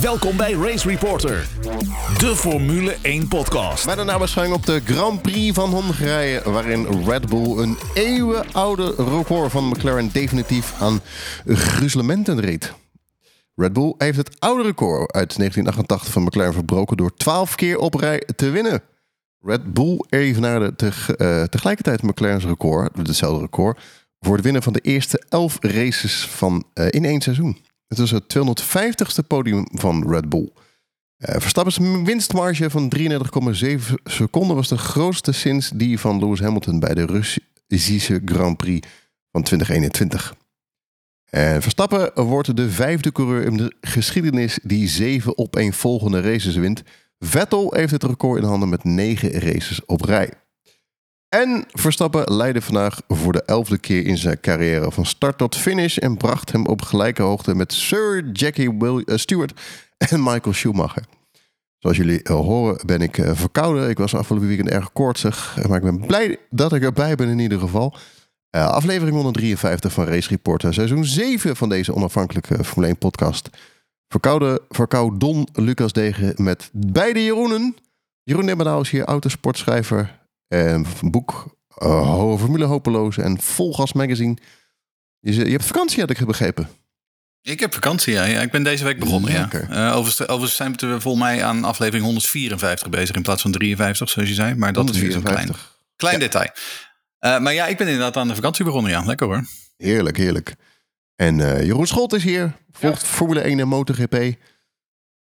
Welkom bij Race Reporter, de Formule 1 podcast. Met een nabeschouwing op de Grand Prix van Hongarije, waarin Red Bull een eeuwenoude record van McLaren definitief aan gruzelementen reed. Red Bull heeft het oude record uit 1988 van McLaren verbroken door 12 keer op rij te winnen. Red Bull evenaarde te, uh, tegelijkertijd McLaren's record, hetzelfde record, voor het winnen van de eerste 11 races van, uh, in één seizoen. Het was het 250ste podium van Red Bull. Uh, Verstappen's winstmarge van 33,7 seconden was de grootste sinds die van Lewis Hamilton bij de Russische Grand Prix van 2021. En Verstappen wordt de vijfde coureur in de geschiedenis die zeven op een volgende races wint. Vettel heeft het record in handen met negen races op rij. En Verstappen leidde vandaag voor de elfde keer in zijn carrière van start tot finish en bracht hem op gelijke hoogte met Sir Jackie uh, Stewart en Michael Schumacher. Zoals jullie uh, horen ben ik uh, verkouden. Ik was afgelopen weekend erg koortsig, maar ik ben blij dat ik erbij ben in ieder geval. aflevering 153 van Race Reporter, seizoen 7 van deze onafhankelijke Formule 1 podcast. Verkoude, verkoud Don Lucas Degen met beide Jeroenen. Jeroen Nemmenau is hier autosportschrijver een boek uh, Formule Hopeloze en Volgas Magazine. Je, je hebt vakantie, had ik begrepen. Ik heb vakantie, ja. ja ik ben deze week begonnen, ja. Uh, overigens, zijn we volgens mij aan aflevering 154 bezig in plaats van 53, zoals je zei. Maar dat is weer een klein, klein detail. Uh, maar ja, ik ben inderdaad aan de vakantie begonnen, ja. Lekker hoor. Heerlijk, heerlijk. En uh, Jeroen Scholt is hier, volgt ja. Formule 1 en MotoGP.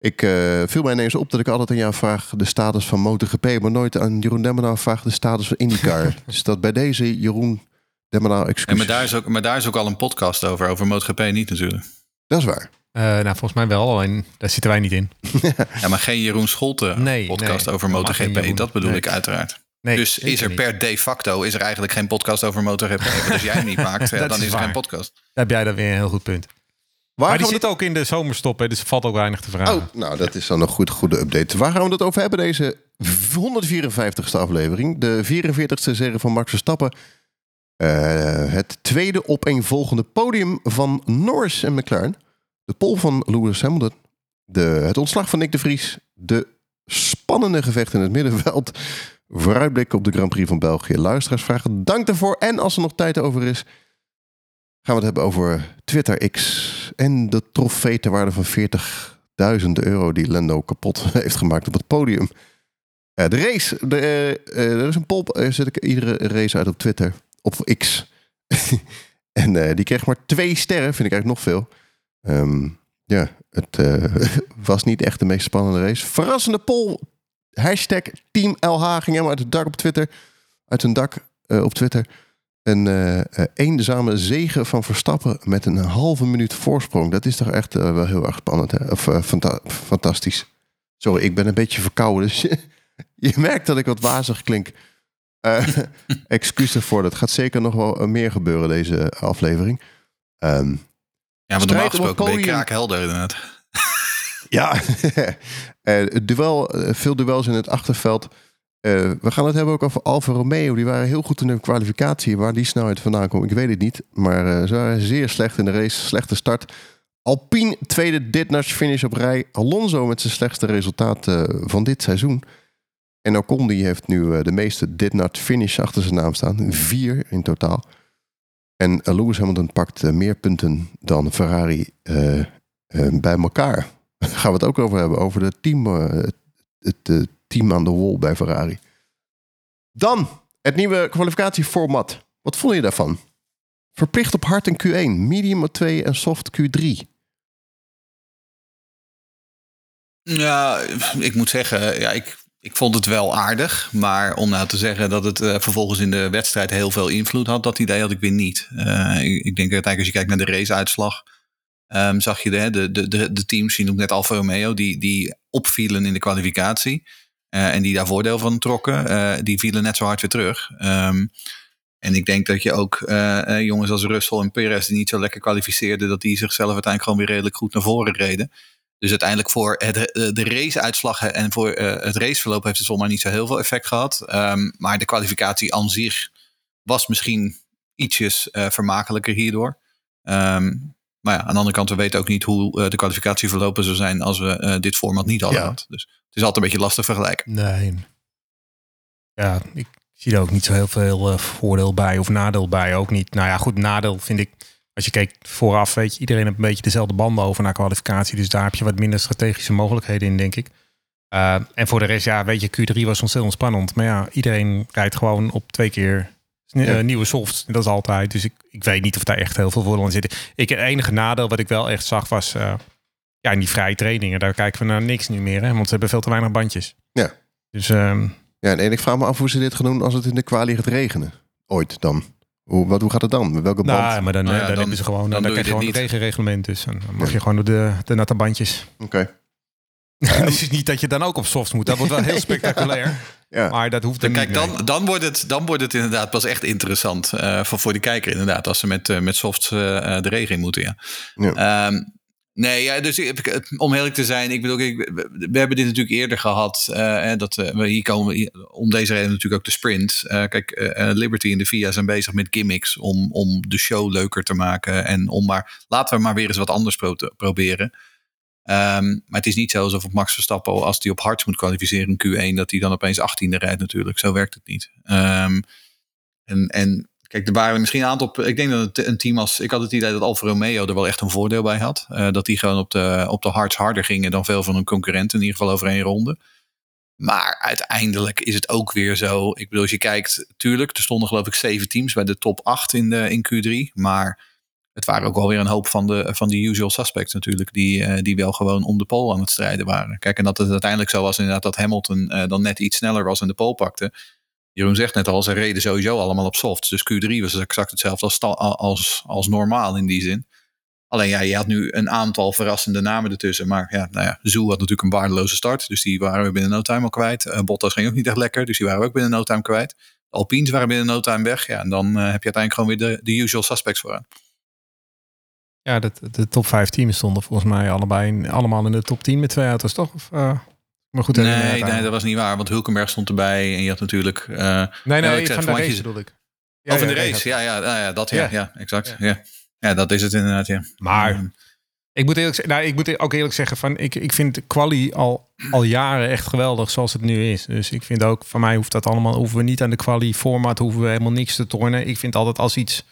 Ik uh, viel mij ineens op dat ik altijd aan jou vraag de status van MotoGP, maar nooit aan Jeroen Demmenaar vraag de status van IndyCar. dus dat bij deze Jeroen Demmenaar excuus. maar, daar is ook, maar daar is ook al een podcast over, over MotoGP niet natuurlijk. Dat is waar. Uh, nou, volgens mij wel, alleen daar zitten wij niet in. ja, maar geen Jeroen Scholte nee, podcast over MotoGP, dat bedoel nee. ik uiteraard. Nee, dus is er per de facto is er eigenlijk geen podcast over MotoGP. als jij hem niet maakt, ja, dan is, is er geen podcast. Daar heb jij dan weer een heel goed punt. Waar maar die zit ook in de zomerstop, hè, dus er valt ook weinig te vragen. Oh, nou, dat is dan een goed, goede update. Waar gaan we het over hebben, deze 154ste aflevering? De 44ste serie van Max Verstappen. Uh, het tweede opeenvolgende podium van Norris en McLaren. De pol van Lewis Hamilton. De, het ontslag van Nick de Vries. De spannende gevecht in het middenveld. Vooruitblik op de Grand Prix van België. Luisteraarsvragen, dank daarvoor. En als er nog tijd over is, gaan we het hebben over Twitter X en de trofee ter waarde van 40.000 euro die Lendo kapot heeft gemaakt op het podium. Uh, de race, de, uh, er is een uh, zet ik iedere race uit op Twitter, op X. en die kreeg maar twee sterren, vind ik eigenlijk nog veel. Um, ja, het was niet echt de meest spannende race. Verrassende poll, hashtag Team LH ging helemaal uit het dak op Twitter. Uit een dak op Twitter een uh, eenzame zegen van Verstappen met een halve minuut voorsprong. Dat is toch echt uh, wel heel erg spannend. Hè? Of fanta fantastisch. Sorry, ik ben een beetje verkouden. Dus je, merkt dat ik wat wazig klink. excuus ervoor. Dat gaat zeker nog wel meer gebeuren deze aflevering. Um, ja, maar normaal gesproken ben je kraakhelder inderdaad. ja, duel, veel duels in het achterveld. Uh, we gaan het hebben ook over Alfa Romeo. Die waren heel goed in de kwalificatie. Waar die snelheid vandaan komt, ik weet het niet. Maar uh, ze waren zeer slecht in de race. Slechte start. Alpine tweede dit finish op rij. Alonso met zijn slechtste resultaat uh, van dit seizoen. En Ocon heeft nu de meeste dit finish achter zijn naam staan. Vier in totaal. En Lewis Hamilton pakt meer punten dan Ferrari bij elkaar. gaan we het ook over hebben. Over de team, het, het team aan de wall bij Ferrari. Dan het nieuwe kwalificatieformat. Wat vond je daarvan? Verplicht op hard en Q1, medium 2 en soft Q3. Ja, ik moet zeggen, ja, ik, ik vond het wel aardig. Maar om nou te zeggen dat het uh, vervolgens in de wedstrijd heel veel invloed had, dat idee had ik weer niet. Uh, ik, denk uiteindelijk als je kijkt naar de raceuitslag, um, zag je de, de, de, de teams, je noemt net Alfa Romeo, die, die opvielen in de kwalificatie. Uh, en die daar voordeel van trokken, uh, die vielen net zo hard weer terug. Um, en ik denk dat je ook uh, jongens als Russell en Perez die niet zo lekker kwalificeerden, dat die zichzelf uiteindelijk gewoon weer redelijk goed naar voren reden. Dus uiteindelijk voor het, de raceuitslag en voor het raceverloop heeft het zomaar niet zo heel veel effect gehad. Um, maar de kwalificatie aan zich was misschien ietsjes vermakelijker hierdoor. Um, Maar ja, aan de andere kant, we weten ook niet hoe de kwalificatie verlopen zou zijn als we dit format niet hadden gehad. Dus het is altijd een beetje lastig vergelijken. Nee. Ja, ik zie er ook niet zo heel veel voordeel bij of nadeel bij. Ook niet. Nou ja, goed, nadeel vind ik als je kijkt vooraf, weet je, iedereen heeft een beetje dezelfde banden over naar kwalificatie. Dus daar heb je wat minder strategische mogelijkheden in, denk ik. Uh, en voor de rest, ja, weet je, Q3 was ontzettend spannend. Maar ja, iedereen rijdt gewoon op twee keer uh, nieuwe softs. Dat is altijd. Dus ik, ik weet niet of daar echt heel veel voordeel in zit. Ik, het enige nadeel wat ik wel echt zag was... Uh, ja, in die vrije trainingen, daar kijken we naar niks nu meer. Hè, want ze hebben veel te weinig bandjes. Ja. Dus... Um, ja, en ik vraag me af hoe ze dit gaan doen als het in de kwalie gaat regenen. Ooit dan. Hoe, wat, hoe gaat het dan? Met welke band? Nou, maar dan, nou ja, dan, dan, hebben ze gewoon, dan, dan, krijg je gewoon een regenreglement. Dus dan mag je gewoon door de, de natte bandjes. Oké. Okay. het is niet dat je dan ook op softs moet. Dat wordt wel heel spectaculair. Ja. Maar dat hoeft dan Kijk, dan, dan, wordt het, dan wordt het inderdaad pas echt interessant uh, voor, voor de kijker inderdaad. Als ze met, uh, met softs uh, de regen in moeten, ja. ja. Um, Nee, ja, dus om eerlijk te zijn, ik bedoel, ik, we, hebben dit natuurlijk eerder gehad. Uh, dat we hier komen om deze reden natuurlijk ook de sprint. Uh, kijk, Liberty en de VIA zijn bezig met gimmicks om, om de show leuker te maken. En om maar, laten we maar weer eens wat anders pro proberen. Um, maar het is niet zo alsof Max Verstappen, als hij op hards moet kwalificeren in Q1, dat hij dan opeens 18e rijdt natuurlijk. Zo werkt het niet. Um, en, en Kijk, er waren misschien een aantal. Ik denk dat een team als. Ik had het idee dat Alfa Romeo er wel echt een voordeel bij had. Uh, dat die gewoon op de, op de hards harder gingen dan veel van hun concurrenten. In ieder geval over één ronde. Maar uiteindelijk is het ook weer zo. Ik bedoel, als je kijkt, tuurlijk, er stonden geloof ik zeven teams bij de top 8 in, de, in Q3. Maar het waren ook wel weer een hoop van de, van de usual suspects natuurlijk. Die, uh, die wel gewoon om de pole aan het strijden waren. Kijk, en dat het uiteindelijk zo was inderdaad dat Hamilton uh, dan net iets sneller was en de pole pakte. Jeroen zegt net al, ze reden sowieso allemaal op softs. Dus Q3 was exact hetzelfde als, als, als normaal in die zin. Alleen ja, je had nu een aantal verrassende namen ertussen. Maar ja, nou ja, had natuurlijk een waardeloze start. Dus die waren we binnen no time al kwijt. Uh, Bottas ging ook niet echt lekker. Dus die waren we ook binnen no time kwijt. Alpines waren binnen no time weg. Ja, en dan heb je uiteindelijk gewoon weer de, de usual suspects vooraan. Ja, de, de top 5 teams stonden volgens mij allebei allemaal in de top 10 met twee auto's, toch? Of, uh... Maar goed, nee, nee, dat was niet waar. Want Hulkenberg stond erbij. En je had natuurlijk... Uh, nee, nee, van de race bedoel ik. Ja, oh, van de race. Ja, ja, ja, ja dat ja. Ja, exact. Ja. ja. dat is het inderdaad, ja. Maar... Ik moet, eerlijk, nou, ik moet ook eerlijk zeggen, van, ik, ik vind quali al, al jaren echt geweldig zoals het nu is. Dus ik vind ook, van mij hoeft dat allemaal, hoeven we niet aan de quali format, hoeven we helemaal niks te tornen. Ik vind altijd als iets,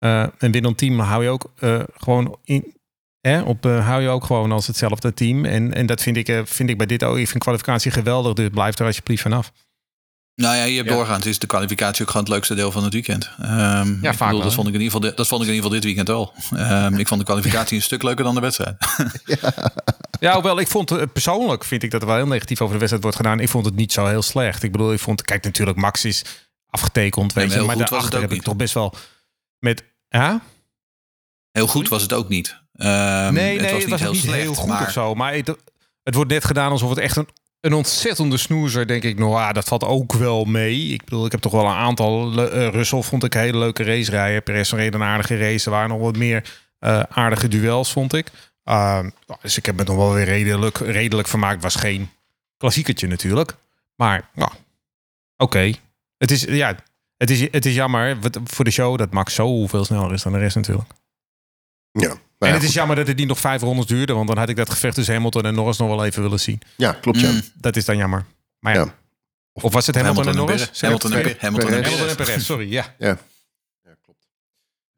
uh, een winnend team hou je ook uh, gewoon in, Hè, op uh, hou je ook gewoon als hetzelfde team. En, en dat vind ik, uh, vind ik bij dit ook. Ik vind kwalificatie geweldig. Dus blijf er alsjeblieft vanaf. Nou ja, je hebt ja. doorgaans is de kwalificatie ook gewoon het leukste deel van het weekend. Um, ja, vaak bedoel, dat, vond ik in ieder geval, dat vond ik in ieder geval dit weekend wel. Um, ik vond de kwalificatie een stuk leuker dan de wedstrijd. ja. ja, hoewel ik vond het persoonlijk vind ik dat er wel heel negatief over de wedstrijd wordt gedaan. Ik vond het niet zo heel slecht. Ik bedoel, ik vond, kijk natuurlijk, Max is afgetekend, weet je, maar daarachter heb ik toch best wel met. Ja? Heel goed was het ook niet. Um, nee, nee, het was niet, het was heel, niet slecht, heel goed maar... of zo. Maar het, het, wordt net gedaan alsof het echt een, een ontzettende snoezer, denk ik. Nou, ah, dat valt ook wel mee. Ik bedoel, ik heb toch wel een aantal... Uh, Russell vond ik een hele leuke race rijden. Perez reed een aardige race. Er waren nog wat meer uh, aardige duels, vond ik. Uh, dus ik heb me nog wel weer redelijk, redelijk vermaakt. was geen klassiekertje natuurlijk. Maar, nou, oké. Okay. Het is, ja, het is, het is jammer voor de show dat Max zoveel sneller is dan de rest natuurlijk. Ja. en het is jammer dat het niet nog vijf rondes duurde, want dan had ik dat gevecht tussen Hamilton en Norris nog wel even willen zien. Ja, klopt. Ja. Mm, dat is dan jammer. Maar ja. Of was het Hamilton, Hamilton en Norris? Hamilton, en, Hamilton, en, Hamilton en Perez, sorry. Ja, ja. ja klopt.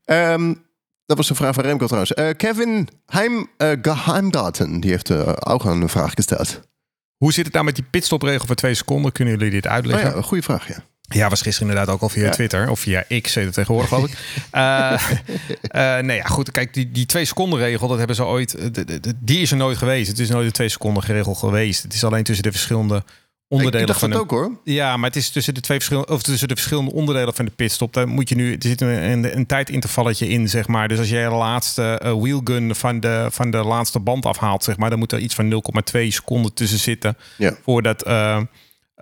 Um, dat was een vraag van Remco trouwens. Uh, Kevin Heim uh, Geheimdaten, die heeft uh, ook een vraag gesteld. Hoe zit het nou met die pitstopregel voor twee seconden? Kunnen jullie dit uitleggen? Oh ja, een goede vraag, ja. Ja, was gisteren inderdaad ook al via Twitter. Of via X, heet het tegenwoordig, geloof ik. uh, uh, nee, ja, goed. Kijk, die, die twee seconden regel, dat hebben ze ooit... Die is er nooit geweest. Het is nooit een twee seconden regel geweest. Het is alleen tussen de verschillende onderdelen ik van het ook hoor. Ja, maar het is tussen de twee verschillende of tussen de verschillende onderdelen van de pitstop. Daar moet je nu. Er zit een, een, een tijdintervalletje in, zeg maar. Dus als jij de laatste uh, wheelgun van de, van de laatste band afhaalt, zeg maar, dan moet er iets van 0,2 seconden tussen zitten. Ja. Voordat.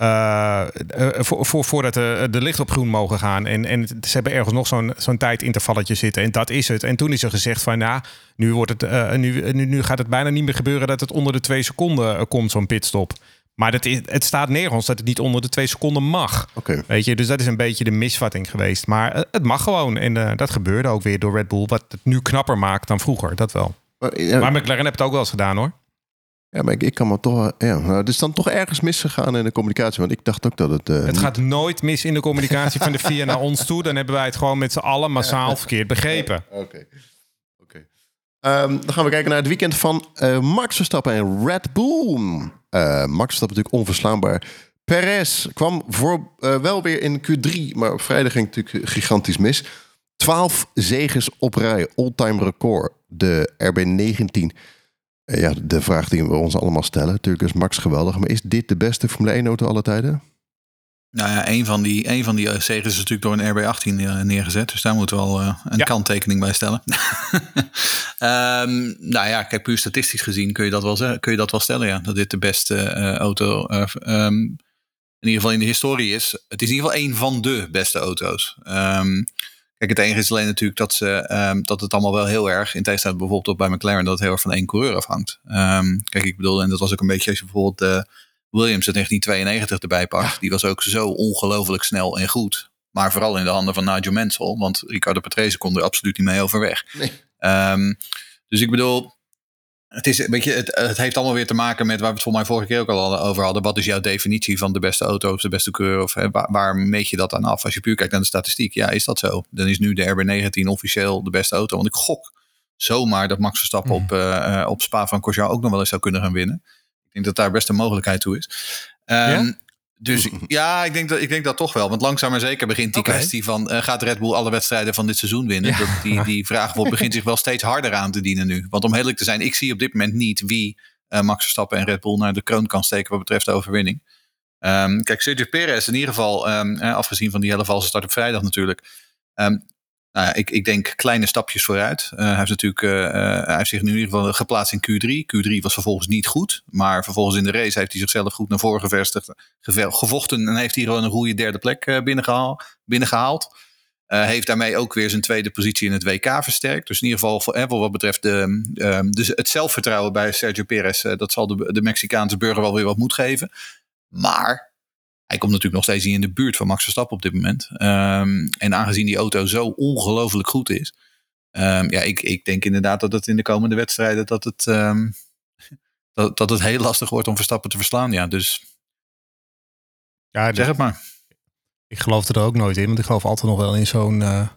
Uh, uh, voor, voor, voordat de, de licht op groen mogen gaan. En, en ze hebben ergens nog zo'n zo'n tijdintervalletje zitten. En dat is het. En toen is er gezegd van, nou, nu, wordt het, uh, nu, nu, nu gaat het bijna niet meer gebeuren dat het onder de twee seconden komt, zo'n pitstop. Maar dat is, het staat nergens dat het niet onder de twee seconden mag. Weet je, dus dat is een beetje de misvatting geweest. Maar eh, het mag gewoon. En eh, dat gebeurde ook weer door Red Bull. Wat het nu knapper maakt dan vroeger. Dat wel. Maar McLaren heeft het ook wel eens gedaan hoor. Ja, maar ik, ik kan me toch... Ja, nou, het is dan toch ergens misgegaan in de communicatie. Want ik dacht ook dat het... eh, Het gaat nooit mis in de communicatie van de VIA naar ons toe. Dan hebben wij het gewoon met z'n allen massaal verkeerd begrepen. Oké. Oké. Ehm, dan gaan we kijken naar het weekend van eh, Max Verstappen en Red Bull. Eh, Max Verstappen natuurlijk onverslaanbaar. Perez kwam voor, wel weer in Q3, maar op vrijdag ging het natuurlijk gigantisch mis. 12 zegens op rij, all-time record. De RB19. Eh, ja, de vraag die we ons allemaal stellen. Natuurlijk is Max geweldig, maar is dit de beste Formule 1 auto aller tijden? Nou ja, een van die, een van die eh, zegens is natuurlijk door een RB18 neer- neergezet. Dus daar moeten we wel eh, een Ja. kanttekening bij stellen. Ehm, nou ja, kijk, puur statistisch gezien kun je dat wel, zeggen, kun je dat wel stellen. Ja, dat dit de beste eh, auto eh, ehm, in ieder geval in de historie is. Het is in ieder geval een van de beste auto's. Ehm, kijk, het enige is alleen natuurlijk dat, ze, ehm, dat het allemaal wel heel erg, in tegenstelling bijvoorbeeld ook bij McLaren, dat het heel erg van één coureur afhangt. Ehm, kijk, ik bedoel, en dat was ook een beetje als je bijvoorbeeld de Williams uit 1992 erbij pakt. Die was ook zo ongelooflijk snel en goed. Maar vooral in de handen van Nigel Mansell. Want Ricardo Patrese kon er absoluut niet mee overweg. Nee. Ehm, dus ik bedoel, het, is, weet je, het, het heeft allemaal weer te maken met waar we het volgens mij vorige keer ook al over hadden. Wat is jouw definitie van de beste auto of de beste coureur? Of hè, waar, waar meet je dat aan af? Als je puur kijkt naar de statistiek, ja, is dat zo? Dan is nu de RB19 officieel de beste auto. Want ik gok zomaar dat Max Verstappen op, eh, eh, op Spa van Corsia ook nog wel eens zou kunnen gaan winnen. Ik denk dat daar best een mogelijkheid toe is. Ehm, Ja? Dus ja, ik denk, dat, ik denk dat toch wel. Want langzaam maar zeker begint die kwestie van... eh, gaat Red Bull alle wedstrijden van dit seizoen winnen? Ja. Dat die, die vraag wordt, begint zich wel steeds harder aan te dienen nu. Want om eerlijk te zijn, ik zie op dit moment niet... wie eh, Max Verstappen en Red Bull naar de kroon kan steken... wat betreft de overwinning. Ehm, kijk, Sergio Perez in ieder geval... ehm, eh, afgezien van die hele valse start op vrijdag natuurlijk... ehm, nou ik, ik denk kleine stapjes vooruit. Eh, hij, heeft natuurlijk, eh, eh, hij heeft zich nu in ieder geval geplaatst in Q3. Q3 was vervolgens niet goed. Maar vervolgens in de race heeft hij zichzelf goed naar voren gevestigd. geve- Gevochten en heeft hij gewoon een goede derde plek eh, binnengehaal, binnengehaald. Eh, heeft daarmee ook weer zijn tweede positie in het WK versterkt. Dus in ieder geval voor, wat betreft de, dus het zelfvertrouwen bij Sergio Perez. dat zal de, de Mexicaanse burger wel weer wat moed geven. Maar hij komt natuurlijk nog steeds niet in de buurt van Max Verstappen op dit moment. Ehm, en aangezien die auto zo ongelooflijk goed is. ehm, ja, ik, ik denk inderdaad dat het in de komende wedstrijden dat het, ehm, dat, dat het heel lastig wordt om Verstappen te verslaan. Ja, dus Ja, zeg het maar. Ik geloof er ook nooit in, want ik geloof altijd nog wel in zo'n eh,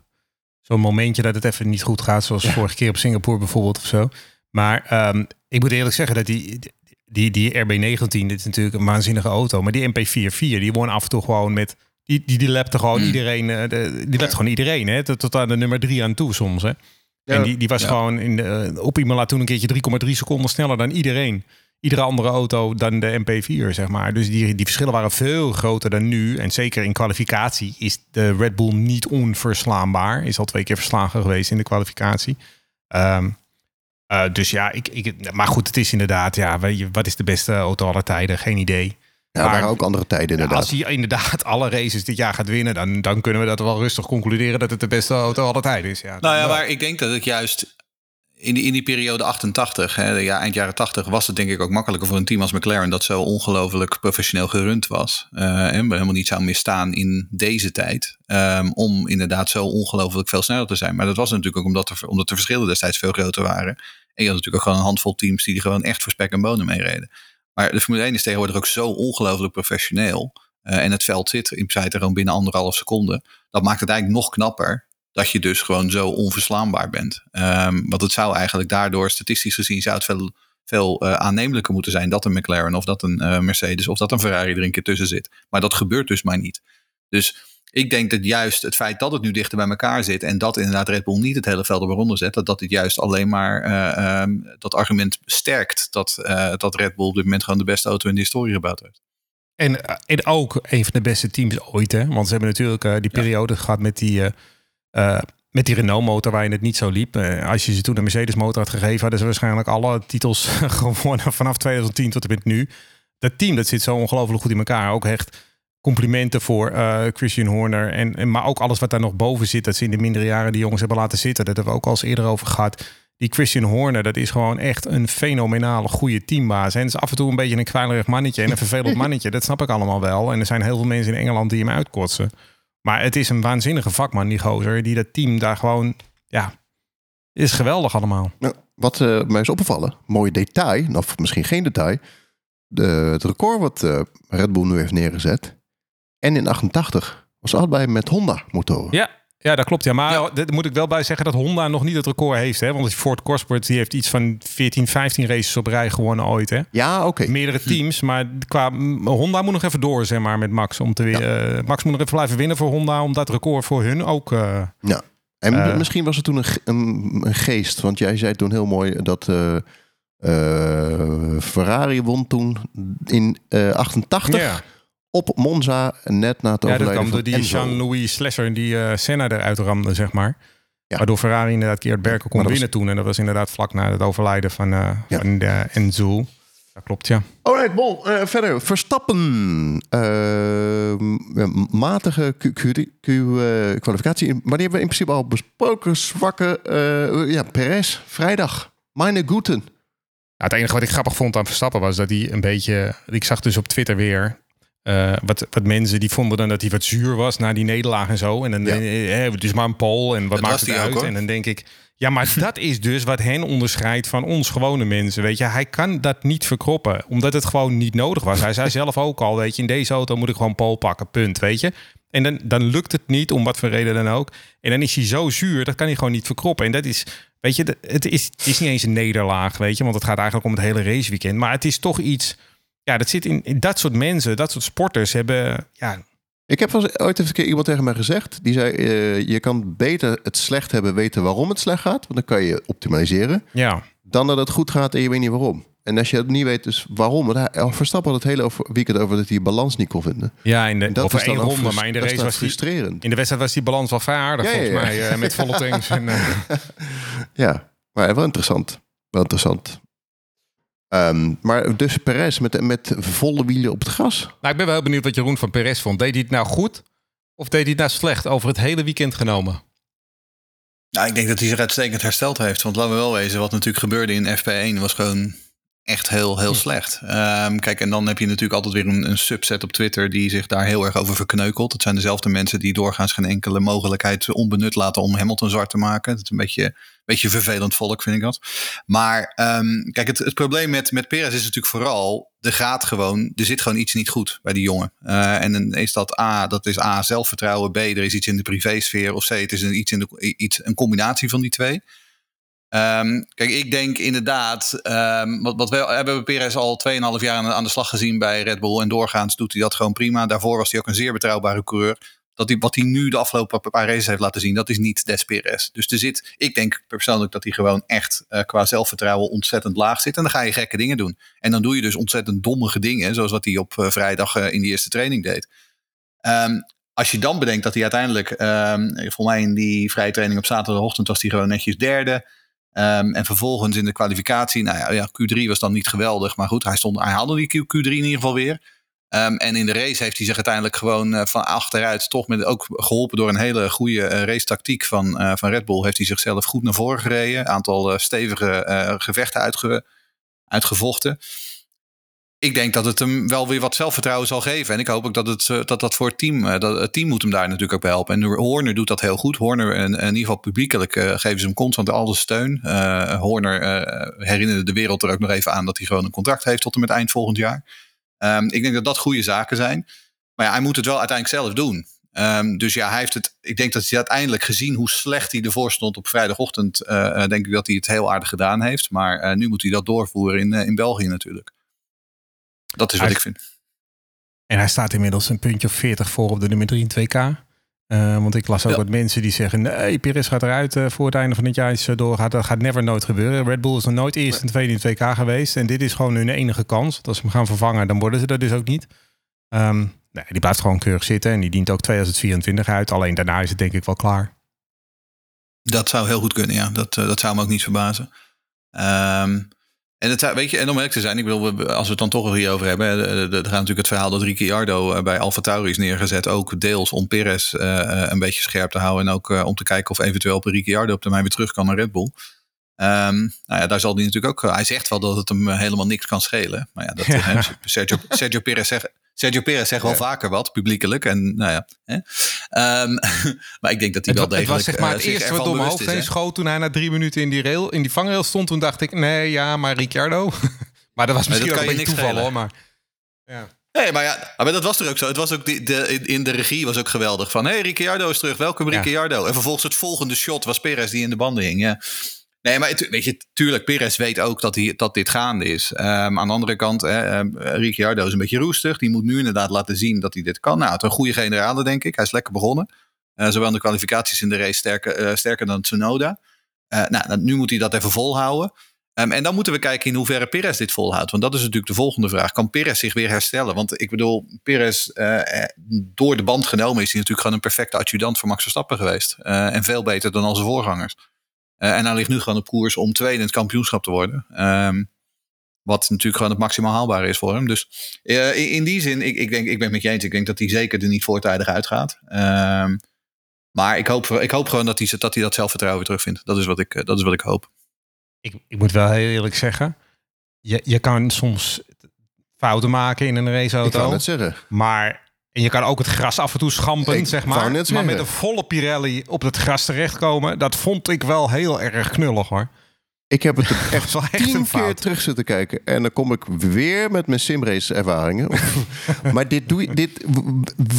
zo'n momentje dat het even niet goed gaat, zoals vorige keer op Singapore bijvoorbeeld of zo. Maar ik moet eerlijk zeggen dat die, die, die RB19, dit is natuurlijk een waanzinnige auto, maar die MP44, die won af en toe gewoon met, die, die, die lapte gewoon Mm. iedereen, eh, de, die lapte gewoon iedereen, hè, tot, tot aan de nummer drie aan toe soms, hè. En die, die was Ja. gewoon in de, op Imola toen een keertje 3,3 seconden sneller dan iedereen. Iedere andere auto dan de MP4, zeg maar. Dus die, die verschillen waren veel groter dan nu. En zeker in kwalificatie is de Red Bull niet onverslaanbaar. Is al twee keer verslagen geweest in de kwalificatie. Ehm, eh, dus ja, ik, ik, maar goed, het is inderdaad, ja, weet je, wat is de beste auto aller tijden? Geen idee. Ja, Maar- waren ook andere tijden inderdaad. Als hij inderdaad alle races dit jaar gaat winnen, dan, dan kunnen we dat wel rustig concluderen dat het de beste auto aller tijden is. Ja, Nou ja, wel. maar ik denk dat het juist in die, in die periode 88, hè, ja, eind jaren 80, was het denk ik ook makkelijker voor een team als McLaren dat zo ongelooflijk professioneel gerund was. eh, en helemaal niet zou misstaan in deze tijd. ehm, om inderdaad zo ongelooflijk veel sneller te zijn. Maar dat was natuurlijk ook omdat, er, omdat de verschillen destijds veel groter waren. En je had natuurlijk ook gewoon een handvol teams die gewoon echt voor spek en bonen meereden. Maar de Formule 1 is tegenwoordig ook zo ongelooflijk professioneel. eh, en het veld zit in feite gewoon binnen anderhalf seconde. Dat maakt het eigenlijk nog knapper dat je dus gewoon zo onverslaanbaar bent. Ehm, want het zou eigenlijk daardoor, statistisch gezien, zou het veel, veel eh, aannemelijker moeten zijn dat een McLaren of dat een eh, Mercedes of dat een Ferrari er een keer tussen zit. Maar dat gebeurt dus maar niet. Dus ik denk dat juist het feit dat het nu dichter bij elkaar zit en dat inderdaad Red Bull niet het hele veld eronder zet, dat dat dit juist alleen maar eh, ehm, dat argument sterkt dat, eh, dat Red Bull op dit moment gewoon de beste auto in de historie gebouwd heeft. En, eh, en ook een van de beste teams ooit, hè? Want ze hebben natuurlijk die periode gehad met die, met die Renault-motor waarin het niet zo liep. Als je ze toen een Mercedes-motor had gegeven, hadden ze waarschijnlijk alle titels gewonnen vanaf 2010 tot en met nu. Dat team dat zit zo ongelooflijk goed in elkaar. Ook echt complimenten voor eh, Christian Horner. En, en, maar ook alles wat daar nog boven zit, dat ze in de mindere jaren die jongens hebben laten zitten. Dat hebben we ook al eens eerder over gehad. die Christian Horner, dat is gewoon echt een fenomenale goede teambaas. En is af en toe een beetje een kwijlerig mannetje en een vervelend mannetje. Dat snap ik allemaal wel. En er zijn heel veel mensen in Engeland die hem uitkotsen. Maar het is een waanzinnige vakman, die gozer, die dat team daar gewoon, ja, is geweldig allemaal. Nou, wat eh, mij is opgevallen, mooi detail, of misschien geen detail. De, het record wat eh, Red Bull nu heeft neergezet. En in 88 was allebei met Honda motoren. Ja, ja, dat klopt. Ja, maar ja. daar moet ik wel bij zeggen dat Honda nog niet het record heeft. Hè? Want Ford Cosworth die heeft iets van 14, 15 races op rij gewonnen ooit. Hè? Ja, oké. Meerdere teams. Maar qua Honda moet nog even door, zeg maar, met Max. Om te weer, ja. uh, Max moet nog even blijven winnen voor Honda. Om dat record voor hun ook... Uh, ja. En uh, misschien was het toen een, een, een, geest. Want jij zei toen heel mooi dat... Ferrari won toen in 88 ja op Monza, net na het overlijden Ja, dat kwam door die. Jean-Louis Slesser die uh, Senna eruit ramde, zeg maar. Ja. Waardoor Ferrari inderdaad keer Berken kon winnen was... toen. En dat was inderdaad vlak na het overlijden van, uh, ja. van uh, Enzo. Dat klopt, ja. Alright, bon. Uh, verder. Verstappen. matige kwalificatie. Maar die hebben we in principe al besproken. Zwakke. ja, Perez. Vrijdag. Meine Guten. Nou, het enige wat ik grappig vond aan Verstappen was dat hij een beetje... Ik zag dus op Twitter weer uh, wat, wat mensen die vonden dan dat hij wat zuur was na die nederlaag en zo. En dan ja. eh, het is maar een pol en wat dat maakt het uit? Ook, en dan denk ik, ja, maar dat is dus wat hen onderscheidt van ons gewone mensen. Weet je, hij kan dat niet verkroppen, omdat het gewoon niet nodig was. Hij zei zelf ook al, weet je, in deze auto moet ik gewoon pol pakken, punt, weet je. En dan, dan lukt het niet, om wat voor reden dan ook. En dan is hij zo zuur, dat kan hij gewoon niet verkroppen. En dat is, weet je, het is, het is niet eens een nederlaag, weet je, want het gaat eigenlijk om het hele raceweekend. Maar het is toch iets ja, dat zit in, in, dat soort mensen, dat soort sporters hebben. Ja. Ik heb ooit even een keer iemand tegen mij gezegd. Die zei: uh, Je kan beter het slecht hebben, weten waarom het slecht gaat. Want dan kan je optimaliseren. Ja. Dan dat het goed gaat en je weet niet waarom. En als je het niet weet, dus waarom. Want hij Verstappen had het hele over, weekend over dat hij die balans niet kon vinden. Ja, in de, en dat over één ronde. Maar in de race was die, frustrerend. in de wedstrijd was die balans wel vrij aardig, Ja, volgens ja. mij. eh, met volle tanks. En, eh, Ja, maar wel interessant. Wel interessant. Ehm, maar dus Perez met, met volle wielen op het gras. nou, ik ben wel heel benieuwd wat Jeroen van Perez vond. Deed hij het nou goed? Of deed hij het nou slecht over het hele weekend genomen? Nou, ik denk dat hij zich uitstekend hersteld heeft. Want laten we wel wezen, wat natuurlijk gebeurde in FP1 was gewoon echt heel, heel slecht. Ehm, kijk, en dan heb je natuurlijk altijd weer een, een subset op Twitter die zich daar heel erg over verkneukelt. Het zijn dezelfde mensen die doorgaans geen enkele mogelijkheid onbenut laten om Hamilton zwart te maken. Het is een beetje, beetje vervelend volk, vind ik dat. Maar ehm, kijk, het, het probleem met, met Perez is natuurlijk vooral, er gaat gewoon, er zit gewoon iets niet goed bij die jongen. Eh, en dan is dat A, dat is A, zelfvertrouwen. B, er is iets in de privésfeer. Of C, het is een, iets in de, iets, een combinatie van die twee. Um, kijk, ik denk inderdaad, um, wat, wat we hebben Perez al 2,5 jaar aan, de slag gezien bij Red Bull. En doorgaans doet hij dat gewoon prima. Daarvoor was hij ook een zeer betrouwbare coureur. Dat hij, wat hij nu de afgelopen paar races heeft laten zien, dat is niet Des Perez. Dus er zit, ik denk persoonlijk dat hij gewoon echt uh, qua zelfvertrouwen ontzettend laag zit. En dan ga je gekke dingen doen. En dan doe je dus ontzettend dommige dingen, zoals wat hij op uh, vrijdag uh, in die eerste training deed. Um, als je dan bedenkt dat hij uiteindelijk, volgens mij in die vrije training op zaterdagochtend was hij gewoon netjes derde. Um, en vervolgens in de kwalificatie, nou ja, ja, Q3 was dan niet geweldig. Maar goed, hij, stond, hij haalde die Q, Q3 in ieder geval weer. Um, en in de race heeft hij zich uiteindelijk gewoon uh, van achteruit, toch met ook geholpen door een hele goede uh, race tactiek van, uh, van Red Bull, heeft hij zichzelf goed naar voren gereden. Een aantal stevige gevechten uitge, uitgevochten. Ik denk dat het hem wel weer wat zelfvertrouwen zal geven. En ik hoop ook dat het, dat, dat voor het team, dat het team moet hem daar natuurlijk ook bij helpen. En Horner doet dat heel goed. Horner, in, in ieder geval publiekelijk, uh, geven ze hem constant al de steun. Uh, Horner herinnerde de wereld er ook nog even aan dat hij gewoon een contract heeft tot en met eind volgend jaar. Um, ik denk dat dat goede zaken zijn. Maar ja, hij moet het wel uiteindelijk zelf doen. Um, dus ja, hij heeft het. Ik denk dat hij uiteindelijk gezien hoe slecht hij ervoor stond op vrijdagochtend. denk ik dat hij het heel aardig gedaan heeft. Maar nu moet hij dat doorvoeren in, in België natuurlijk. Dat is wat hij, ik vind. En hij staat inmiddels een puntje of 40 voor op de nummer 3 in 2K. Uh, want ik las ook ja. wat mensen die zeggen: nee, Perez gaat eruit uh, voor het einde van het jaar is doorgaat. Dat gaat never nooit gebeuren. Red Bull is nog nooit eerst en tweede in 2K geweest. En dit is gewoon hun enige kans. Dat als ze hem gaan vervangen, dan worden ze dat dus ook niet. Um, nee, die blijft gewoon keurig zitten en die dient ook 2024 uit. Alleen daarna is het denk ik wel klaar. Dat zou heel goed kunnen, ja. Dat, uh, dat zou me ook niet verbazen. Um, en, het, weet je, en om eerlijk te zijn, ik wil, als we het dan toch hierover hebben. Er gaat natuurlijk het verhaal dat Ricciardo bij Alfa Tauri is neergezet. Ook deels om Perez uh, een beetje scherp te houden. En ook uh, om te kijken of eventueel Ricciardo op termijn weer terug kan naar Red Bull. Ehm, nou ja, daar zal hij natuurlijk ook. Hij zegt wel dat het hem helemaal niks kan schelen. Maar ja, dat, Ja. Sergio, Sergio Perez zegt. Sergio Perez zegt wel vaker wat, publiekelijk. En nou ja. Hè? Ehm, maar ik denk dat hij Het, wel het degelijk was zeg maar eh, het eerste wat door mijn hoofd heen schoot toen hij na drie minuten in die, rail, in die vangrail stond. Toen dacht ik, nee, ja, maar Ricciardo. maar dat was misschien dat ook een je beetje toeval hoor. Maar, ja. Nee, maar ja, maar dat was er ook zo. Het was ook die, de, in- de regie was ook geweldig. Van, hé, hey, Ricciardo is terug. Welkom Ja. Ricciardo. En vervolgens het volgende shot was Perez die in de banden hing. Ja. Nee, maar weet je, tuurlijk, Perez weet ook dat, hij, dat dit gaande is. Ehm, aan de andere kant, ehm, Ricciardo is een beetje roestig. Die moet nu inderdaad laten zien dat hij dit kan. Nou, het een goede generale, denk ik. Hij is lekker begonnen. Eh, zowel in de kwalificaties in de race sterker, eh, sterker dan Tsunoda. Eh, nou, dan- nu moet hij dat even volhouden. Ehm, en dan moeten we kijken in hoeverre Perez dit volhoudt. Want dat is natuurlijk de volgende vraag. Kan Perez zich weer herstellen? Want ik bedoel, Perez, eh, eh, door de band genomen, is hij natuurlijk gewoon een perfecte adjudant voor Max Verstappen geweest. Eh, en veel beter dan al zijn voorgangers. Eh, en hij ligt nu gewoon op koers om tweede in het kampioenschap te worden. Ehm, wat natuurlijk gewoon het maximaal haalbare is voor hem. Dus eh, in, in die zin, ik, ik, denk, ik ben het met je eens. Ik denk dat hij zeker er niet voortijdig uitgaat. Ehm, maar ik hoop, ik hoop gewoon dat hij, dat hij dat zelfvertrouwen weer terugvindt. Dat is wat ik, eh, dat is wat ik hoop. ik, ik moet wel heel eerlijk zeggen. Je, je kan soms fouten maken in een Ik raceauto. wou net zeggen. Maar en je kan ook het gras af en toe schampen, Ik zeg maar. maar met een volle Pirelli op het gras terechtkomen, dat vond ik wel heel erg knullig hoor. Ik heb het echt wel echt tien keer fout. terug zitten kijken. En dan kom ik weer met mijn simrace ervaringen. maar dit doe je, dit,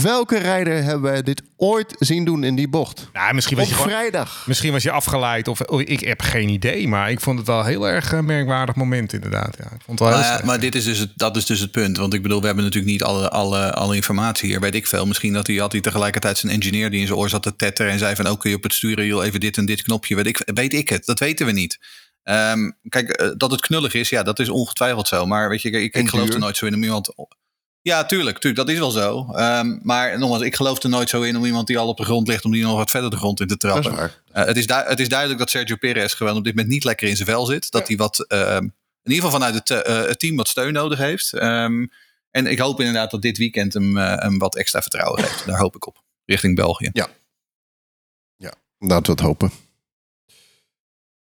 welke rijder hebben wij dit ooit zien doen in die bocht? Nou, misschien Op was, je, gewoon- vrijdag. misschien was je afgeleid of oh, ik heb geen idee. Maar ik vond het wel heel erg een merkwaardig moment inderdaad. Ja, ik vond het wel heel Maar, dit is dus het, dat is dus het punt. Want ik bedoel, we hebben natuurlijk niet alle, alle, alle informatie hier. Weet ik veel. Misschien dat hij, had hij tegelijkertijd zijn engineer die in zijn oor zat te tetteren. En zei van, ook kun je op het sturen, joh, even dit en dit knopje. Weet ik, weet ik het. Dat weten we niet. Ehm, kijk, eh, dat het knullig is, ja, dat is ongetwijfeld zo. Maar weet je, ik, ik, geloof er nooit zo in om iemand... Ja, tuurlijk, tuurlijk, dat is wel zo. Ehm, maar nogmaals, ik geloof er nooit zo in om iemand die al op de grond ligt... om die nog wat verder de grond in te Dat trappen. is waar. Eh, het, is het is duidelijk dat Sergio Perez gewoon op dit moment niet lekker in zijn vel zit. Dat hij wat, ehm, in ieder geval vanuit het, eh, het team wat steun nodig heeft. En ik hoop inderdaad dat dit weekend hem, hem wat extra vertrouwen geeft. Daar hoop ik op. Richting België. Laten we het hopen.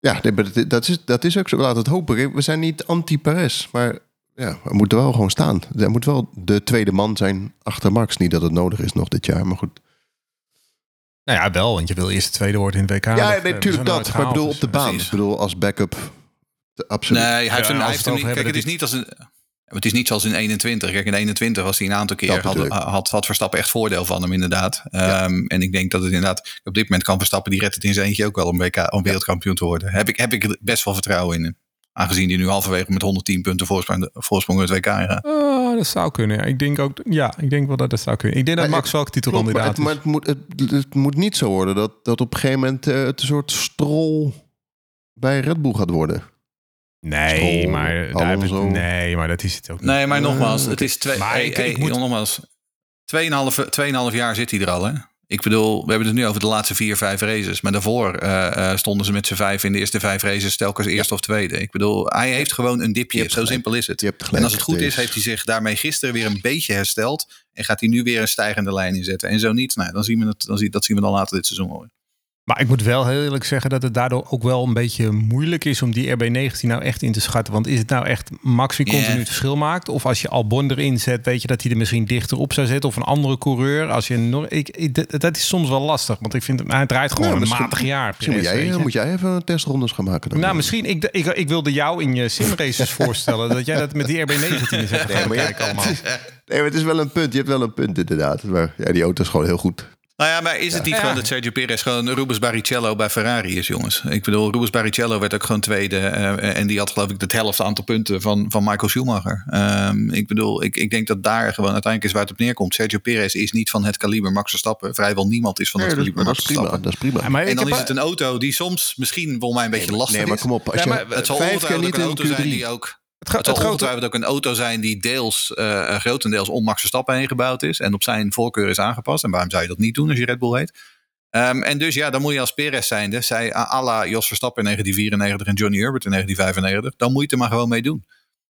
Ja, dat- is, dat is ook zo. Laten we het hopen. We zijn niet anti-Perez. Maar ja, we moeten wel gewoon staan. Er moet wel de tweede man zijn achter Max. Niet dat het nodig is nog dit jaar. Maar goed. Nou ja, wel, want je wil eerst de tweede worden in het WK. Ja, eh, natuurlijk dat. nooit Maar ik bedoel op de dus, baan. precies. Ik bedoel als backup. Absoluut. Nee, hij heeft Ja, hem, niet. Kijk, het is niet als een. Het is niet zoals in 21. Kijk, in 21 was hij een aantal keer. Had, had, had Verstappen echt voordeel van hem, inderdaad. Ehm, en ik denk dat het inderdaad. Op dit moment kan Verstappen. Die redt het in zijn eentje ook wel om, WK, om wereldkampioen te worden. Heb ik, heb ik best wel vertrouwen in hem. Aangezien hij nu halverwege met 110 punten voorsprong, voorsprong het WK gaat. Oh, dat zou kunnen. Ja. Ik denk ook, ja, ik denk wel dat dat zou kunnen. Ik denk dat Max wel Klopt, maar titelkandidaat het, maar is. het, moet, het, het moet niet zo worden dat, dat op een gegeven moment eh, het een soort strol bij Red Bull gaat worden. Nee, maar daar heb ik- Alonso. nee, maar dat is het ook niet. Nee, maar nogmaals, het is twee, Maar hey, ik- hey, ik moet- nogmaals, 2,5 2,5 jaar zit hij er al. Hè? Ik bedoel, we hebben het nu over de laatste vier, vijf races. Maar daarvoor eh, eh, stonden ze met z'n vijf in de eerste vijf races telkens eerste of tweede. Ik bedoel, hij heeft gewoon een Je dipje. Zo gelijk. simpel is het. Je hebt gelijk, En als het goed Steef. is, heeft hij zich daarmee gisteren weer een beetje hersteld. En gaat hij nu weer een stijgende lijn inzetten. En zo niet, nou, dan zien we het, dan zien, dat zien we dan later dit seizoen hoor. Maar ik moet wel heel eerlijk zeggen dat het daardoor ook wel een beetje moeilijk is om die RB19 nou echt in te schatten. Want is het nou echt Max die continu het verschil maakt? Of als je Albon erin zet, weet je dat hij er misschien dichter op zou zetten? Of een andere coureur? Als je ik, ik- dat- is soms wel lastig, want ik vind hem- hij draait gewoon Nou, een matig jaar. Misschien moet jij, moet jij even testrondes gaan maken. Dan. Nou, misschien. Ik, ik, ik wilde jou in je simraces voorstellen dat jij dat met die RB19 eens even gaat maar ja, kijken allemaal. Nee, maar het is wel een punt. Je hebt wel een punt inderdaad. Maar ja, die auto is gewoon heel goed. Nou ja, maar is het niet Ja. gewoon dat Sergio Perez gewoon Rubens Barrichello bij Ferrari is, jongens? Ik bedoel, Rubens Barrichello werd ook gewoon tweede. eh, en die had geloof ik het helft aantal punten van, van Michael Schumacher. Ehm, ik bedoel, ik, ik denk dat daar gewoon uiteindelijk is waar het op neerkomt. Sergio Perez is niet van het kaliber Max Verstappen. Vrijwel niemand is van het is- kaliber dat Max is prima. Verstappen. Dat is prima. Ja, maar En dan is het een auto die soms misschien volgens mij een beetje lastig nee, maar is. kom op. Als je maar Het zal vijf keer niet een auto zijn Q3... die ook... Het, Het het grote, ook een auto zijn die deels, eh, grotendeels om Max Verstappen heen gebouwd is. En op zijn voorkeur is aangepast. En waarom zou je dat niet doen als je Red Bull heet? Ehm, en dus ja, dan moet je als Perez zijnde, zij à la Jos Verstappen in 1994 en Johnny Herbert in 1995, dan moet je het er maar gewoon mee doen.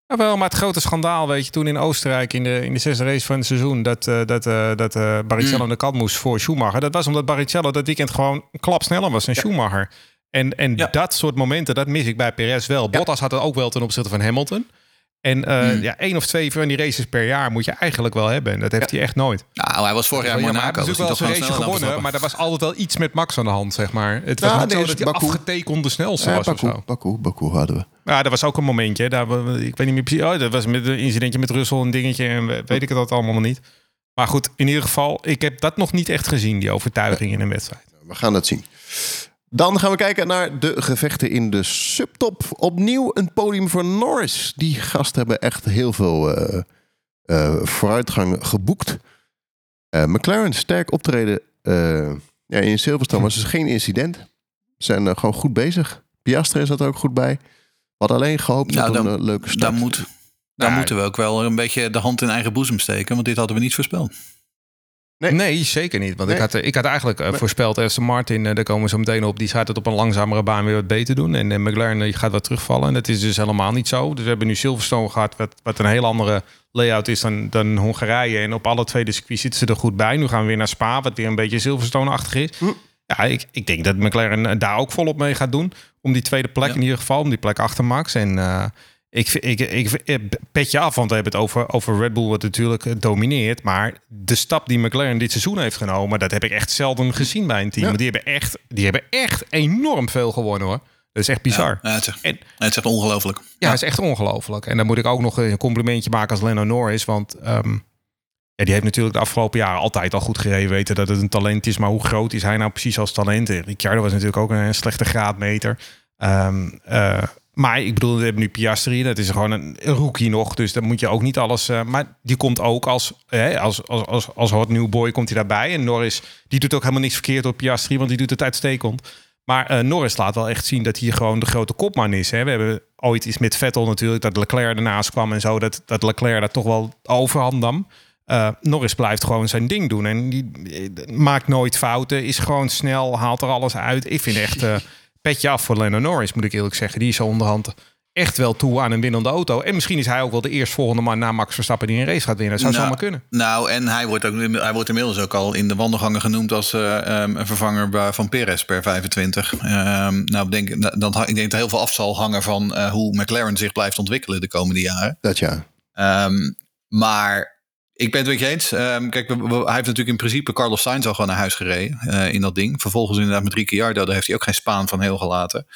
Ja, wel, maar het grote schandaal, weet je, toen in Oostenrijk in de, in de zesde race van het seizoen, dat, eh, dat, dat eh, Barrichello Mm. aan de kant moest voor Schumacher. Dat was omdat Barrichello dat weekend gewoon een klap sneller was dan Schumacher. En, en Ja. dat soort momenten, dat mis ik bij Perez wel. Bottas had het ook wel ten opzichte van Hamilton. En eh, Hmm. ja, één of twee van die races per jaar moet je eigenlijk wel hebben. En dat heeft hij echt nooit. Nou, hij was vorig jaar in Monaco. hij heeft was natuurlijk wel eens een race gewonnen, maar er was altijd wel iets met Max aan de hand, zeg maar. Het was Ja, niet nee, zo is dat hij Baku. afgetekend de snelste Ja, was of zo. Baku, Baku hadden we. Ja, dat was ook een momentje. Daar, ik weet niet meer precies. Oh, dat was met een incidentje met Russell, een dingetje. En we- weet ik het dat allemaal nog niet. Maar goed, in ieder geval, ik heb dat nog niet echt gezien, die overtuiging in een wedstrijd. We gaan het zien. Dan gaan we kijken naar de gevechten in de subtop. Opnieuw een podium voor Norris. Die gasten hebben echt heel veel eh, eh, vooruitgang geboekt. Eh, McLaren, sterk optreden. eh, ja, in Silverstone was dus geen incident. Ze zijn gewoon goed bezig. Piastri zat er ook goed bij. Hadden alleen gehoopt Nou, op een dan- eh, leuke start. Dan, moet, dan Ja. moeten we ook wel een beetje de hand in eigen boezem steken. Want dit hadden we niet voorspeld. Nee. Nee, zeker niet. Want Nee. ik, had, ik had eigenlijk eh, voorspeld, Aston Martin, eh, daar komen we zo meteen op, die gaat het op een langzamere baan weer wat beter doen. En eh, McLaren eh, gaat wat terugvallen. En dat is dus helemaal niet zo. Dus we hebben nu Silverstone gehad, wat, wat een heel andere layout is dan, dan Hongarije. En op alle twee de circuits zitten ze er goed bij. Nu gaan we weer naar Spa, wat weer een beetje Silverstone-achtig is. Hm. Ja, ik, ik denk dat McLaren daar ook volop mee gaat doen. Om die tweede plek Ja. in ieder geval, om die plek achter Max. En ik, ik, ik, ik pet je af, want we hebben het over, over Red Bull, wat natuurlijk eh, domineert. Maar de stap die McLaren dit seizoen heeft genomen, dat heb ik echt zelden gezien bij een team. Ja. Die hebben, echt, die hebben echt enorm veel gewonnen hoor. Dat is echt bizar. Ja, het, is, En- het is echt ongelooflijk. Ja, dat is echt ongelooflijk. En dan moet ik ook nog een complimentje maken als Lando Norris. Want ehm, ja, die heeft natuurlijk de afgelopen jaren altijd al goed gereden. Weten dat het een talent is. Maar hoe groot is hij nou precies als talent? En Ricciardo was natuurlijk ook een slechte graadmeter. Ehm, eh, maar ik bedoel, we hebben nu Piastri. Dat is gewoon een, rookie nog. Dus dan moet je ook niet alles... eh, maar die komt ook als, hè, als, als, als, als hot new boy komt hij daarbij. En Norris, die doet ook helemaal niks verkeerd op Piastri. Want die doet het uitstekend. Maar eh, Norris laat wel echt zien dat hij gewoon de grote kopman is. Hè. We hebben ooit iets met Vettel natuurlijk, dat Leclerc ernaast kwam en zo. Dat, dat Leclerc dat toch wel overhand nam. Eh, Norris blijft gewoon zijn ding doen. En die maakt nooit fouten, is gewoon snel, haalt er alles uit. Ik vind echt petje af voor Lando Norris, moet ik eerlijk zeggen. Die is zo onderhand echt wel toe aan een winnende auto. En misschien is hij ook wel de eerstvolgende man na Max Verstappen die een race gaat winnen. Dat zou Nou, zomaar kunnen. Nou, en hij wordt, ook, hij wordt inmiddels ook al in de wandelgangen genoemd als eh, ehm, een vervanger van Perez per 25. Ehm, nou, ik denk, dat, ik denk dat heel veel af zal hangen van eh, hoe McLaren zich blijft ontwikkelen de komende jaren. Dat ja. Ehm, maar ik ben het met je eens. Ehm, kijk, hij heeft natuurlijk in principe Carlos Sainz al gewoon naar huis gereden eh, in dat ding. Vervolgens inderdaad met Ricciardo, daar heeft hij ook geen spaan van heel gelaten.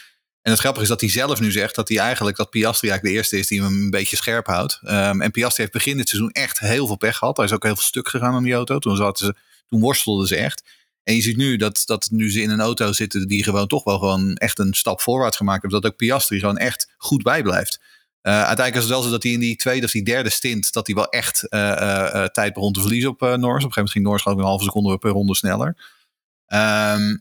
En het grappige is dat hij zelf nu zegt dat hij eigenlijk dat Piastri eigenlijk de eerste is die hem een beetje scherp houdt. Ehm, en Piastri heeft begin dit seizoen echt heel veel pech gehad. Hij is ook heel veel stuk gegaan aan die auto. Toen, ze, toen worstelden ze echt. En je ziet nu dat, dat nu ze in een auto zitten die gewoon toch wel gewoon echt een stap voorwaarts gemaakt heeft. Dat ook Piastri gewoon echt goed bijblijft. Eh, uiteindelijk is het wel zo dat hij in die tweede of die derde stint... dat hij wel echt eh, eh, tijd begon te verliezen op Norris. Op een gegeven moment ging Norris geloof ik een halve seconde per ronde sneller. Ehm,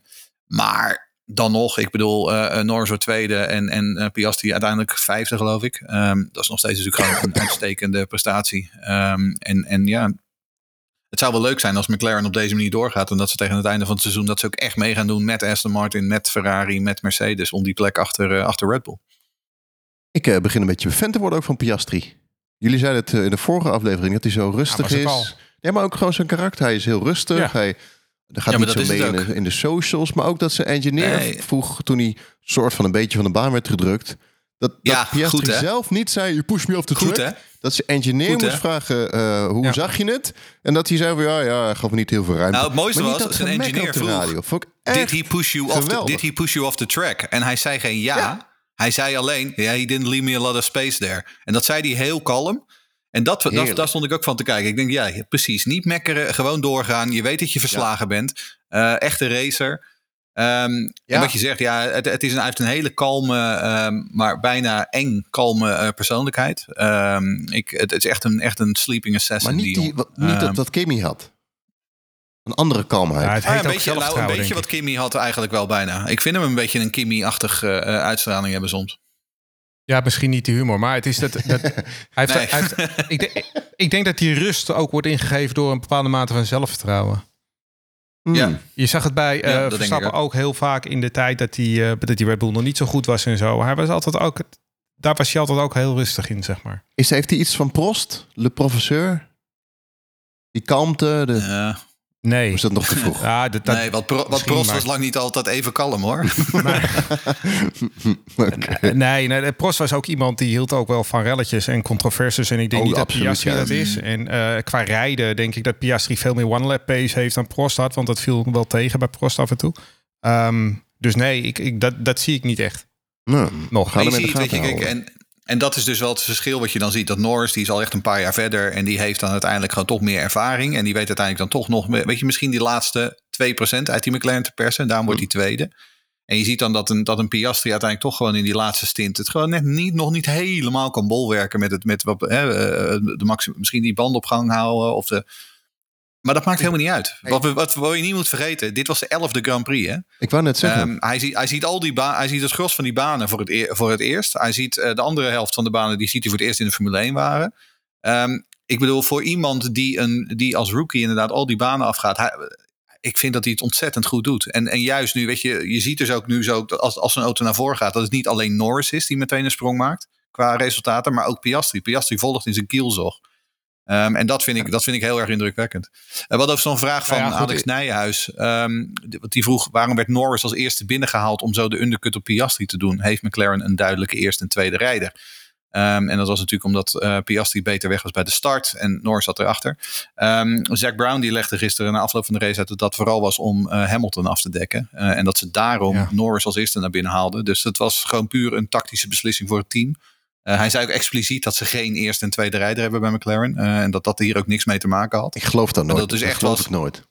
maar dan nog, ik bedoel, Norris wordt tweede en, en Piastri uiteindelijk vijfde, geloof ik. Ehm, dat is nog steeds natuurlijk gewoon een uitstekende prestatie. Ehm, en, en ja, het zou wel leuk zijn als McLaren op deze manier doorgaat. En dat ze tegen het einde van het seizoen dat ze ook echt mee gaan doen met Aston Martin, met Ferrari, met Mercedes. Om die plek achter, achter Red Bull. Ik eh, begin een beetje fan te worden ook van Piastri. Jullie zeiden het eh, in de vorige aflevering dat hij zo rustig is. al. Ja, maar ook gewoon zijn karakter. Hij is heel rustig. Ja. Hij er gaat Ja, niet zo mee in de, ook. in de socials. Maar ook dat zijn engineer Nee. vroeg toen hij soort van een beetje van de baan werd gedrukt. Dat, Ja, Piastri goed, zelf niet zei, you push me off the Goed, track. hè? Dat zijn engineer Goed, hè? moest vragen, eh, hoe Ja. zag je het? En dat hij zei van, ja, ja, hij gaf me niet heel veel ruimte. Nou, het mooiste Maar was, dat zijn engineer vroeg, radio. Vond ik Did he, push you off the, did he push you off the track? En hij zei geen ja. Hij zei alleen, ja, he didn't leave me a lot of space there. En dat zei hij heel kalm. En dat, dat, daar stond ik ook van te kijken. Ik denk, ja, precies. Niet mekkeren, gewoon doorgaan. Je weet dat je verslagen bent. Eh, echte racer. Ehm, En wat je zegt, ja, het, het is een, heeft een hele kalme, ehm, maar bijna eng kalme eh, persoonlijkheid. Ehm, ik, het, het is echt een, echt een sleeping assassin. Maar niet, die wat, niet dat, dat Kimmy had. Een andere kalmheid. Ja, het Ah, heet een ook beetje, nou, een beetje wat. Kimmy had eigenlijk wel bijna. Ik vind hem een beetje een Kimmy-achtig eh, eh, uitstraling hebben soms. Ja, misschien niet de humor, maar het is dat. dat hij heeft, Nee. hij heeft- ik, denk, ik denk dat die rust ook wordt ingegeven door een bepaalde mate van zelfvertrouwen. Hmm. Ja. Je zag het bij eh Ja, ik Verstappen ook. ook heel vaak in de tijd dat die, eh, dat die Red Bull nog niet zo goed was en zo. Hij was altijd ook, daar was hij altijd ook heel rustig in, zeg maar. Is, heeft hij iets van Prost, le professeur? Die kalmte, de... Ja. Nee. Is dat nog te vroeg? Ja, dat, dat, nee, Pro, want misschien, Prost maar- was lang niet altijd even kalm hoor. Oké. Nee, nee, Prost was ook iemand die hield ook wel van relletjes en controversies. En ik denk Oh, niet dat absoluut, Piastri ja. dat is. En eh, qua rijden denk ik dat Piastri veel meer one-lap pace heeft dan Prost had. Want dat viel wel tegen bij Prost af en toe. Ehm, dus nee, ik, ik, dat, dat zie ik niet echt. Nou, Nog. gaan we weet je, kijk, en, en dat is dus wel het verschil wat je dan ziet. Dat Norris, die is al echt een paar jaar verder. En die heeft dan uiteindelijk gewoon toch meer ervaring. En die weet uiteindelijk dan toch nog, weet je, misschien die laatste 2% uit die McLaren te persen. En daarom wordt hij tweede. En je ziet dan dat een, dat een Piastri uiteindelijk toch gewoon in die laatste stint het gewoon net niet, nog niet helemaal kan bolwerken met het, met wat, hè, eh, de maximum, misschien die band op gang houden of de. Maar dat maakt helemaal niet uit. Wat, we, wat, wat je niet moet vergeten, dit was de elfde Grand Prix, hè? Ik wou net zeggen. Ehm, hij, ziet, hij, ziet al die hij ziet het gros van die banen voor het, voor het eerst. Hij ziet eh, de andere helft van de banen, die ziet hij voor het eerst in de Formule 1 waren. Ehm, ik bedoel, voor iemand die, een, die als rookie inderdaad al die banen afgaat. Hij, ik vind dat hij het ontzettend goed doet. En, en juist nu, weet je, je ziet dus ook nu zo, dat als, als een auto naar voren gaat, dat het niet alleen Norris is die meteen een sprong maakt qua resultaten, maar ook Piastri. Piastri volgt in zijn kielzog. Ehm, en dat vind, ik, dat vind ik heel erg indrukwekkend. En wat over zo'n vraag van Nou ja, goed, Alex Nijhuis. ehm, die- vroeg waarom werd Norris als eerste binnengehaald om zo de undercut op Piastri te doen? Heeft McLaren een duidelijke eerste en tweede rijder? Ehm, en dat was natuurlijk omdat eh, Piastri beter weg was bij de start en Norris zat erachter. Ehm Zack Brown die legde gisteren na afloop van de race uit dat dat vooral was om eh, Hamilton af te dekken. En dat ze daarom Ja. Norris als eerste naar binnen haalden. Dus het was gewoon puur een tactische beslissing voor het team. Eh, hij zei ook expliciet dat ze geen eerste en tweede rijder hebben bij McLaren. eh, en dat dat hier ook niks mee te maken had. ik geloof dat nooit. dat is echt geloof was- ik nooit.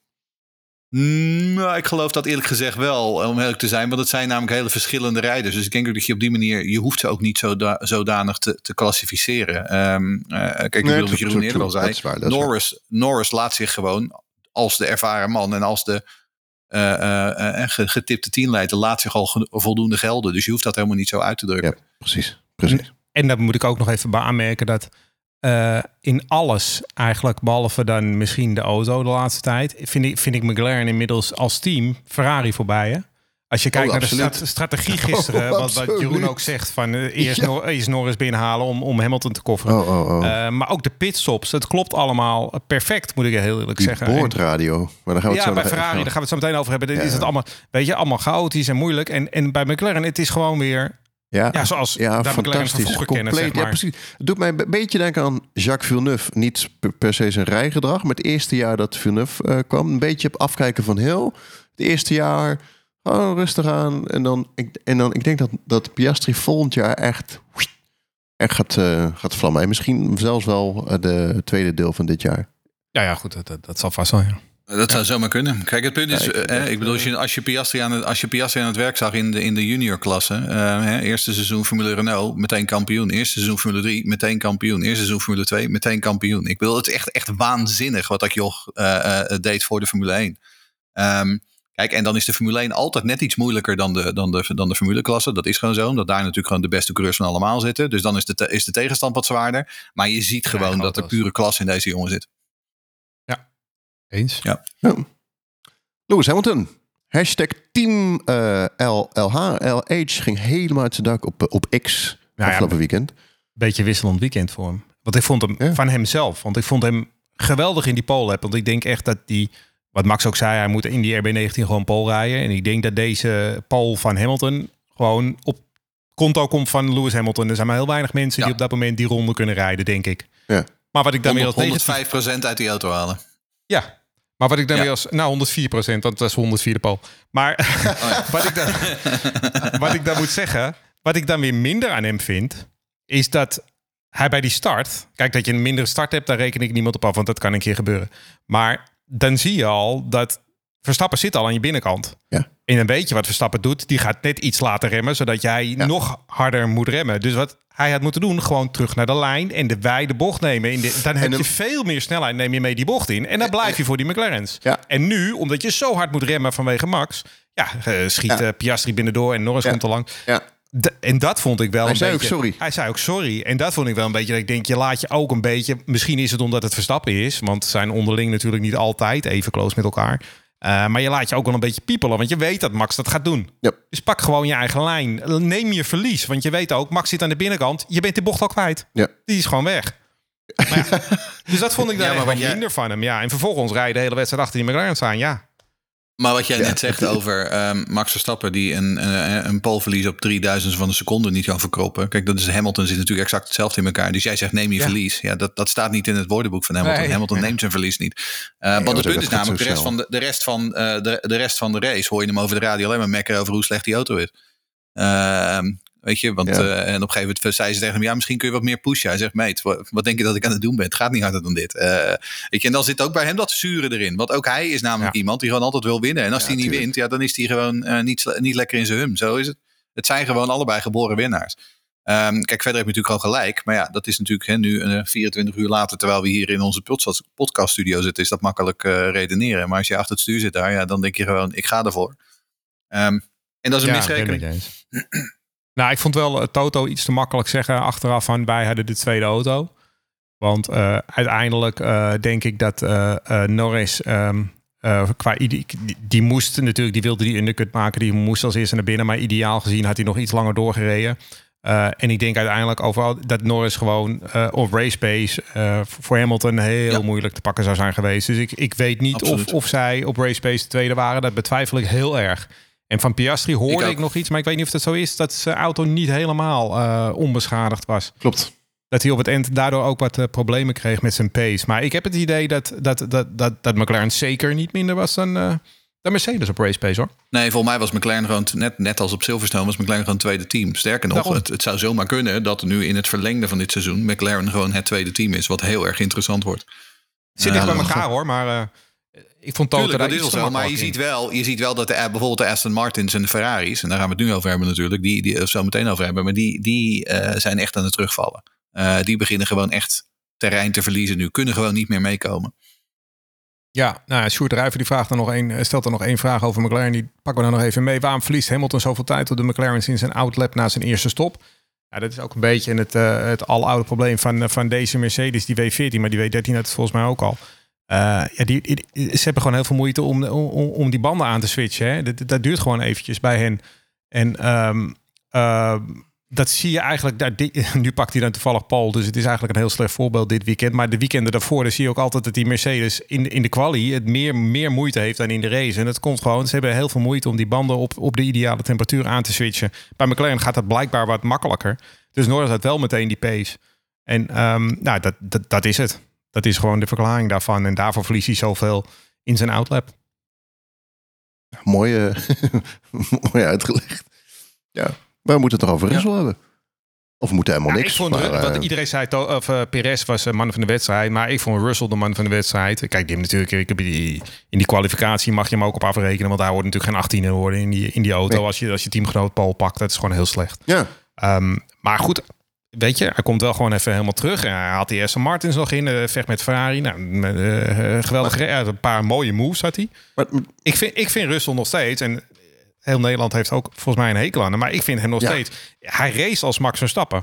Mm, nou, ik geloof dat eerlijk gezegd wel, om eerlijk te zijn. Want het zijn namelijk hele verschillende rijders. Dus ik denk ook dat je op die manier, je hoeft ze ook niet zoda- zodanig te, te klassificeren. Ehm, eh, kijk, ik bedoel wat Jeroen eerder al zei. Waar. Norris, Norris laat zich gewoon als de ervaren man en als de eh, eh, eh, ge- getipte teamleider laat zich al voldoende gelden. Dus je hoeft dat helemaal niet zo uit te drukken. Ja, precies. precies. En dan moet ik ook nog even bij aanmerken dat eh, in alles eigenlijk, behalve dan misschien de auto de laatste tijd, vind ik, vind ik McLaren inmiddels als team Ferrari voorbij. Hè? Als je kijkt Oh, naar de strategie gisteren, Oh, wat, wat. Jeroen ook zegt, van eh, eerst, Nor- eerst Norris binnenhalen om, om Hamilton te kofferen. Oh, oh. Eh, maar ook de pitstops, het klopt allemaal perfect, moet ik heel eerlijk Die zeggen. En- boordradio. Maar daar gaan we het ja, zo bij Ferrari, daar gaan we het zo meteen over hebben. Ja. is het allemaal, weet je, allemaal chaotisch en moeilijk. En, en bij McLaren, het is gewoon weer, Ja, ja, zoals ja van fantastisch. kennen, Compleet, zeg maar. Ja, precies. Het doet mij een beetje denken aan Jacques Villeneuve. Niet per, se zijn rijgedrag, maar het eerste jaar dat Villeneuve eh, kwam. Een beetje op afkijken van heel. Het eerste jaar gewoon rustig aan. En dan, ik, en dan, ik denk dat, dat Piastri volgend jaar echt, echt gaat, eh, gaat vlammen. En misschien zelfs wel eh, de tweede deel van dit jaar. ja, ja goed, dat, dat, dat zal vast wel, ja. Dat zou zomaar kunnen. Kijk, het punt is, Ja, ik vind eh, dat, ik bedoel, als je, als je, Piastri aan het, als je Piastri aan het werk zag in de, in de juniorklasse, eh, eerste seizoen Formule Renault, meteen kampioen. Eerste seizoen Formule 3, meteen kampioen. Eerste seizoen Formule 2, meteen kampioen. Ik bedoel, het is echt, echt waanzinnig wat dat joh eh, eh, deed voor de Formule 1. Ehm, kijk, en dan is de Formule 1 altijd net iets moeilijker dan de, dan de, dan de Formuleklasse. Dat is gewoon zo, omdat daar natuurlijk gewoon de beste coureurs van allemaal zitten. Dus dan is de, is de tegenstand wat zwaarder. Maar je ziet gewoon dat er pure klasse in deze jongen zit. Eens? Ja. Lewis Hamilton. Hashtag Team eh, LLH. LH ging helemaal uit zijn dak op, eh, op X ja, afgelopen weekend. beetje wisselend weekend voor hem. Want ik vond hem Ja. van hemzelf. Want ik vond hem geweldig in die pole app. Want ik denk echt dat die, wat Max ook zei, hij moet in die RB19 gewoon pole rijden. En ik denk dat deze pole van Hamilton gewoon op konto komt van Lewis Hamilton. Er zijn maar heel weinig mensen Ja. die op dat moment die ronde kunnen rijden, denk ik. Ja. Maar wat ik dan weer als 100, negatief... 105% uit die auto halen. Ja. Maar wat ik dan Ja. weer als... Nou, 104 procent, want dat is 104 pole. Maar wat, ik dan, wat ik dan moet zeggen... Wat ik dan weer minder aan hem vind... is dat hij bij die start... Kijk, dat je een mindere start hebt... daar reken ik niemand op af, want dat kan een keer gebeuren. Maar dan zie je al dat... Verstappen zit al aan je binnenkant. Ja. En dan weet je wat Verstappen doet. Die gaat net iets later remmen... zodat jij nog harder moet remmen. Dus wat hij had moeten doen... gewoon terug naar de lijn... en de wijde bocht nemen. In de, dan heb je veel meer snelheid... neem je mee die bocht in... en dan blijf je voor die McLaren's. Ja. En nu, omdat je zo hard moet remmen vanwege Max... ja, eh, schiet Ja. eh, Piastri binnendoor en Norris Ja. komt er lang. Ja. En dat vond ik wel Hij een zei ook beetje... sorry. Hij zei ook sorry. En dat vond ik wel een beetje... dat ik denk, je laat je ook een beetje... Misschien is het omdat het Verstappen is... want zijn onderling natuurlijk niet altijd even close met elkaar. Eh, maar je laat je ook wel een beetje piepelen... want je weet dat Max dat gaat doen. Dus pak gewoon je eigen lijn. Neem je verlies. Want je weet ook, Max zit aan de binnenkant. Je bent de bocht al kwijt. Ja. Die is gewoon weg. Dus dat vond ik daar Ja, maar jij- minder van hem. Ja, en vervolgens rijden de hele wedstrijd achter die McLaren staan. Ja, Maar wat jij Ja. net zegt over ehm, Max Verstappen... die een, een, een poleverlies op 3000 van een seconde niet kan verkroppen. Kijk, dat is Hamilton zit natuurlijk exact hetzelfde in elkaar. Dus jij zegt neem je Ja. verlies. Ja, dat, dat staat niet in het woordenboek van Hamilton. Nee. Hamilton neemt zijn verlies niet. Eh want maar het punt is namelijk, de rest, van de, de, rest van, eh, de, de rest van de race... hoor je hem over de radio alleen maar mekkeren over hoe slecht die auto is. Ehm, weet je, want Ja. eh, en op een gegeven moment zei ze tegen hem... ja, misschien kun je wat meer pushen. Hij zegt, meet, wat, denk je dat ik aan het doen ben? Het gaat niet harder dan dit. Eh, weet je, en dan zit ook bij hem dat zure erin. Want ook hij is namelijk Ja. iemand die gewoon altijd wil winnen. En als Ja, hij niet tuurlijk. wint, ja, dan is hij gewoon eh, niet, niet lekker in zijn hum. Zo is het. Het zijn gewoon allebei geboren winnaars. Ehm, kijk, verder heb je natuurlijk gewoon gelijk. Maar ja, dat is natuurlijk hè, nu eh, 24 uur later... terwijl we hier in onze podcast- podcaststudio zitten... is dat makkelijk eh, redeneren. Maar als je achter het stuur zit daar... Ja, dan denk je gewoon, ik ga ervoor. Ehm, en dat is een ja, misrekening. Nou, ik vond wel eh, Toto iets te makkelijk zeggen achteraf van wij hadden de tweede auto. Want eh, uiteindelijk eh, denk ik dat Norris ehm, eh, qua die, die moest natuurlijk, die wilde die undercut maken, die moest als eerste naar binnen. Maar ideaal gezien had hij nog iets langer doorgereden. En ik denk uiteindelijk overal dat Norris gewoon op race pace voor Hamilton heel Ja. moeilijk te pakken zou zijn geweest. Dus ik, ik weet niet of, of zij op race pace de tweede waren. Dat betwijfel ik heel erg. En van Piastri hoorde Ik nog iets, maar ik weet niet of dat zo is, dat zijn auto niet helemaal eh, onbeschadigd was. Klopt. Dat hij op het eind daardoor ook wat eh, problemen kreeg met zijn pace. Maar ik heb het idee dat, dat, dat, dat, dat McLaren zeker niet minder was dan, eh, dan Mercedes op race pace hoor. Nee, volgens mij was McLaren gewoon, net, net als op Silverstone, was McLaren gewoon tweede team. Sterker nog, het, het zou zomaar kunnen dat nu in het verlengde van dit seizoen McLaren gewoon het tweede team is, wat heel erg interessant wordt. Zit dicht bij elkaar hoor, maar ik vond Toto Tuurlijk, daar dat is zo. Maar je ziet, wel, je ziet wel dat de, eh, bijvoorbeeld de Aston Martins en de Ferraris, en daar gaan we het nu over hebben natuurlijk, die, die er zo meteen over hebben, maar die, die eh, zijn echt aan het terugvallen. Eh, die beginnen gewoon echt terrein te verliezen nu, kunnen gewoon niet meer meekomen. Ja, nou ja, Sjoerd Ruiver die vraagt er nog een, stelt er nog één vraag over McLaren. Die pakken we dan nog even mee. Waarom verliest Hamilton zoveel tijd op de McLaren sinds zijn outlap na zijn eerste stop? Ja, dat is ook een beetje het, eh, het aloude probleem van, eh, van deze Mercedes, die W14, maar die W13 had het volgens mij ook al. Eh, ja, die, ze hebben gewoon heel veel moeite om, om, om die banden aan te switchen. Hè. Dat, dat duurt gewoon eventjes bij hen. En ehm, ehm, dat zie je eigenlijk. Nu pakt hij dan toevallig Paul, dus het is eigenlijk een heel slecht voorbeeld dit weekend. Maar de weekenden daarvoor zie je ook altijd dat die Mercedes in, de- in de quali het meer, meer moeite heeft dan in de race. En dat komt gewoon. Ze hebben heel veel moeite om die banden op, op de ideale temperatuur aan te switchen. Bij McLaren gaat dat blijkbaar wat makkelijker. Dus Norris had wel meteen die pace. En ehm, nou, dat, dat, dat is het. Dat is gewoon de verklaring daarvan. En daarvoor verliest hij zoveel in zijn outlap. Mooi, eh, mooi uitgelegd. Ja, maar we moeten het toch over Russell hebben. Of we moeten helemaal Ja, niks. ik vond, maar, wat eh, iedereen zei, of uh, Perez was de man van de wedstrijd, maar ik vond Russell de man van de wedstrijd. Kijk, die natuurlijk, ik heb die, in die kwalificatie mag je hem ook op afrekenen, want daar wordt natuurlijk geen 18 worden in die, in die auto Nee. als je als je teamgenoot Paul pakt. Dat is gewoon heel slecht. ja, Ehm, maar goed, weet je, hij komt wel gewoon even helemaal terug. En hij had die Aston Martins nog in, eh, vecht met Ferrari. Nou, eh, geweldig. een paar mooie moves had hij. maar, Ik vind, ik vind Russell nog steeds, en heel Nederland heeft ook volgens mij een hekel aan hem, maar ik vind hem nog Ja. steeds, hij race als Max Verstappen.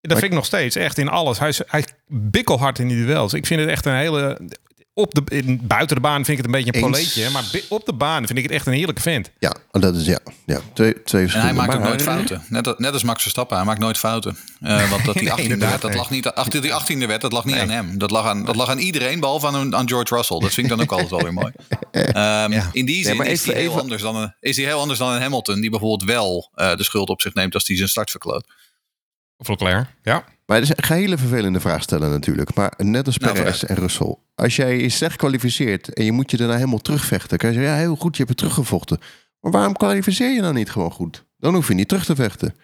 Dat Maar- vind ik nog steeds, echt in alles. Hij is, hij bikkelhard in die duels. Ik vind het echt een hele... Op de, in, buiten de baan vind ik het een beetje een proleetje. Maar op de baan vind ik het echt een heerlijke vent. ja, dat is ja, ja twee, twee En hij maakt ook nooit fouten. Net, als- net als Max Verstappen, hij maakt nooit fouten. Eh, want dat die 18e inderdaad, werd, dat lag niet, achter die 18e werd, dat lag niet Nee. aan hem. Dat lag aan, dat lag aan iedereen, behalve aan, aan George Russell. Dat vind ik dan ook altijd wel weer mooi. Ehm, In die zin maar is, hij heel even- anders dan een, is hij heel anders dan een Hamilton, die bijvoorbeeld wel eh, de schuld op zich neemt als hij zijn start verkloot. Of Leclerc, ja. Maar het is een hele vervelende vraag stellen natuurlijk. Maar net als Nou, Perez en Russell. Als jij je slecht kwalificeert en je moet je daarna helemaal terugvechten. Kan je zeggen, ja heel goed, je hebt het teruggevochten. Maar waarom kwalificeer je dan niet gewoon goed? Dan hoef je niet terug te vechten.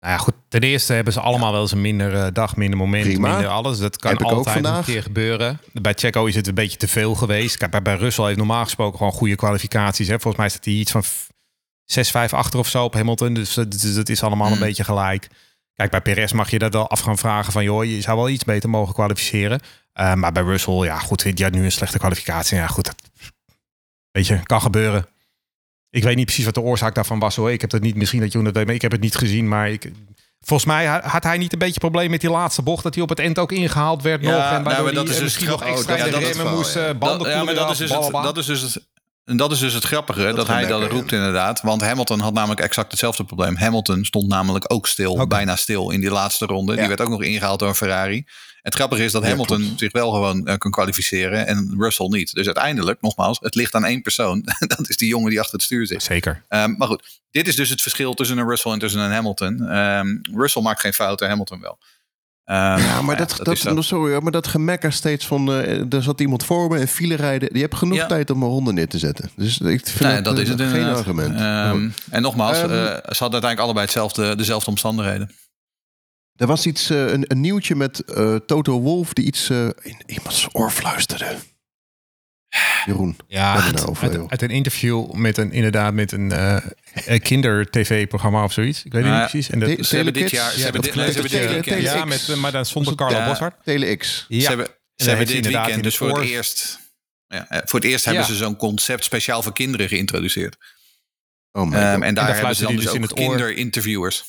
Nou ja, goed. Ten eerste hebben ze allemaal wel eens een minder eh, dag, minder moment, Prima. minder alles. Dat kan Heb altijd een keer gebeuren. Bij Checo is het een beetje te veel geweest. Kijk, bij, bij Russell heeft normaal gesproken gewoon goede kwalificaties. Hè. Volgens mij staat hij iets van 6-5 achter of zo op Hamilton. Dus dat, dus dat is allemaal een Hmm. beetje gelijk. Kijk, bij Perez mag je dat wel af gaan vragen van... joh, je zou wel iets beter mogen kwalificeren. Eh, maar bij Russell, ja goed, die had nu een slechte kwalificatie. Ja goed, dat, weet je, kan gebeuren. Ik weet niet precies wat de oorzaak daarvan was hoor. Ik heb het niet, misschien dat je dat weet, maar ik heb het niet gezien. Maar ik, volgens mij ha- had hij niet een beetje probleem met die laatste bocht. Dat hij op het eind ook ingehaald werd Ja, nog. En nou, waardoor maar dat is dus misschien nog extra oh, in de ja, remmen moest. ja. banden Dat- ja, maar koelen dat is, dus het, dat is dus het, En dat is dus het grappige, dat, Dat hij dat roept inderdaad. Want Hamilton had namelijk exact hetzelfde probleem. Hamilton stond namelijk ook stil, bijna stil in die laatste ronde. Die werd ook nog ingehaald door een Ferrari. Het grappige is dat Ja, Hamilton klopt. zich wel gewoon eh, kan kwalificeren en Russell niet. Dus uiteindelijk, nogmaals, het ligt aan één persoon. dat is die jongen die achter het stuur zit. Zeker. Ehm, maar goed, dit is dus het verschil tussen een Russell en tussen een Hamilton. Ehm, Russell maakt geen fouten, Hamilton wel. Ehm, Ja, maar dat, dat, zo. sorry, maar dat gemekker steeds van... eh, er zat iemand voor me en file rijden. Je hebt genoeg Ja. tijd om een ronde neer te zetten. Dus ik vind Nee, dat, dat eh, is het geen inderdaad. argument. Ehm, en nogmaals, Ehm, eh, ze hadden uiteindelijk allebei hetzelfde, dezelfde omstandigheden. Er was iets, een, een nieuwtje met Toto Wolf die iets in iemands oor fluisterde. Jeroen. Ja, uit, over, uit- joh? uit een interview met een inderdaad met een eh, eh, kinder-tv-programma of zoiets. Ik weet het Nou niet precies. En dat, Ze hebben dit jaar, ze Ja, hebben dit, nee, ze hebben dit ja, met, maar dan zonder Carlo Ja. Boshart. Tele-X. Ja. Ze hebben, En ze hebben dit inderdaad weekend in dus het voor het eerst... Ja, voor het eerst hebben ze zo'n concept speciaal voor kinderen geïntroduceerd. Oh God. en daar hebben ze dan dus dus in ook kinderinterviewers.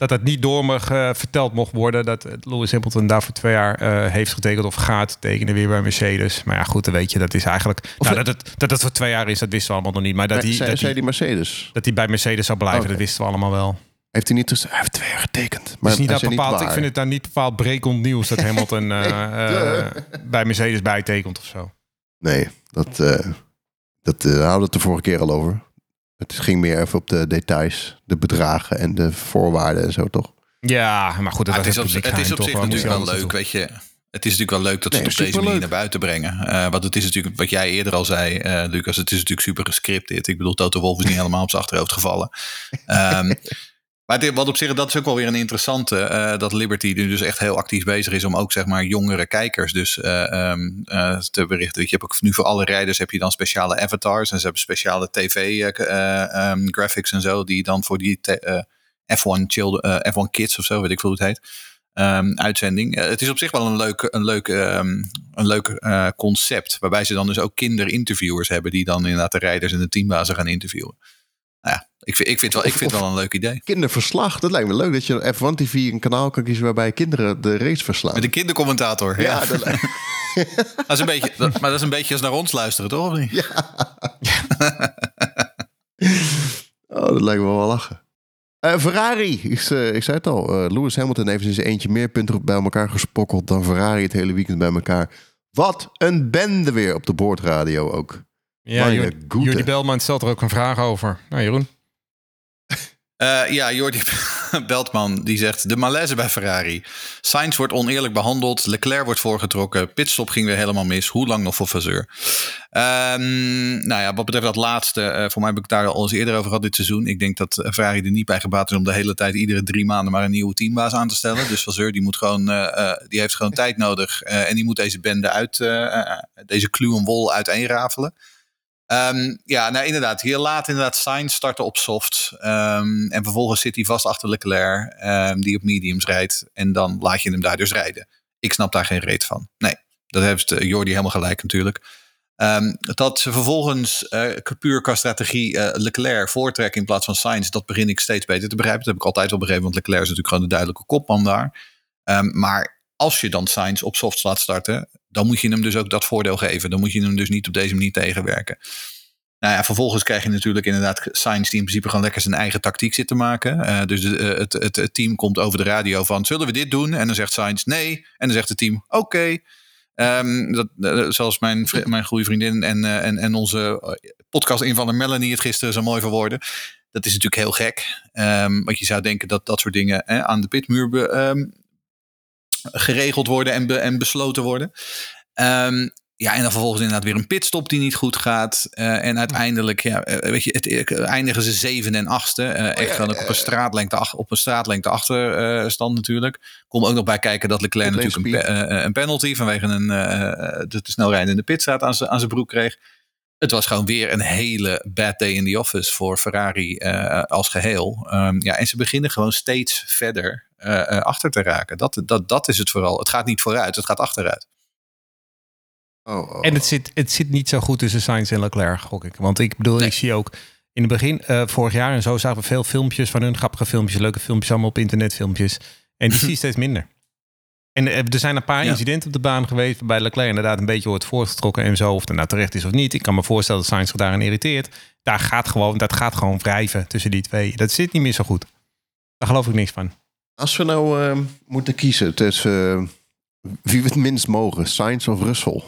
Dat dat niet door me ge- verteld mocht worden. Dat eh, Lewis Hamilton daar voor twee jaar eh, heeft getekend of gaat tekenen weer bij Mercedes. Maar ja, goed, dan weet je, dat is eigenlijk... Nou, dat, het, dat het voor twee jaar is, dat wisten we allemaal nog niet. Maar dat hij, zei, dat zei hij, die Mercedes. dat hij bij Mercedes zou blijven, Oké. dat wisten we allemaal wel. Heeft hij niet... tussen- Hij heeft twee jaar getekend. Maar is niet dat bepaald, ik vind het dan niet bepaald brekend nieuws dat Hamilton eh, eh, bij Mercedes bijtekent of zo. Nee, dat, eh dat eh, hadden we het de vorige keer al over. Het ging meer even op de details, de bedragen en de voorwaarden en zo, toch? Ja, maar goed, dat Ah, het is op, het is op toch? zich natuurlijk wel leuk, weet je. Het is natuurlijk wel leuk dat ze Nee, het op deze manier naar buiten brengen. Eh, want het is natuurlijk, wat jij eerder al zei, eh, Lucas, het is natuurlijk super gescripteerd. Ik bedoel, Toto Wolff is niet helemaal op zijn achterhoofd gevallen. Ehm, maar wat op zich, dat is ook wel weer een interessante, eh, dat Liberty nu dus echt heel actief bezig is om ook zeg maar jongere kijkers dus eh, ehm, eh, te berichten. Je hebt ook nu voor alle rijders heb je dan speciale avatars en ze hebben speciale tv eh, eh, ehm, graphics en zo die dan voor die te- eh, F1, children, eh, F1 Kids of zo, weet ik veel hoe het heet ehm, uitzending. Het is op zich wel een leuk, een leuk, een leuk concept. Waarbij ze dan dus ook kinderinterviewers hebben. Die dan inderdaad de rijders en de teambazen gaan interviewen. Ja, ik, vind- ik vind, wel, ik vind het wel een leuk idee. Kinderverslag, dat lijkt me leuk dat je op F1 TV een kanaal kan kiezen waarbij kinderen de race verslaan. Met een kindercommentator. Ja, ja, dat lijkt Dat is een beetje, dat- maar dat is een beetje als naar ons luisteren, toch? Of niet? Oh, dat lijkt me wel lachen. Eh, Ferrari, ik, eh, ik zei het al. eh, Lewis Hamilton heeft in zijn eentje meer punten bij elkaar gespokkeld dan Ferrari het hele weekend bij elkaar. Wat een bende weer op de boordradio ook. Ja. Jordi Belman stelt er ook een vraag over. Nou, Jeroen. Eh, ja, Jordi Beltman die zegt de malaise bij Ferrari. Sainz wordt oneerlijk behandeld. Leclerc wordt voorgetrokken. Pitstop ging weer helemaal mis. Hoe lang nog voor Fazeur? Ehm, nou ja, wat betreft dat laatste. eh, voor mij heb ik daar al eens eerder over gehad dit seizoen. Ik denk dat eh, Ferrari er niet bij gebaat is om de hele tijd iedere drie maanden maar een nieuwe teambaas aan te stellen. Dus Fazeur die moet gewoon, die heeft gewoon tijd nodig. en die moet deze bende uit, deze kluw en wol uiteenrafelen. Ehm, ja, nou inderdaad. Hier laat inderdaad Sainz starten op soft. Ehm, en vervolgens zit hij vast achter Leclerc, ehm, die op mediums rijdt. En dan laat je hem daar dus rijden. Ik snap daar geen reet van. Nee, dat heeft eh, Jordi helemaal gelijk natuurlijk. Dat ze vervolgens eh, puur qua strategie eh, Leclerc voortrekken in plaats van Sainz, dat begin ik steeds beter te begrijpen. Dat heb ik altijd wel begrepen, want Leclerc is natuurlijk gewoon de duidelijke kopman daar. Maar als je dan Sainz op softs laat starten, dan moet je hem dus ook dat voordeel geven. Dan moet je hem dus niet op deze manier tegenwerken. Nou ja, vervolgens krijg je natuurlijk inderdaad Sainz die in principe gewoon lekker zijn eigen tactiek zit te maken. Eh, dus eh, het, het, team komt over de radio van, zullen we dit doen? En dan zegt Sainz nee. En dan zegt het team, oké. Ehm, dat, eh, zoals mijn, mijn goede vriendin en, en, en onze podcast-invaller Melanie het gisteren zo mooi verwoordde. Dat is natuurlijk heel gek. Ehm, want je zou denken dat dat soort dingen aan de pitmuur ehm, geregeld worden en, be- en besloten worden. Ehm, ja, en dan vervolgens inderdaad weer een pitstop die niet goed gaat. Eh, en uiteindelijk, ja, eh, weet je, het, eh, eindigen ze zeven en achtste. Eh, echt ook op een straatlengte, ach- op een straatlengte achterstand natuurlijk. Kom ook nog bij kijken dat Leclerc natuurlijk een, een penalty vanwege een de te snel rijdende pitstraat aan zijn aan zijn broek kreeg. Het was gewoon weer een hele bad day in the office voor Ferrari als geheel. Ehm, ja, en ze beginnen gewoon steeds verder achter te raken. Dat, dat, dat is het vooral. Het gaat niet vooruit, het gaat achteruit. Oh, oh. En het zit, het zit niet zo goed tussen Sainz en Leclerc, gok ik. Want ik bedoel, Nee. ik zie ook in het begin, eh, vorig jaar en zo, zagen we veel filmpjes van hun, grappige filmpjes, leuke filmpjes, allemaal op internet filmpjes. En die zie je steeds minder. En eh, er zijn een paar Ja. incidenten op de baan geweest... waarbij Leclerc inderdaad een beetje wordt voortgetrokken en zo. Of het nou terecht is of niet. Ik kan me voorstellen dat Sainz zich daarin irriteert. Daar gaat gewoon, dat gaat gewoon wrijven tussen die twee. Dat zit niet meer zo goed. Daar geloof ik niks van. Als we nou eh, moeten kiezen tussen eh, wie we het minst mogen, Sainz of Russell.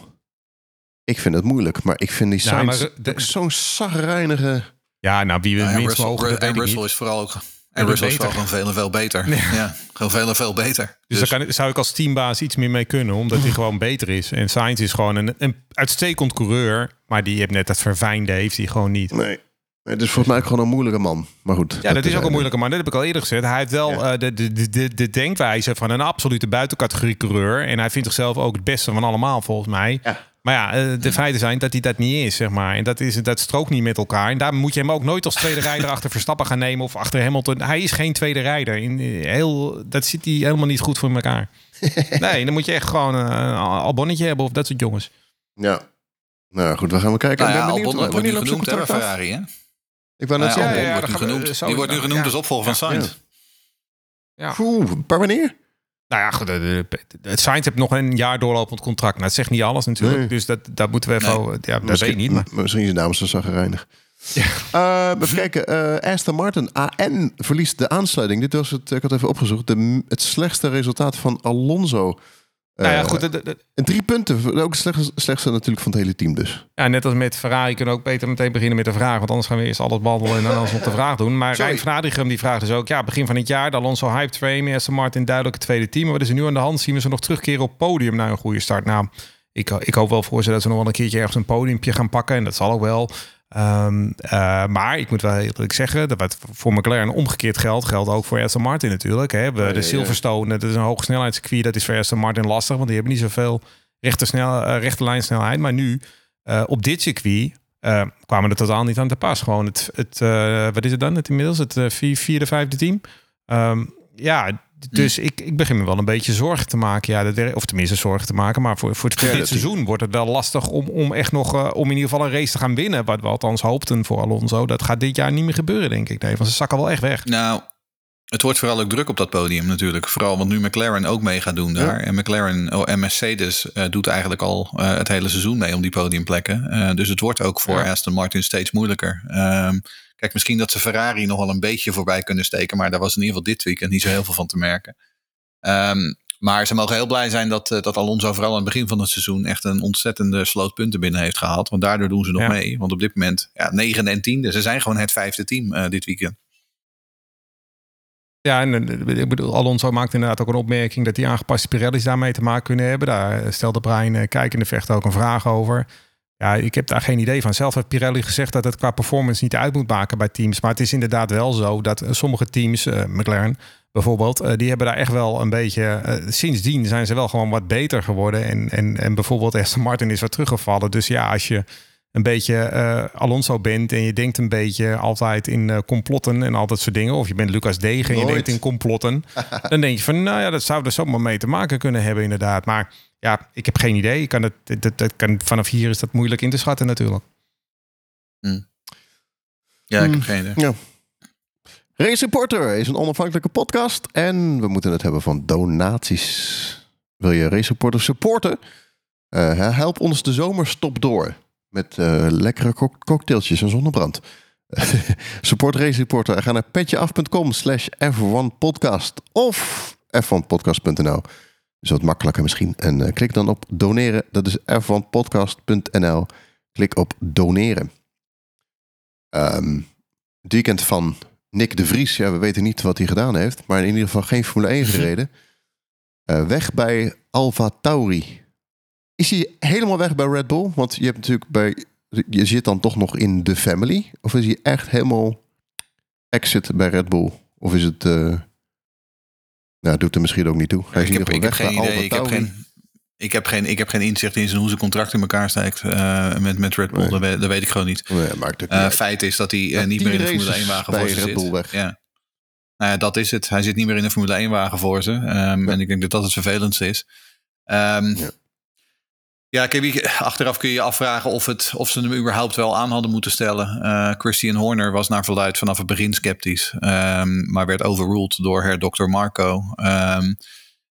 Ik vind het moeilijk, maar ik vind die Ja, de- ook zo'n zagrijnige... Ja, nou, wie we Ja, het en minst Russell, mogen, dat en weet ik Russell niet. is vooral ook. dat En Russell is gewoon veel en veel beter. Ja, gewoon veel en veel beter. Dus, daar kan, zou ik als teambaas iets meer mee kunnen, omdat hij gewoon beter is. En Sainz is gewoon een, een uitstekend coureur, maar die heeft net dat verfijnde, heeft hij gewoon niet. Nee. Het is volgens mij ook gewoon een moeilijke man. Maar goed. Ja, dat is ook een moeilijke man. Dat heb ik al eerder gezegd. Hij heeft wel Ja. eh, de, de, de, de, de denkwijze van een absolute buitencategorie coureur. En hij vindt zichzelf ook het beste van allemaal, volgens mij. Ja. Maar ja, eh, de feiten zijn dat hij dat niet is, zeg maar. En dat, is, dat strookt niet met elkaar. En daar moet je hem ook nooit als tweede rijder achter Verstappen gaan nemen of achter Hamilton. Hij is geen tweede rijder. In, eh, heel, dat zit hij helemaal niet goed voor elkaar. Nee, dan moet je echt gewoon eh, een albonnetje hebben of dat soort jongens. Ja. Nou goed, we gaan we kijken. Nou Ik ja, ben benieuwd, Albon wordt nu genoemd hè? Ferrari. Hè? Ik wou net Ja, zeggen. Ja, wordt genoemd. Die wordt nu genoemd ja. als opvolger van Sainz. Ja. Oeh, per wanneer? Nou ja, goed, het Sainz heeft nog een jaar doorlopend contract. Nou, het zegt niet alles natuurlijk. Nee. Dus dat, dat moeten we even... Nee. Ja, dat Misschien- weet ik niet. Maar Misschien zijn dames zo zagrijnig. Eh, even kijken. eh, Aston Martin AN verliest de aansluiting. Dit was het, ik had even opgezocht, de, het slechtste resultaat van Alonso. Nou ja, Eh, goed, de- de- de- En drie punten. Ook het slechtste, natuurlijk van het hele team dus. Ja, net als met Ferrari kunnen we ook beter meteen beginnen met de vraag. Want anders gaan we eerst alles behandelen en dan alles nog de vraag doen. Maar Sorry. Rijn van Adrichem die vraagt dus ook... Ja, begin van het jaar, de Alonso hype train. Aston Martin duidelijk het tweede team. Maar wat is er nu aan de hand? Zien we ze nog terugkeren op podium na een goede start? Nou, ik, ik hoop wel voor ze dat ze nog wel een keertje ergens een podiumpje gaan pakken. En dat zal ook wel. Ehm, eh, maar ik moet wel eerlijk zeggen... dat wat voor McLaren omgekeerd geldt... geldt ook voor Aston Martin natuurlijk. Hè. We, de ja. Silverstone, dat is een hoge snelheidscircuit. Dat is voor Aston Martin lastig, want die hebben niet zoveel rechte, snel, eh, rechte lijnsnelheid. Maar nu, eh, op dit circuit, kwamen er totaal niet aan te pas. Gewoon het, het wat is het dan? Het inmiddels het vier, vierde, vijfde team. Ehm, ja, dus ik, ik begin me wel een beetje zorgen te maken. Ja, dat, of tenminste zorgen te maken. Maar voor, voor, het, dit seizoen wordt het wel lastig om, om echt nog, eh, om in ieder geval een race te gaan winnen. Wat we althans hoopten voor Alonso. Dat gaat dit jaar niet meer gebeuren, denk ik. Nee, want ze zakken wel echt weg. Nou, het wordt vooral ook druk op dat podium natuurlijk. Vooral want nu McLaren ook mee gaat doen daar. En McLaren oh, en Mercedes eh, doet eigenlijk al eh, het hele seizoen mee om die podiumplekken. Dus het wordt ook voor Ja. Aston Martin steeds moeilijker. Ehm, kijk, misschien dat ze Ferrari nog wel een beetje voorbij kunnen steken. Maar daar was in ieder geval dit weekend niet zo heel veel van te merken. Ehm, maar ze mogen heel blij zijn dat, eh, dat Alonso vooral aan het begin van het seizoen echt een ontzettende sloot punten binnen heeft gehaald. Want daardoor doen ze nog Ja. mee. Want op dit moment, ja, 9 en 10. Ze zijn gewoon het vijfde team eh, dit weekend. Ja, en eh, ik bedoel, Alonso maakt inderdaad ook een opmerking dat die aangepaste Pirelli's daarmee te maken kunnen hebben. Daar stelde Brian eh, Kijk in de vecht ook een vraag over. Ja, ik heb daar geen idee van. Zelf heeft Pirelli gezegd dat het qua performance niet uit moet maken bij teams. Maar het is inderdaad wel zo dat eh, sommige teams, eh, McLaren bijvoorbeeld, eh, die hebben daar echt wel een beetje. sindsdien zijn ze wel gewoon wat beter geworden. En, en, en bijvoorbeeld Aston Martin is wat teruggevallen. Dus ja, als je een beetje Alonso bent en je denkt een beetje altijd in complotten en al dat soort dingen. Of je bent Lucas Degen en je denkt in complotten. dan denk je van, nou ja, dat zou er zomaar mee te maken kunnen hebben inderdaad. Maar ja, ik heb geen idee. Ik kan het, dat, dat kan, vanaf hier is dat moeilijk in te schatten natuurlijk. Ja, ik Hmm. heb geen idee. Ja. Race Reporter is een onafhankelijke podcast en we moeten het hebben van donaties. Wil je Race Reporter supporten? Eh, help ons de zomerstop door met eh, lekkere cock- cocktailtjes en zonnebrand. Support Race Reporter. Ga naar petjeaf.com slash f1podcast of f1podcast.nl. Is wat makkelijker misschien. En eh, klik dan op doneren. Dat is f1podcast.nl. Klik op doneren. Het weekend van Nick de Vries. Ja, we weten niet wat hij gedaan heeft. Maar in ieder geval geen Formule 1 gereden. Eh, weg bij Alfa Tauri. Is hij helemaal weg bij Red Bull? Want je hebt natuurlijk bij... Je zit dan toch nog in de family? Of is hij echt helemaal exit bij Red Bull? Of is het... eh nou, doet er misschien ook niet toe. Hij is ik heb, ik heb geen idee. Ik heb geen, ik, heb geen, ik heb geen inzicht in hoe zijn contract in elkaar steekt eh, met, met Red Bull. Nee. Dat, weet, dat weet ik gewoon niet. Nee, maakt Eh, feit is dat hij eh, niet meer in de Formule races 1 wagen voor zit. Weg. Ja. Nou ja, dat is het. Hij zit niet meer in de Formule 1 wagen voor ze. Ehm, En ik denk dat dat het vervelendste is. Ehm, Ja. Ja, achteraf kun je je afvragen of, het, of ze hem überhaupt wel aan hadden moeten stellen. Eh, Christian Horner was naar verluid vanaf het begin sceptisch. ehm, maar werd overruled door her Dr. Marco. Ehm,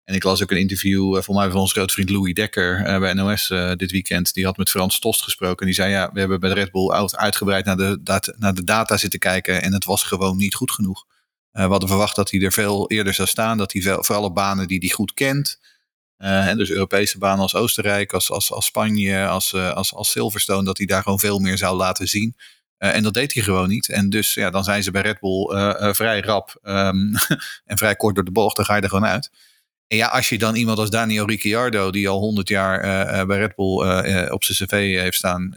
En ik las ook een interview uh, voor mij van onze grote vriend Louis Dekker uh, bij NOS dit weekend. Die had met Frans Tost gesproken. En die zei, ja, we hebben bij Red Bull uitgebreid naar de, naar de data zitten kijken. En het was gewoon niet goed genoeg. we hadden verwacht dat hij er veel eerder zou staan. Dat hij veel, voor alle banen die hij goed kent. En dus Europese banen als Oostenrijk, als, als, als Spanje, als, als, als Silverstone. Dat hij daar gewoon veel meer zou laten zien. en dat deed hij gewoon niet. En dus ja, dan zijn ze bij Red Bull vrij rap um, en vrij kort door de bocht. Dan ga je er gewoon uit. En ja, als je dan iemand als Daniel Ricciardo, die al 100 jaar bij Red Bull op zijn cv heeft staan,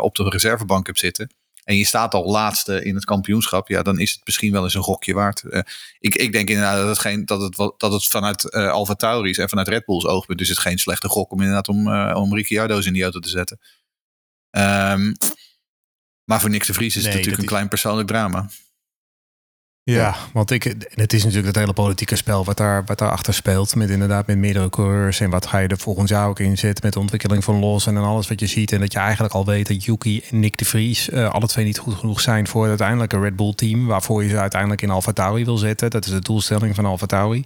op de reservebank hebt zitten. En je staat al laatste in het kampioenschap. Ja, dan is het misschien wel eens een gokje waard. ik, ik denk inderdaad dat het, geen, dat het, dat het vanuit uh, Alfa Tauri's en vanuit Red Bull's oogpunt is het geen slechte gok om inderdaad om, om Ricciardo's in die auto te zetten. Um, maar voor niks de Vries is het natuurlijk een klein persoonlijk drama. Ja, want ik, het is natuurlijk het hele politieke spel wat daar, wat daar achter speelt. Met inderdaad met meerdere coureurs. En wat ga je er volgend jaar ook in zetten met de ontwikkeling van Los en alles wat je ziet. En dat je eigenlijk al weet dat Yuki en Nick de Vries uh, alle twee niet goed genoeg zijn voor het uiteindelijke Red Bull team. Waarvoor je ze uiteindelijk in Alfa Tauri wil zetten. Dat is de doelstelling van Alfa Tauri.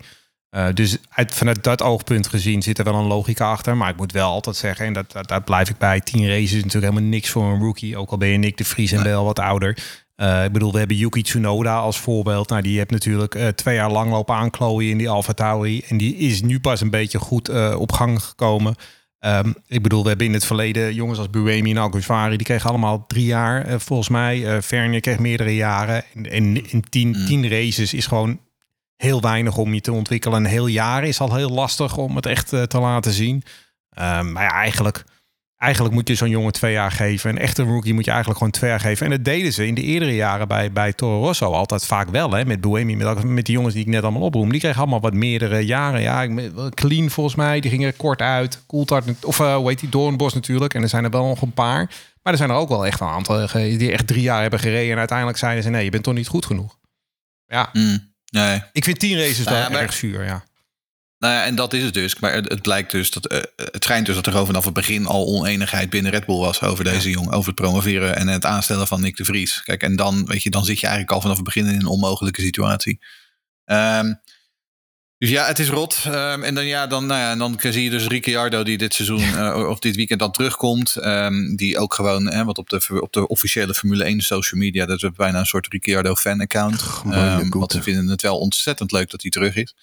Uh, dus uit, vanuit dat oogpunt gezien zit er wel een logica achter. Maar ik moet wel altijd zeggen, en dat, dat, daar blijf ik bij. Tien races is natuurlijk helemaal niks voor een rookie. Ook al ben je Nick de Vries en wel wat ouder. Uh, ik bedoel, we hebben Yuki Tsunoda als voorbeeld. Nou, die heeft natuurlijk uh, twee jaar lang lopen aanklooien in die Alfa Tauri. En die is nu pas een beetje goed uh, op gang gekomen. Um, ik bedoel, we hebben in het verleden jongens als Buemi en Algusvari, die kregen allemaal drie jaar volgens mij. Vernier kreeg meerdere jaren. En, en in tien, mm. tien races is gewoon heel weinig om je te ontwikkelen. Een heel jaar is al heel lastig om het echt te laten zien. Um, maar ja, eigenlijk eigenlijk moet je zo'n jongen twee jaar geven. Een echte rookie moet je eigenlijk gewoon twee jaar geven. En dat deden ze in de eerdere jaren bij, bij Toro Rosso altijd vaak wel. Hè? Met Buemi, met, met die jongens die ik net allemaal oproem. Die kregen allemaal wat meerdere jaren. Ja, Clean volgens mij, die gingen kort uit. Coulthard, of uh, hoe heet die, Doornbos natuurlijk. En er zijn er wel nog een paar. Maar er zijn er ook wel echt een aantal die echt drie jaar hebben gereden. En uiteindelijk zeiden ze, nee, je bent toch niet goed genoeg. Ja, mm, nee. ik vind tien races nou, wel erg zuur, ja. Nou ja, en dat is het dus. Maar het, het blijkt dus dat uh, het schijnt dus dat er gewoon vanaf het begin al oneenigheid binnen Red Bull was over deze ja. jongen, over het promoveren en het aanstellen van Nick de Vries. Kijk, en dan weet je, dan zit je eigenlijk al vanaf het begin in een onmogelijke situatie. Um, dus ja, het is rot. Um, en dan, ja, dan, nou ja, dan zie je dus Ricciardo die dit seizoen uh, of dit weekend dan terugkomt. Um, die ook gewoon, hè, wat op de, op de officiële Formule 1 social media, dat is bijna een soort Ricciardo fan account. Um, want ze vinden het wel ontzettend leuk dat hij terug is.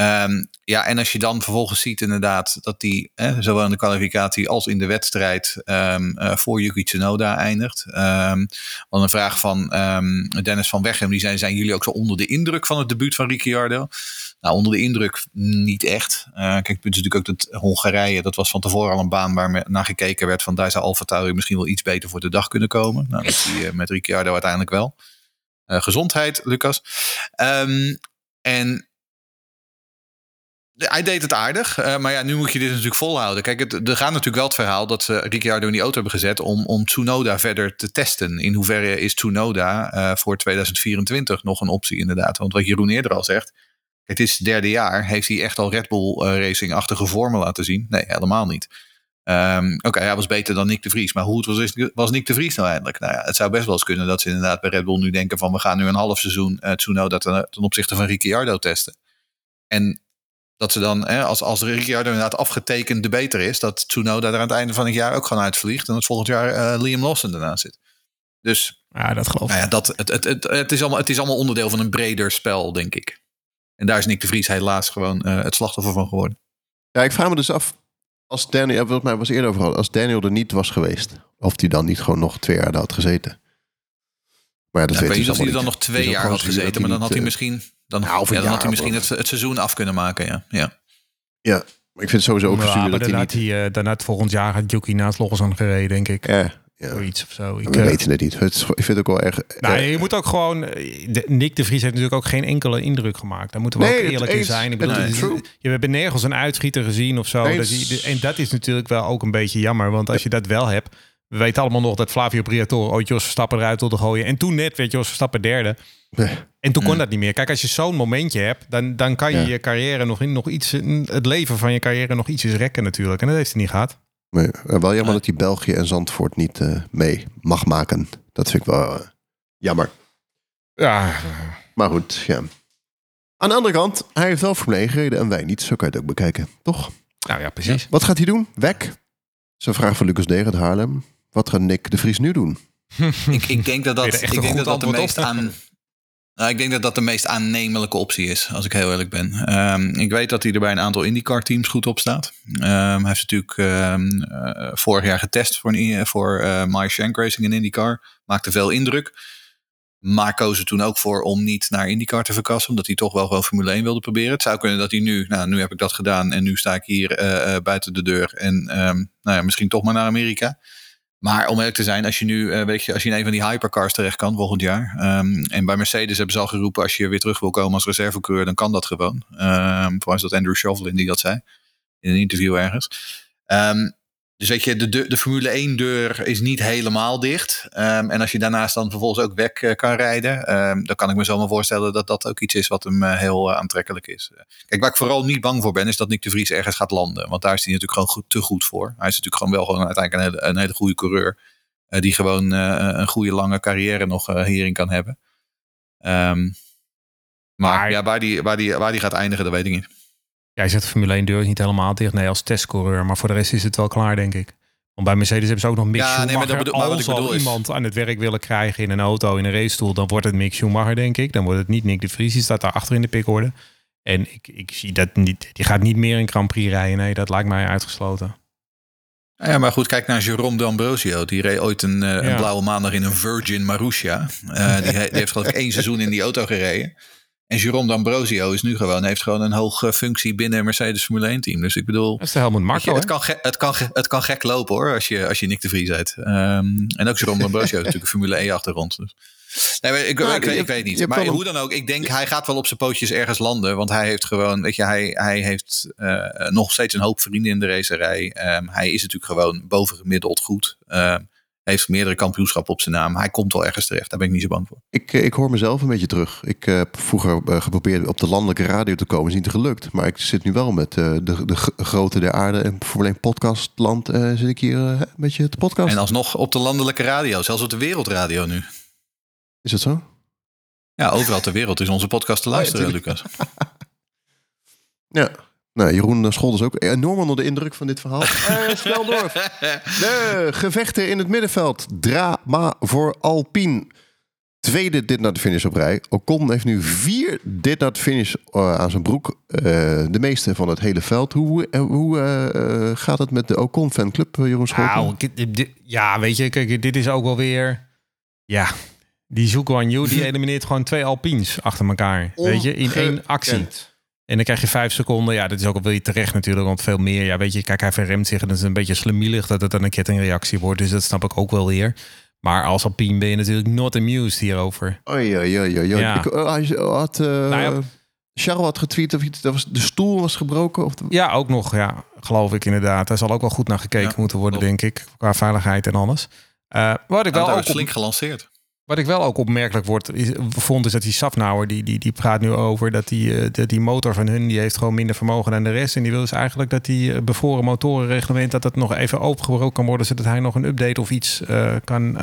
Um, ja, en als je dan vervolgens ziet inderdaad dat die eh, zowel in de kwalificatie als in de wedstrijd um, uh, voor Yuki Tsunoda eindigt. Um, een vraag van Dennis van Weghem, die zei, zijn jullie ook zo onder de indruk van het debuut van Ricciardo? Nou, onder de indruk niet echt. Uh, kijk, het punt is natuurlijk ook dat Hongarije, dat was van tevoren al een baan waar naar gekeken werd van daar zou Alfa Tauri misschien wel iets beter voor de dag kunnen komen. Nou, dat zie je met Ricciardo uiteindelijk wel. gezondheid, Lucas. en hij deed het aardig, uh, maar ja, nu moet je dit natuurlijk volhouden. Kijk, het, er gaat natuurlijk wel het verhaal dat ze Ricciardo in die auto hebben gezet om, om Tsunoda verder te testen. In hoeverre is Tsunoda uh, voor 2024 nog een optie inderdaad? Want wat Jeroen eerder al zegt, het is het derde jaar, heeft hij echt al Red Bull uh, Racing-achtige vormen laten zien? Nee, helemaal niet. Um, Oké, hij was beter dan Nick de Vries, maar hoe was, was Nick de Vries nou eindelijk? Nou ja, het zou best wel eens kunnen dat ze inderdaad bij Red Bull nu denken van we gaan nu een half seizoen Tsunoda ten, ten opzichte van Ricciardo testen. En dat ze dan, hè, als, als Ricciardo inderdaad afgetekend de beter is, dat Tsunoda er aan het einde van het jaar ook gewoon uitvliegt. En dat volgend jaar uh, Liam Lawson ernaast zit. Dus ja, dat geloof ik. Nou ja, dat, het, het, het, het, is allemaal, het is allemaal onderdeel van een breder spel, denk ik. En daar is Nick de Vries helaas gewoon uh, het slachtoffer van geworden. Ja, ik vraag me dus af, als Daniel, wat mij was eerder over als Daniel er niet was geweest, of hij dan niet gewoon nog twee jaar had gezeten. Maar ja, dat ja, weet ik weet niet of hij er dan nog twee jaar had gezeten, maar dan had hij misschien dan, nou, ja, dan had hij misschien het, het, seizoen af kunnen maken. Ja, ja. ja maar ik vind het sowieso ook ja, dat hij niet... Hij, uh, daarna het volgend jaar gaat Yuki naast Logos aan gereden, denk ik. Ja. Ja. Zoiets of zo. Ik, we uh, weten het niet. Het, ik vind het ook wel erg. Nou, je moet ook gewoon. De, Nick de Vries heeft natuurlijk ook geen enkele indruk gemaakt. Daar moeten we nee, ook eerlijk in zijn. Ik bedoel, nee, je hebt nergens een uitschieter gezien of zo. En dat is natuurlijk wel ook een beetje jammer. Want als je dat wel hebt. We weten allemaal nog dat Flavio Briatore ooit Jos Verstappen eruit wilde gooien. En toen net werd Jos Verstappen derde. En toen kon dat niet meer. Kijk, als je zo'n momentje hebt, dan, dan kan je je carrière nog, in, nog iets, het leven van je carrière nog ietsjes rekken natuurlijk. En dat heeft hij niet gehad. Nee, wel jammer dat hij België en Zandvoort niet uh, mee mag maken. Dat vind ik wel uh, jammer. Ja. Maar goed, ja. Aan de andere kant, hij heeft wel Formule 1 gereden en wij niet. Zo kan je het ook bekijken, toch? Nou ja, precies. Wat gaat hij doen? Weg. Zo'n vraag van Lucas uit Haarlem. Wat gaat Nick de Vries nu doen? Ik, ik denk dat dat, ik denk dat, dat de meest op. aan. Nou, ik denk dat dat de meest aannemelijke optie is, als ik heel eerlijk ben. Ehm, ik weet dat hij er bij een aantal IndyCar-teams goed op staat. Ehm, hij heeft natuurlijk ehm, eh, vorig jaar getest voor, een, voor eh My Shank Racing in IndyCar. Maakte veel indruk. Maar koos er toen ook voor om niet naar IndyCar te verkassen. Omdat hij toch wel gewoon Formule 1 wilde proberen. Het zou kunnen dat hij nu, nou nu heb ik dat gedaan. En nu sta ik hier eh, eh, buiten de deur. En ehm, nou ja, misschien toch maar naar Amerika. Maar om eerlijk te zijn, als je nu, eh, weet je, als je in een van die hypercars terecht kan volgend jaar. ehm, en bij Mercedes hebben ze al geroepen, als je weer terug wil komen als reservecoureur, dan kan dat gewoon. Um, mij is dat Andrew Shovlin die dat zei. In een interview ergens. Ehm, dus weet je, de, de, de Formule 1 deur is niet helemaal dicht. Ehm, en als je daarnaast dan vervolgens ook weg eh, kan rijden, ehm, dan kan ik me zomaar voorstellen dat dat ook iets is wat hem eh, heel eh, aantrekkelijk is. Kijk, waar ik vooral niet bang voor ben, is dat Nick de Vries ergens gaat landen. Want daar is hij natuurlijk gewoon goed, te goed voor. Hij is natuurlijk gewoon wel gewoon uiteindelijk een hele, een hele goede coureur. die gewoon een goede lange carrière nog hierin kan hebben. Ehm, maar, Maar- ja, waar die, waar, die, waar die gaat eindigen, dat weet ik niet. Jij zegt de Formule 1 deur is niet helemaal dicht. Nee, als testcoureur. Maar voor de rest is het wel klaar, denk ik. Want bij Mercedes hebben ze ook nog Mick Ja, nee, maar Schumacher. bedoel- maar wat als ik bedoel al is- iemand aan het werk willen krijgen in een auto, in een racestoel, dan wordt het Mick Schumacher, denk ik. Dan wordt het niet Nick de Vries. Die staat daar achter in de pickorde. En ik, ik zie dat niet. Die gaat niet meer een Grand Prix rijden. Nee, dat lijkt mij uitgesloten. Ja, maar goed, kijk naar Jerome D'Ambrosio. Die reed ooit een, eh, een blauwe maandag in een Virgin Marussia. Eh, die, die heeft geloof ik één seizoen in die auto gereden. En Jerome D'Ambrosio is nu gewoon, heeft gewoon een hoge functie binnen Mercedes Formule 1 team. Dus ik bedoel, Dat is de Helmut Marko. het, kan het, kan het kan gek lopen hoor, als je, als je Nick de Vries heet. Ehm, en ook Jerome D'Ambrosio heeft natuurlijk een Formule 1 achtergrond. Dus. Nee, ik, Nou, ik, je ik hebt- weet niet. Maar hoe dan ook, ik denk hij gaat wel op zijn pootjes ergens landen. Want hij heeft gewoon, weet je, hij, hij heeft eh, nog steeds een hoop vrienden in de racerij. Ehm, hij is natuurlijk gewoon bovengemiddeld goed. Ehm, heeft meerdere kampioenschappen op zijn naam. Hij komt wel ergens terecht, daar ben ik niet zo bang voor. Ik, eh, ik hoor mezelf een beetje terug. Ik eh, heb vroeger eh, geprobeerd op de landelijke radio te komen. Is niet gelukt. Maar ik zit nu wel met de, de grote der aarde en Formule 1 podcastland. zit ik hier een beetje te podcast. En alsnog op de landelijke radio, zelfs op de wereldradio nu. Is dat zo? Ja, overal ter wereld is onze podcast te luisteren, tuurlijk. Lucas. Ja. Nou, Jeroen Scholder is ook enorm onder de indruk van dit verhaal. Eh, snel door. De gevechten in het middenveld. Drama voor Alpine. Tweede dit naar de finish op rij. Ocon heeft nu vier dit naar de finish eh, aan zijn broek. Eh, de meeste van het hele veld. Hoe, hoe gaat het met de Ocon fanclub, Jeroen Scholder? Nou, ja, weet je, kijk, dit is ook wel weer. Ja, die Zhuguan Yu, die elimineert gewoon twee Alpines achter elkaar. Weet je, in één actie. En dan krijg je vijf seconden. Ja, dat is ook wel weer terecht natuurlijk, want veel meer. Ja, weet je, kijk, hij verremt zich en dat is een beetje slemielig dat het dan een kettingreactie wordt. Dus dat snap ik ook wel weer. Maar als Alpine ben je natuurlijk not amused hierover. Oei, oei, oei, oei. Ja. Ik, eh, had, eh, Nou ja. Charles had getweet of iets, dat was, de stoel was gebroken. Of de- Ja, ook nog, ja, geloof ik inderdaad. Daar zal ook wel goed naar gekeken Ja, moeten worden, denk ik. Qua veiligheid en alles. Eh, wat ik wel Wel ook op- flink gelanceerd. Wat ik wel ook opmerkelijk wordt, is, vond, is dat die Safnauer, die, die, die praat nu over dat die, eh, dat die motor van hun, die heeft gewoon minder vermogen dan de rest. En die wil dus eigenlijk dat die eh, bevroren motorenreglement, dat dat nog even opengebroken kan worden, zodat hij nog een update of iets eh, kan,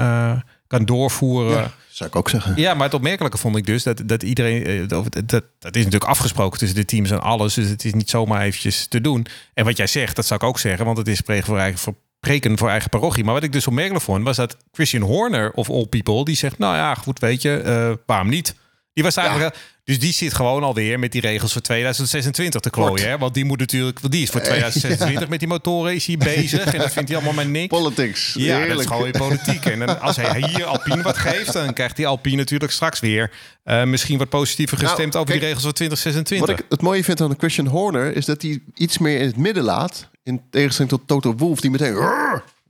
kan doorvoeren. Ja, zou ik ook zeggen. Ja, maar het opmerkelijke vond ik dus dat, dat iedereen. Dat, dat, dat is natuurlijk afgesproken tussen de teams en alles. Dus het is niet zomaar eventjes te doen. En wat jij zegt, dat zou ik ook zeggen, want het is spreken voor eigen, voor- preken voor eigen parochie. Maar wat ik dus opmerkelijk vond, was dat Christian Horner of All People, die zegt: Nou ja, goed, weet je, eh, waarom niet? Die was eigenlijk. Dus die zit gewoon alweer met die regels voor 2026 te klooien. Hè? Want die moet natuurlijk. Want die is voor 2026 met die motoren is hij bezig. En dat vindt hij allemaal maar niks. Politics. Ja, dat Heerlijk. is gewoon weer politiek. En dan, als hij hier Alpine wat geeft, dan krijgt die Alpine natuurlijk straks weer eh, misschien wat positiever gestemd Nou, over die regels van 2026. Wat ik het mooie vind aan Christian Horner is dat hij iets meer in het midden laat. In tegenstelling tot Toto Wolff, die meteen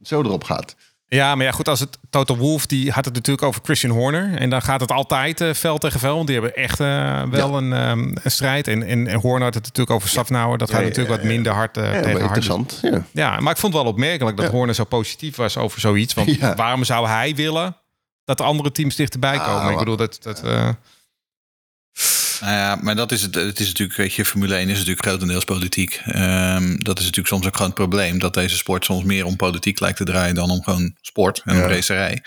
zo erop gaat. Ja, maar ja, goed, als het Toto Wolff, die had het natuurlijk over Christian Horner. En dan gaat het altijd eh, vel tegen vel. Want die hebben echt eh, wel een, ehm, een strijd. En, en, en Horner had het natuurlijk over Safnauer. Dat gaat ja, natuurlijk wat minder hard Ja, maar tegen interessant. Ja. Ja, maar ik vond het wel opmerkelijk dat. Horner zo positief was over zoiets. Want waarom zou hij willen dat de andere teams dichterbij Ah, komen? ik bedoel, dat... dat eh, Nou ja, maar dat is het. Het is natuurlijk, weet je, Formule 1 is natuurlijk grotendeels politiek. Ehm, dat is natuurlijk soms ook gewoon het probleem dat deze sport soms meer om politiek lijkt te draaien dan om gewoon sport en Ja. om racerij.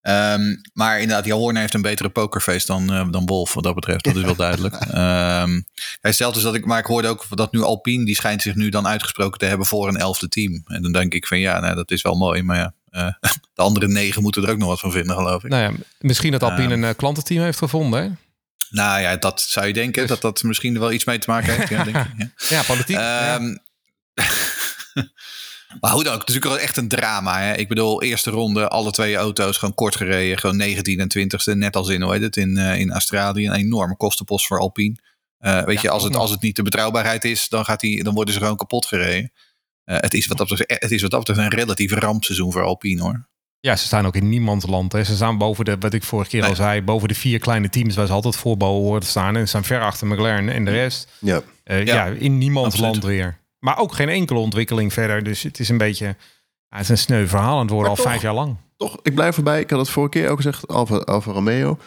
Ehm, maar inderdaad, Jan Horner heeft een betere pokerface dan, uh, dan Wolf, wat dat betreft. Dat is wel duidelijk. Um, hij stelt dus dat ik, maar ik hoorde ook dat nu Alpine, die schijnt zich nu dan uitgesproken te hebben voor een elfde team. En dan denk ik van ja, nou, dat is wel mooi, maar ja. Uh, de andere negen moeten er ook nog wat van vinden, geloof ik. Nou ja, misschien dat Alpine een klantenteam heeft gevonden, hè? Nou ja, dat zou je denken, dus. dat dat misschien wel iets mee te maken heeft. Ja, denk ik, ja. ja politiek. ja. Maar hoe dan ook, het is natuurlijk wel echt een drama. Hè? Ik bedoel, eerste ronde, alle twee auto's gewoon kort gereden. Gewoon 19 en 20ste, net als in, hoe heet het, in, uh, in Australië. Een enorme kostenpost voor Alpine. Uh, weet ja, je, als het, als het niet de betrouwbaarheid is, dan, gaat die, dan worden ze gewoon kapot gereden. Uh, het, is wat dat betreft, het is wat dat betreft een relatief rampseizoen voor Alpine hoor. Ja, ze staan ook in niemands land. Hè. Ze staan boven de, wat ik vorige keer nee. al zei, boven de vier kleine teams waar ze altijd voorbouwen horen te staan. En ze staan ver achter McLaren en de rest. Ja, ja. ja in niemands Absoluut. land weer. Maar ook geen enkele ontwikkeling verder. Dus het is een beetje het is een sneu verhaal aan het worden, maar al toch, vijf jaar lang. Toch, ik blijf erbij. Ik had het vorige keer ook gezegd, Alfa, Alfa Romeo.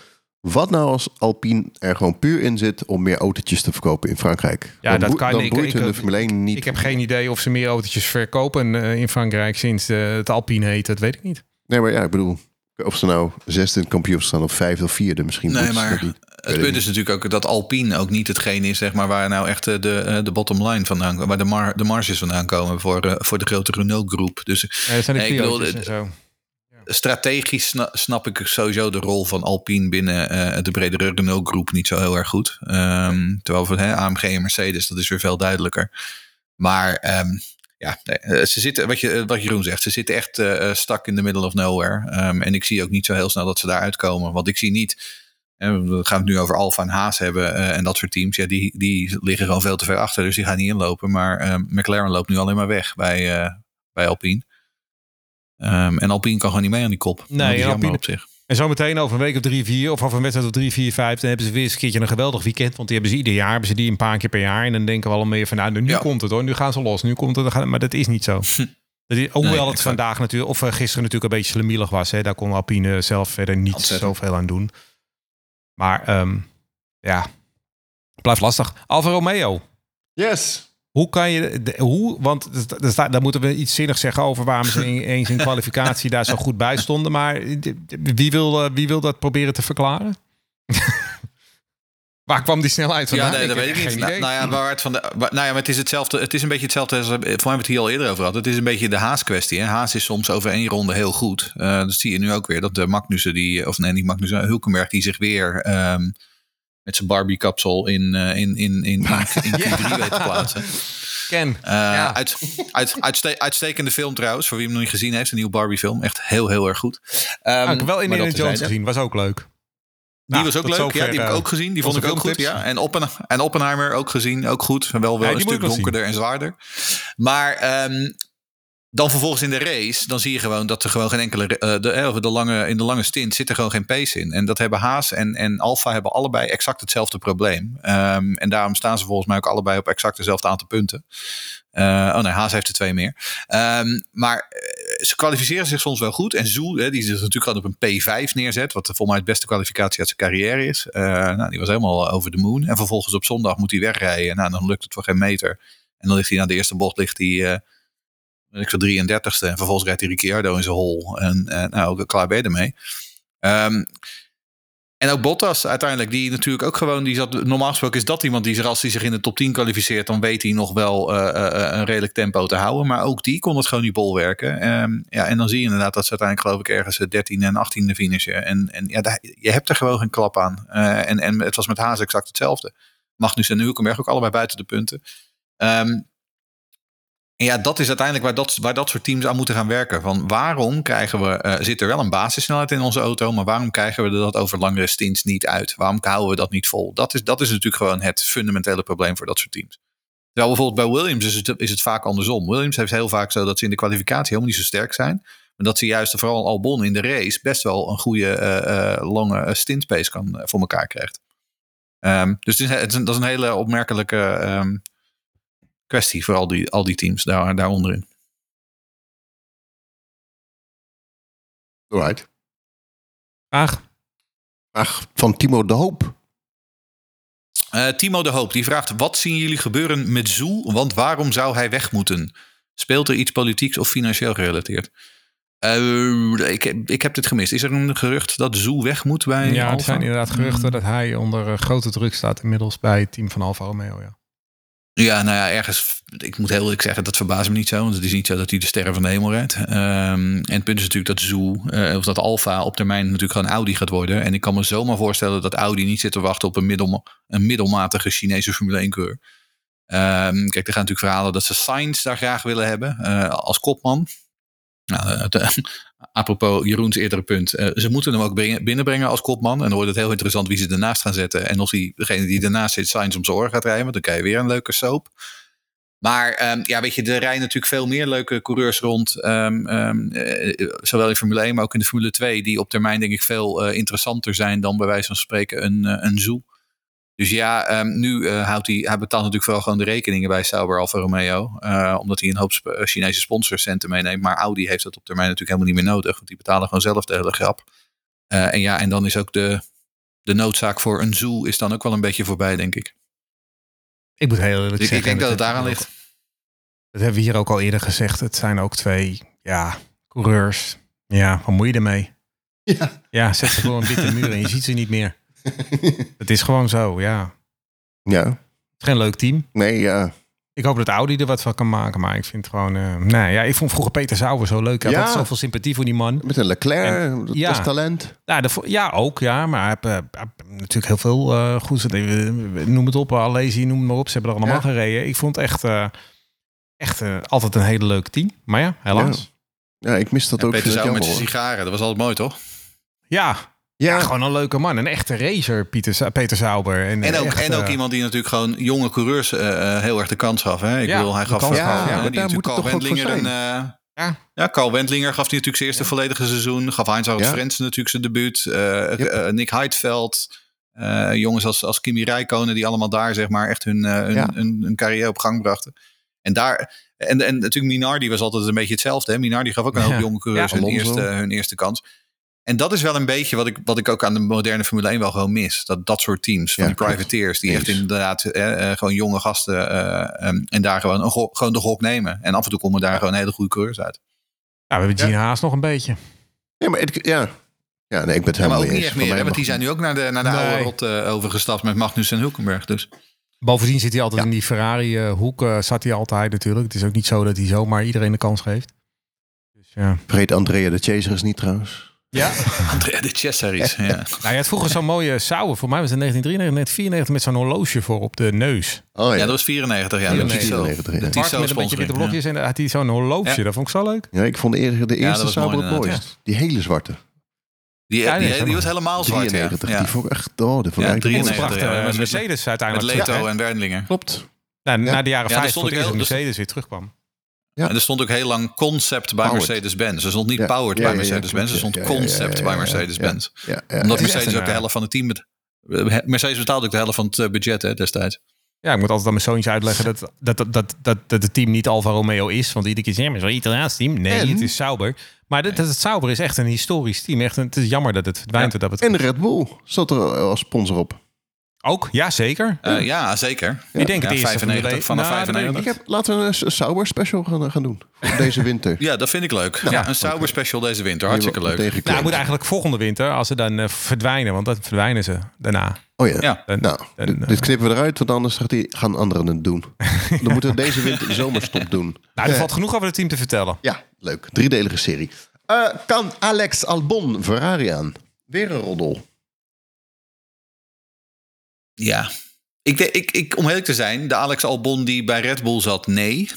Wat nou als Alpine er gewoon puur in zit om meer autootjes te verkopen in Frankrijk? Ja, dan dat kan dan ik. boeit ik, de Formule 1 niet. Ik heb geen idee of ze meer autootjes verkopen uh, in Frankrijk sinds de, het Alpine heet. Dat weet ik niet. Nee, maar ja, ik bedoel, of ze nou zesde in het kampioen staan of vijfde of vierde misschien. Nee, maar het punt is natuurlijk ook dat Alpine ook niet hetgeen is, zeg maar, waar nou echt de, de bottom line vandaan komt, waar de, mar, de marges vandaan komen voor, uh, voor de grote Renault groep. Dus ja, dat zijn de ik bedoel, en zo. strategisch sna, snap ik sowieso de rol van Alpine binnen uh, de bredere Renault groep niet zo heel erg goed. Um, terwijl voor hè, AMG en Mercedes, dat is weer veel duidelijker. Maar um, ja, nee, ze zitten, wat, je, wat Jeroen zegt, ze zitten echt uh, stak in the middle of nowhere. Um, en ik zie ook niet zo heel snel dat ze daar uitkomen. Want ik zie niet, we gaan het nu over Alfa en Haas hebben uh, en dat soort teams. Ja, die, die liggen gewoon veel te ver achter, dus die gaan niet inlopen. Maar uh, McLaren loopt nu alleen maar weg bij, bij Alpine. Um, en Alpine kan gewoon niet mee aan die kop. Nee, Alpine, op zich. En zo meteen over een week of drie, vier, of over een wedstrijd of drie, vier, vijf, dan hebben ze weer eens een keertje een geweldig weekend. Want die hebben ze ieder jaar, hebben ze die een paar keer per jaar. En dan denken we al meer van, nou, nu ja. komt het hoor, nu gaan ze los, nu komt het. Maar dat is niet zo. Dat is, hoewel nee, het exact. vandaag natuurlijk, of uh, gisteren natuurlijk een beetje slemielig was. Hè, daar kon Alpine zelf verder niet Ontzettend. zoveel aan doen. Maar um, ja, blijft lastig. Alfa Romeo. Yes. Hoe kan je, hoe, want daar moeten we iets zinnigs zeggen over waarom ze eens in kwalificatie daar zo goed bij stonden. Maar wie wil, wie wil dat proberen te verklaren? Waar kwam die snelheid vandaan? Ja, nee, dat weet ik niet. Nou, nou, ja, waar het van de, waar, nou ja, maar het is hetzelfde. Het is een beetje hetzelfde als. Voor mij hebben we het hier al eerder over gehad. Het is een beetje de Haas-kwestie. Hè? Haas is soms over één ronde heel goed. Uh, dat zie je nu ook weer. Dat de Magnussen, die, of nee, niet Magnussen, Hulkenberg, die zich weer. Um, met zijn Barbie-kapsel in, uh, in, in, in, in, in Q3 weet te plaatsen. Ken. Ja. uit, uit, uitste uitstekende film trouwens, voor wie hem nog niet gezien heeft. Een nieuwe Barbie-film. Echt heel, heel erg goed. Ah, ik heb wel Indiana Jones gezien. Was ook leuk. Die nou, was ook leuk, ja, die heb ik ook gezien. Die vond ik ook goed, ja. En, Oppen, en Oppenheimer ook gezien, ook goed. Wel, wel een stuk donkerder en zwaarder. Maar um, dan vervolgens in de race, dan zie je gewoon dat er gewoon geen enkele. Uh, de, de lange, in de lange stint zit er gewoon geen pace in. En dat hebben Haas en, en Alfa hebben allebei exact hetzelfde probleem. Um, en daarom staan ze volgens mij ook allebei op exact hetzelfde aantal punten. Uh, oh nee, Haas heeft er twee meer. Um, maar ze kwalificeren zich soms wel goed. En Zoe, die zich natuurlijk gewoon op een P5 neerzet. Wat volgens mij het beste kwalificatie uit zijn carrière is. Nou, die was helemaal over de moon. En vervolgens op zondag moet hij wegrijden. Nou, dan lukt het voor geen meter. En dan ligt hij na de eerste bocht ligt hij... Ik zo 33ste. En vervolgens rijdt hij Ricciardo in zijn hol. En uh, nou, klaar ben je ermee. Um, en ook Bottas uiteindelijk, die natuurlijk ook gewoon, die zat, normaal gesproken is dat iemand die zich, als hij zich in de top 10 kwalificeert, dan weet hij nog wel uh, uh, een redelijk tempo te houden. Maar ook die kon het gewoon niet bolwerken. Um, ja, en dan zie je inderdaad dat ze uiteindelijk geloof ik ergens 13 en 18e finishen. En, en ja, je hebt er gewoon geen klap aan. En, en het was met Haas exact hetzelfde. Magnus en Hulkenberg ook allebei buiten de punten. Um, en ja, dat is uiteindelijk waar dat, waar dat soort teams aan moeten gaan werken. Van waarom krijgen we, uh, zit er wel een basissnelheid in onze auto, maar waarom krijgen we dat over langere stints niet uit? Waarom houden we dat niet vol? Dat is, dat is natuurlijk gewoon het fundamentele probleem voor dat soort teams. Terwijl bijvoorbeeld bij Williams is het, is het vaak andersom. Williams heeft heel vaak zo dat ze in de kwalificatie helemaal niet zo sterk zijn. Maar dat ze juist, vooral Albon in de race, best wel een goede uh, uh, lange stint pace kan voor elkaar krijgt. Um, dus het is, dat is een hele opmerkelijke um, kwestie voor al die, al die teams daar, daaronderin. Alright. Vraag. Vraag van Timo de Hoop. Uh, Timo de Hoop die vraagt: Wat zien jullie gebeuren met Zoel? Want waarom zou hij weg moeten? Speelt er iets politieks of financieel gerelateerd? Eh, ik, heb- ik heb dit gemist. Is er een gerucht dat Zoe weg moet bij Ja, er Alfa? zijn inderdaad geruchten dat hij onder eh, grote druk staat inmiddels bij het team van Alfa Romeo. Ja. Ja, nou ja, ergens. Ik moet heel eerlijk zeggen, dat verbaast me niet zo. Want het is niet zo dat hij de sterren van de hemel redt. Ehm, en het punt is natuurlijk dat Zoe, eh, of dat Alfa op termijn natuurlijk gewoon Audi gaat worden. En ik kan me zomaar voorstellen dat Audi niet zit te wachten op een, een middelmatige Chinese Formule 1 coureur. Ehm, kijk, er gaan natuurlijk verhalen dat ze Sainz daar graag willen hebben eh, als kopman. Nou, het, eh, apropos Jeroens eerdere punt. eh, ze moeten hem ook brengen- binnenbrengen als kopman. En dan wordt het heel interessant wie ze ernaast gaan zetten. En of die, degene die ernaast zit Sainz om zijn oren gaat rijden. Want dan krijg je weer een leuke soap. Maar ehm, ja, weet je, er rijden natuurlijk veel meer leuke coureurs rond. ehm, ehm, eh, zowel in Formule 1, maar ook in de Formule 2. Die op termijn denk ik veel eh, interessanter zijn dan bij wijze van spreken een, een Zoe. Dus ja, ehm, nu eh, houdt hij, hij betaalt natuurlijk wel gewoon de rekeningen bij Sauber Alfa Romeo. eh, omdat hij een hoop sp- eh, Chinese sponsorcenten meeneemt. Maar Audi heeft dat op termijn natuurlijk helemaal niet meer nodig. Want die betalen gewoon zelf de hele grap. Eh, en ja, en dan is ook de, de noodzaak voor een Zoe is dan ook wel een beetje voorbij, denk ik. Ik moet heel eerlijk Ik, zeggen. ik denk dat het daaraan ligt. Dat hebben we hier ook al eerder gezegd. Het zijn ook twee ja, coureurs. Ja, wat moet je ermee? Ja. Ja, zet ze voor een witte muur en je ziet ze niet meer. Het is gewoon zo, ja. Het Ja, is geen leuk team. nee, ja. Ik hoop dat Audi er wat van kan maken, maar ik vind gewoon... eh nee, ja, ik vond vroeger Peter Sauber zo leuk. Ik had Ja. altijd zoveel sympathie voor die man. Met een Leclerc, En- dat ja. is talent. Ja, de, ja ook, ja. Maar hij heeft, eh, natuurlijk heel veel uh, goeds. Noem het op, Alesi, noem het maar op. Ze hebben er allemaal Ja. gereden. Ik vond het echt, eh, echt altijd een hele leuk team. Maar ja, helaas. Ja, ik mis dat ook. Peter vind ik Zou met zijn sigaren, dat was altijd mooi, toch? Ja, ja. Ja, gewoon een leuke man. Een echte racer, Pieter, Peter Sauber. En, En ook, echt, en ook eh, iemand die natuurlijk gewoon jonge coureurs eh, eh, heel erg de kans gaf. Hè? Ik Ja, bedoel, hij gaf ja. die Maar daar natuurlijk Carl toch ook voor Wendlinger Ja. ja, Carl Wendlinger gaf hij natuurlijk zijn eerste volledige seizoen. Gaf Heinz Harald Ja. Frentzen natuurlijk zijn debuut. Yep. Nick Heidveld. jongens als, als Kimi Räikkönen die allemaal daar zeg maar echt hun, hun, Ja. hun, hun carrière op gang brachten. En daar... En, en natuurlijk Minardi was altijd een beetje hetzelfde. Hè? Minardi gaf ook een hoop Ja. jonge coureurs Ja, hun, eerste, hun eerste kans. En dat is wel een beetje wat ik, wat ik ook aan de moderne Formule 1 wel gewoon mis. Dat, dat soort teams, van Ja, die privateers, die echt inderdaad eh, eh, gewoon jonge gasten eh, em, en daar gewoon, een gok- gewoon de gok nemen. En af en toe komen daar gewoon hele goede coureurs uit. Ja, we hebben Ja. Gene Haas nog een beetje. ja, maar het, ja. ja, nee, ik ben het Ja, maar helemaal ook niet eens. meer, hè, want die zijn nu ook naar de, naar de Nee. oude rot eh, overgestapt met Magnus en Hulkenberg. Dus Bovendien zit hij altijd Ja. in die Ferrari-hoek. eh, zat hij altijd natuurlijk. Het is ook niet zo dat hij zomaar iedereen de kans geeft. Dus ja. Vergeet Andrea de Chaser is niet trouwens. Ja. Andrea de Chess-series. ja. Nou, je had vroeger zo'n mooie Sauer. Voor mij was het 1993, 1994 met zo'n horloge voor op de neus. Oh ja, ja, dat was 94. Ja, Ja, de nee, Tissot. 94, ja. De met een beetje witte blokjes. En had hij zo'n horloge. Ja. Dat vond ik zo leuk. Ja, ik vond de, eerste- de eerste mooi het mooist. Die hele zwarte. Die, Ja, die, nee, die, dat was helemaal zwart. Ja. 93. Ja. Die vond ik echt... Oh, vond Ja, ik eigenlijk 93, mooi. bracht ja, met- Mercedes Met uiteindelijk Leto terug, hè? en Wendlinger. Klopt. Nou, Ja. Na de jaren Ja, daar 50 stond voor ik het eerst ook- dat daar Mercedes weer terugkwam. Ja. En er stond ook heel lang concept bij. Mercedes-Benz. Er stond niet Ja. powered Ja, bij Mercedes-Benz. Er klopt, stond ja. Ja, ja, concept ja, bij ja, ja, Mercedes-Benz. Ja, ja, Omdat is Mercedes ook de eh, helft van het team... Mercedes betaalde ook de helft van het eh, budget hè, destijds. Ja, ik moet altijd aan mijn zoontje uitleggen dat, dat, dat, dat, dat, dat het team niet Alfa Romeo is. Want iedere keer zeggen, maar zo'n Italiaans team. Nee, En? het is Sauber. Maar dat, dat het Sauber is echt een historisch team. Echt een, het is jammer dat het verdwijnt. Dat En het, Red Bull zat er als sponsor op. ook, ja zeker. Eh, ja, zeker. Ik denk het Ja, eerste 95, Formule vanaf Nou, dat weet ik 95. Ik heb, laten we een Sauber special gaan, gaan doen. Deze winter. Ja, dat vind ik leuk. ja, een Sauber special deze winter. Hartstikke leuk. Nou, het moet eigenlijk volgende winter, als ze dan eh, verdwijnen. Want dan verdwijnen ze daarna. Oh ja. Ja. Dan, Nou, dan, eh, dit knippen we eruit, want anders gaat die, gaan anderen het doen. Dan moeten we deze winter de zomerstop doen. nou, er valt genoeg over het team te vertellen. Ja, leuk. Driedelige serie. Eh, kan Alex Albon Ferrari aan? Weer een roddel. Ja. Ik, ik, ik, om eerlijk te zijn, de Alex Albon die bij Red Bull zat, nee.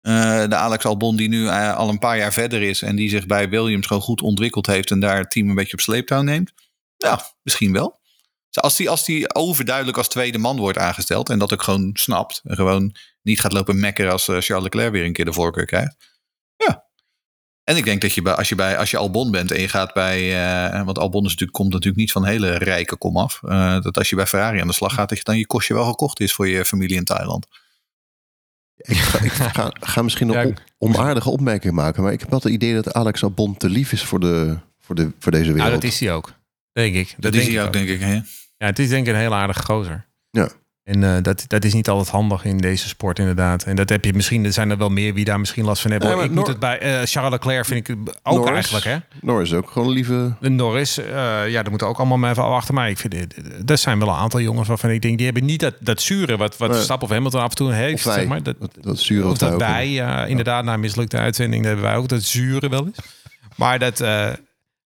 Eh, de Alex Albon die nu eh, al een paar jaar verder is en die zich bij Williams gewoon goed ontwikkeld heeft en daar het team een beetje op sleeptouw neemt. Ja, misschien wel. Dus Als die, als die overduidelijk als tweede man wordt aangesteld en dat ook gewoon snapt en gewoon niet gaat lopen mekkeren als eh, Charles Leclerc weer een keer de voorkeur krijgt. Ja. En ik denk dat je bij, als je bij als je Albon bent en je gaat bij, eh, want Albon is natuurlijk, komt natuurlijk niet van hele rijke kom af, eh, dat als je bij Ferrari aan de slag gaat, dat je dan je kostje wel gekocht is voor je familie in Thailand. Ik ga, ik ga, ga misschien een Ja. on- onaardige opmerking maken, maar ik heb wel het idee dat Alex Albon te lief is voor, de, voor, de, voor deze wereld. Nou, dat is hij ook. Denk ik. Dat, Dat, is hij ook, denk ik. Hè? Ja, het is denk ik een heel aardige gozer. Ja. En eh, dat, dat is niet altijd handig in deze sport, inderdaad. En dat heb je misschien, er zijn er wel meer wie daar misschien last van hebben. Ja, ik moet het bij eh, Charles Leclerc vind ik ook Norris. eigenlijk, hè? Norris ook gewoon lieve... Norris, eh, ja, dat moeten ook allemaal maar even achter mij. Ik vind, er zijn wel een aantal jongens waarvan ik denk, die hebben niet dat, dat zure wat, wat Nee. Verstappen of Hamilton af en toe heeft. Zeg maar. dat, Dat, dat zure of dat wij, ja, inderdaad, na mislukte uitzending hebben wij ook dat zure wel eens. Maar dat,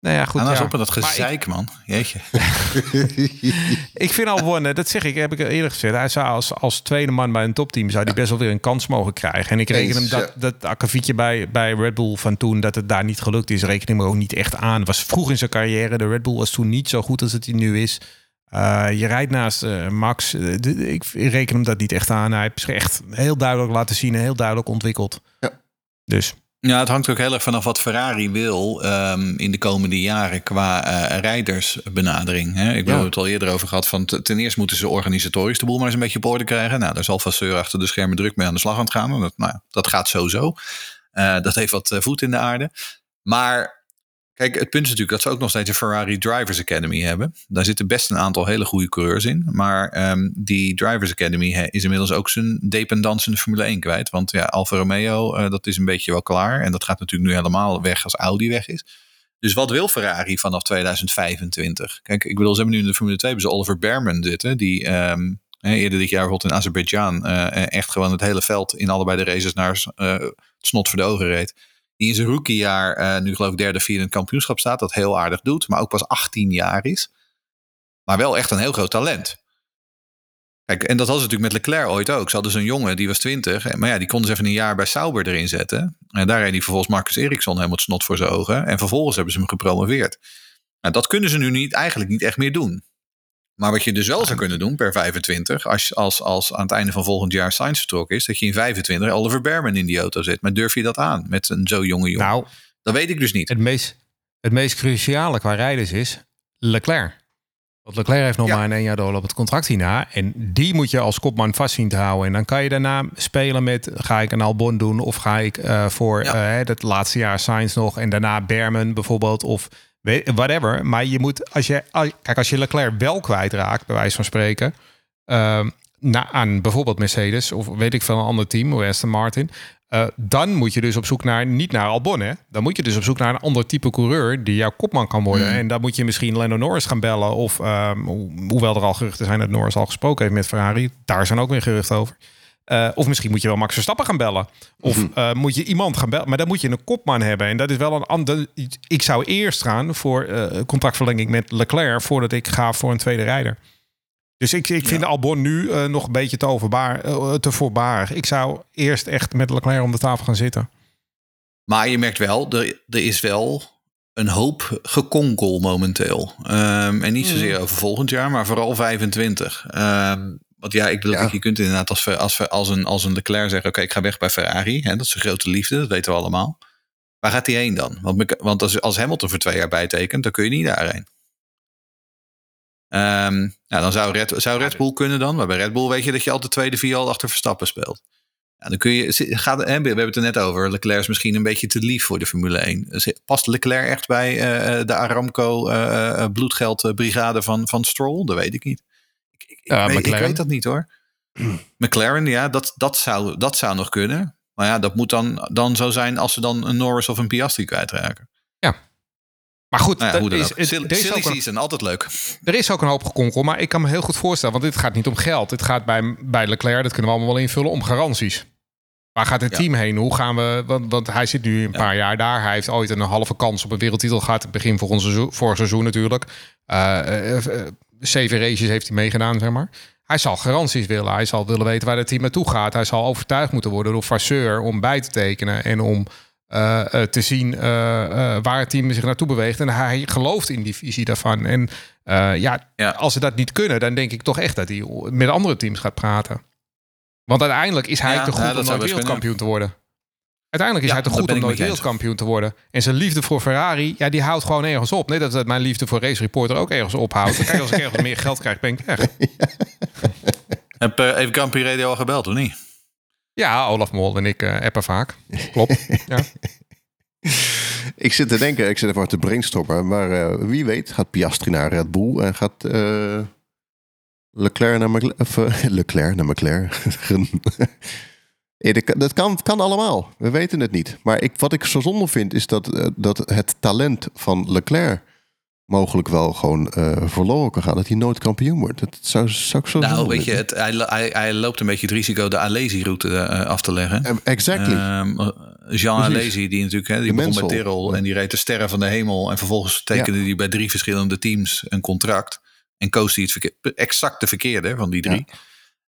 nou ja, goed. Nou ja. op met dat Maar ik- gezeik, man. Jeetje. Ik vind Albon, eh, dat zeg ik, heb ik eerder gezegd. Hij zou als, als tweede man bij een topteam zou die best wel weer een kans mogen krijgen. En ik reken hem dat, dat akkefietje bij, bij Red Bull van toen, dat het daar niet gelukt is, reken ik hem ook niet echt aan. Het was vroeg in zijn carrière. De Red Bull was toen niet zo goed als het nu is. Eh, je rijdt naast eh, Max. Eh, de- ik reken hem dat niet echt aan. Hij heeft zich echt heel duidelijk laten zien en heel duidelijk ontwikkeld. Ja. Dus Ja, het hangt ook heel erg vanaf wat Ferrari wil ehm, in de komende jaren qua eh, rijdersbenadering. Hè? Ik hebben het al eerder over gehad. Van ten eerste moeten ze organisatorisch de boel maar eens een beetje op orde krijgen. Nou, daar zal Vasseur achter de schermen druk mee aan de slag aan het gaan. Dat, nou, ja, dat gaat sowieso. Eh, dat heeft wat eh, voet in de aarde. Maar kijk, het punt is natuurlijk dat ze ook nog steeds een Ferrari Drivers Academy hebben. Daar zitten best een aantal hele goede coureurs in. Maar ehm, die Drivers Academy is inmiddels ook zijn dependance in de Formule 1 kwijt. Want ja, Alfa Romeo, eh, dat is een beetje wel klaar. En dat gaat natuurlijk nu helemaal weg als Audi weg is. Dus wat wil Ferrari vanaf 2025? Kijk, ik bedoel, ze hebben nu in de Formule 2 hebben Oliver Berman zitten. Die hè, eerder dit jaar bijvoorbeeld in Azerbeidzjan eh, echt gewoon het hele veld in allebei de races naar eh, het snot voor de ogen reed. Die in zijn rookiejaar eh, nu geloof ik derde, vierde in het kampioenschap staat. Dat heel aardig doet, maar ook pas 18 jaar is. Maar wel echt een heel groot talent. Kijk, en dat ze natuurlijk met Leclerc ooit ook. Ze hadden zo'n jongen, die was 20. Maar ja, die konden ze even een jaar bij Sauber erin zetten. En daar reed hij vervolgens Marcus Eriksson helemaal het snot voor zijn ogen. En vervolgens hebben ze hem gepromoveerd. Nou, dat kunnen ze nu niet, eigenlijk niet echt meer doen. Maar wat je dus wel zou kunnen doen per 25, als, als, als aan het einde van volgend jaar Sainz vertrokken is, dat je in 25 Oliver Berman in die auto zet. Maar durf je dat aan met een zo jonge jongen? nou, dat weet ik dus niet. het meest, het meest cruciale qua rijders is Leclerc. Want Leclerc heeft nog Ja. maar een één jaar door op het contract hierna. En die moet je als kopman vast zien te houden. En dan kan je daarna spelen met... ga ik een Albon doen of ga ik eh, voor Ja. eh, het laatste jaar Sainz nog... en daarna Berman bijvoorbeeld of whatever. Maar je moet... Als je, kijk, als je Leclerc wel kwijtraakt, bij wijze van spreken... ehm, na, aan bijvoorbeeld Mercedes of weet ik veel een ander team, of Aston Martin... eh, dan moet je dus op zoek naar, niet naar Albon, hè? Dan moet je dus op zoek naar een ander type coureur die jouw kopman kan worden. En dan moet je misschien Lando Norris gaan bellen. Of, ehm, ho- hoewel er al geruchten zijn dat Norris al gesproken heeft met Ferrari. Daar zijn ook weer geruchten over. Eh, of misschien moet je wel Max Verstappen gaan bellen. Of eh, moet je iemand gaan bellen. Maar dan moet je een kopman hebben. En dat is wel een ander... Ik zou eerst gaan voor eh, contractverlenging met Leclerc... voordat ik ga voor een tweede rijder. Dus ik, ik vind Albon nu nog een beetje te, overbaar, te voorbarig. Ik zou eerst echt met Leclerc om de tafel gaan zitten. Maar je merkt wel, er, er is wel een hoop gekonkel momenteel. Ehm, en niet zozeer over volgend jaar, maar vooral 25. Ehm, want ja, ik bedoel, Ja. je kunt inderdaad als, als, als, een, als een Leclerc zeggen... oké, ik ga weg bij Ferrari. Hè, dat is een grote liefde, dat weten we allemaal. Waar gaat hij heen dan? Want, want als, als Hamilton voor twee jaar bijtekent, dan kun je niet daarheen. Ehm, nou, dan zou Red, zou Red Bull kunnen dan. Maar bij Red Bull weet je dat je altijd tweede viool achter Verstappen speelt. Ja, dan kun je, gaat, we hebben het er net over. Leclerc is misschien een beetje te lief voor de Formule 1. Zit- Past Leclerc echt bij eh, de Aramco eh, eh, bloedgeldbrigade van, van Stroll? Dat weet ik niet. Ik, ik, ik Ja, weet, ik McLaren. weet dat niet hoor. McLaren, ja, dat, dat, zou, dat zou nog kunnen. Maar ja, dat moet dan, dan zo zijn als ze dan een Norris of een Piastri kwijtraken. Maar goed, Nou ja, dat hoe dan is, ook. het- Silly, is silly ook een, season, altijd leuk. er is ook een hoop gekonkel. Maar ik kan me heel goed voorstellen, want dit gaat niet om geld. Dit gaat bij, bij Leclerc, dat kunnen we allemaal wel invullen, om garanties. Waar gaat het Ja. team heen? Hoe gaan we... Want, want hij zit nu een paar jaar daar. Hij heeft ooit een halve kans op een wereldtitel gehad. Het begin voor seizoen, vorig seizoen natuurlijk. Eh, eh, eh, zeven races heeft hij meegedaan, zeg maar. Hij zal garanties willen. Hij zal willen weten waar het team naartoe gaat. Hij zal overtuigd moeten worden door Vasseur om bij te tekenen. En om eh, eh, te zien eh, waar het team zich naartoe beweegt. En hij gelooft in die visie daarvan. En ja, Ja. als ze dat niet kunnen, dan denk ik toch echt dat hij met andere teams gaat praten. Want uiteindelijk is hij Ja, te goed ja, om wereldkampioen te worden. Uiteindelijk is Ja, hij te goed om nooit wereldkampioen te worden. En zijn liefde voor Ferrari, ja, die houdt gewoon ergens op. Als dat mijn liefde voor Race Reporter ook ergens ophoudt. Kijk, als ik ergens meer geld krijg, ben ik weg. Heb uh, even Grand Prix Radio al gebeld, of niet? Ja, Olaf Mol en ik eh, appen vaak. Klopt. Ja. Ik zit te denken, ik zit ervoor te brainstormen. Maar eh, wie weet gaat Piastri naar Red Bull en gaat... eh, Leclerc naar McLaren. Of, Leclerc naar McLaren. Dat kan- kan, allemaal. We weten het niet. Maar ik, wat ik zo zonde vind, is dat, eh, dat het talent van Leclerc mogelijk wel gewoon eh, verloren kan gaan. Dat hij nooit kampioen wordt. Dat zou, zou ik zo Nou, zonde weet je, het, hij, hij, hij loopt een beetje het risico de Alesi-route eh, af te leggen. Eh, Exactly. Ehm, eh, Jean Precies. Alesi, die natuurlijk hè, die De begon met Ja. en die reed de sterren van de hemel. En vervolgens tekende hij bij drie verschillende teams een contract. En koos hij het verkeer, exact de verkeerde van die drie.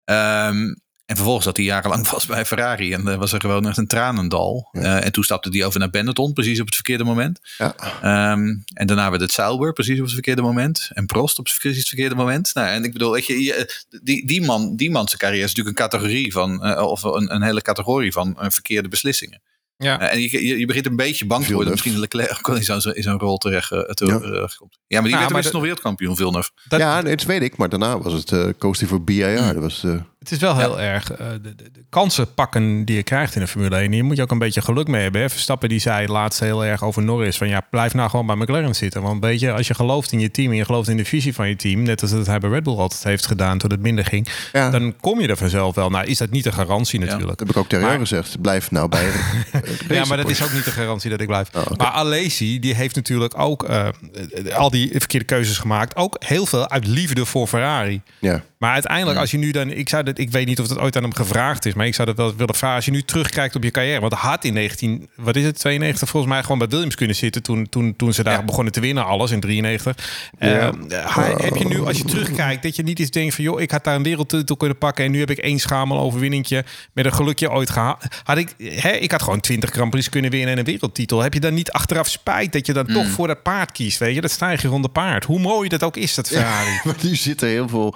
Ehm, en vervolgens zat hij jarenlang vast bij Ferrari. En dan was er gewoon echt een tranendal. Ja. Eh, en toen stapte hij over naar Benetton, precies op het verkeerde moment. ja. Ehm, en daarna werd het Sauber, precies op het verkeerde moment. En Prost op het precies het verkeerde moment. Nou, en ik bedoel, weet je, die, die, man, die man zijn carrière is natuurlijk een categorie van, eh, of een, een hele categorie van verkeerde beslissingen. Ja. En je, je, je begint een beetje bang te worden. Misschien Leclerc ook wel in zo'n rol terecht uh, te, Ja. komt. Ja, maar die Ja, werd maar de- nog wereldkampioen, Villeneuve. Dat, ja, nee, dat weet ik. Maar daarna was het eh koos hij voor BIR. Dat was, eh, Het is wel heel erg eh, de, de, de kansen pakken die je krijgt in de Formule 1. Hier moet je ook een beetje geluk mee hebben. Hè? Verstappen die zei laatst heel erg over Norris. Van ja, blijf nou gewoon bij McLaren zitten. Want weet je, als je gelooft in je team en je gelooft in de visie van je team. Net als dat hij bij Red Bull altijd heeft gedaan toen het minder ging. ja, dat Dan kom je er vanzelf wel. Nou is dat niet de garantie natuurlijk. heb ik ook tegen jou gezegd. Blijf nou bij Ja, maar dat is ook niet de garantie dat ik blijf. Oh. Maar Alesi, die heeft natuurlijk ook eh, eh, al die verkeerde keuzes gemaakt. Ook heel veel uit liefde voor Ferrari. Ja. Maar uiteindelijk, als je nu dan, ik zou dat, ik weet niet of dat ooit aan hem gevraagd is, maar ik zou dat wel willen vragen. Als je nu terugkijkt op je carrière, want had in 19, wat is het, 92 volgens mij gewoon bij Williams kunnen zitten toen, toen, toen ze daar Ja. begonnen te winnen, alles in 93. Eh, Ja. hij- heb je nu, als je terugkijkt, dat je niet eens denkt van, joh, ik had daar een wereldtitel kunnen pakken en nu heb ik één schamel overwinningje met een gelukje ooit gehad. Had ik, hè, ik had gewoon 20 Grand Prix kunnen winnen en een wereldtitel. Heb je dan niet achteraf spijt dat je dan toch voor dat paard kiest, weet je? Dat stijgerende paard. Hoe mooi dat ook is, dat Ferrari. Maar nu zit er heel veel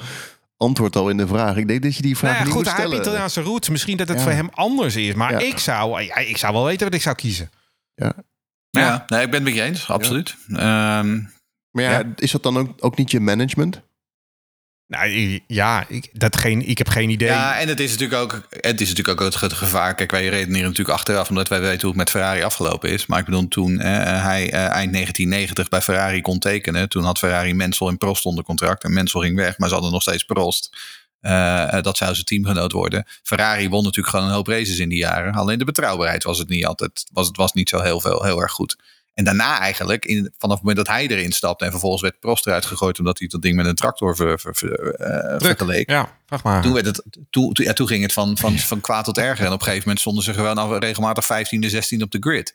antwoord al in de vraag. Ik denk dat je die vraag Nou ja, niet goed, moet hij heeft stellen. Italiaanse roots. Misschien dat het Ja. voor hem anders is. Maar Ja. ik, zou, ja, ik zou wel weten wat ik zou kiezen. Ja. Ja, nee, ik ben het met je eens, absoluut. Ehm, Maar ja, Ja. is dat dan ook, ook niet je management? Nou, ja, ik, dat geen, ik heb geen idee. Ja, en het is natuurlijk ook het, is natuurlijk ook het ge- gevaar. Kijk, wij redeneren natuurlijk achteraf, omdat wij weten hoe het met Ferrari afgelopen is. Maar ik bedoel, toen hij eh, eind 1990 bij Ferrari kon tekenen, toen had Ferrari Mensel en Prost onder contract. En Mensel ging weg, maar ze hadden nog steeds Prost. Eh, eh, dat zou zijn teamgenoot worden. Ferrari won natuurlijk gewoon een hoop races in die jaren. Alleen de betrouwbaarheid was het niet altijd. Was, het was niet zo heel, veel, heel erg goed. En daarna eigenlijk, in, vanaf het moment dat hij erin stapte en vervolgens werd Prost eruit gegooid omdat hij dat ding met een tractor ver, ver, ver- eh, vergeleek. Ja, vraag maar. Toen, werd het, toen, toen, ja, toen ging het van, van, van kwaad tot erger. En op een gegeven moment stonden ze gewoon al regelmatig 15e, 16 op de grid.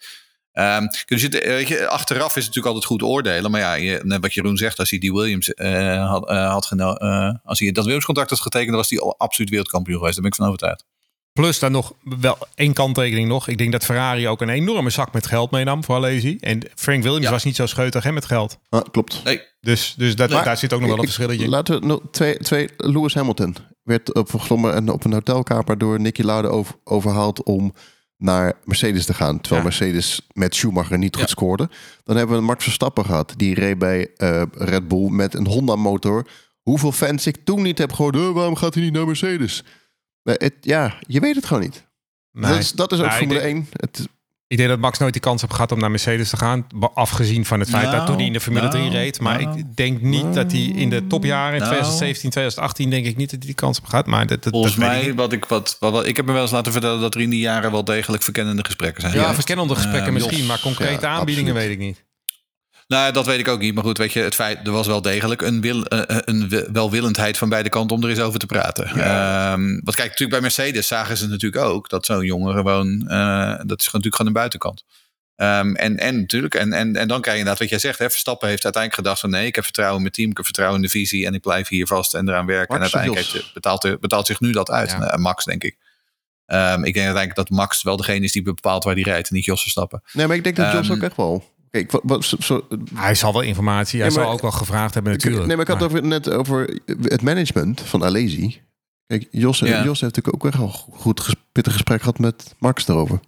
Ehm, dus het, eh, weet je, achteraf is het natuurlijk altijd goed oordelen. Maar ja, je, net wat Jeroen zegt, als hij die Williams eh, had, had geno- als hij dat Williams contract had getekend, dan was hij al absoluut wereldkampioen geweest. Daar ben ik van overtuigd. Plus dan nog wel één kanttekening nog. Ik denk dat Ferrari ook een enorme zak met geld meenam voor Alesi. En Frank Williams Ja. was niet zo scheutig hè, met geld. Ah, klopt. Nee, Dus, dus dat, Maar daar zit ook nog wel een verschilletje. Laten we nog twee, twee. Lewis Hamilton werd opgeglommen en op een hotelkamer door Nicky Lauda over, overhaald om naar Mercedes te gaan. Terwijl Ja. Mercedes met Schumacher niet goed Ja. scoorde. Dan hebben we een Max Verstappen gehad. Die reed bij eh, Red Bull met een Honda motor. Hoeveel fans ik toen niet heb gehoord. "Eh, waarom gaat hij niet naar Mercedes? Maar het, ja, je weet het gewoon niet. Nee. Dat is, dat is ook Nou, ik Formule denk- 1. Het, Ik denk dat Max nooit die kans heeft gehad om naar Mercedes te gaan. Afgezien van het feit Nou, dat toen hij in de Formule 3 nou, reed. Maar nou. ik denk niet dat hij in de topjaren in Nou. 2017, 2018 denk ik niet dat hij die kans heeft gehad. Maar dat, dat, volgens dat ik mij, niet. wat ik, wat, wat, wat- ik heb me wel eens laten vertellen dat er in die jaren wel degelijk verkennende gesprekken zijn. Ja, geweest. verkennende gesprekken Eh, misschien, Jos. maar concrete Ja, aanbiedingen absoluut. weet ik niet. Nou, dat weet ik ook niet. Maar goed, weet je, het feit, er was wel degelijk een, wil, eh, een we- welwillendheid van beide kanten om er eens over te praten. Ehm, wat kijk, natuurlijk bij Mercedes zagen ze natuurlijk ook dat zo'n jongen gewoon, eh, dat is natuurlijk gewoon een buitenkant. Ehm, en, en natuurlijk, en, en, en dan krijg je inderdaad wat jij zegt. Hè, Verstappen heeft uiteindelijk gedacht van nee, ik heb vertrouwen in mijn team, ik heb vertrouwen in de visie en ik blijf hier vast en eraan werken. Max en uiteindelijk heeft, betaalt, betaalt zich nu dat uit. Ja. Max, denk ik. Ehm, ik denk uiteindelijk dat Max wel degene is die bepaalt waar hij rijdt en niet Jos Verstappen. nee, maar ik denk dat Jos ook echt wel. Kijk, wat, wat, zo, zo- Hij zal wel informatie, hij Ja, maar- zal ook wel gevraagd hebben Ik- natuurlijk. Nee, maar ik had Maar- het over, net over het management van Alesi. Kijk, Jos, Ja. Jos heeft natuurlijk ook echt al goed pittig gesprek gehad met Max erover.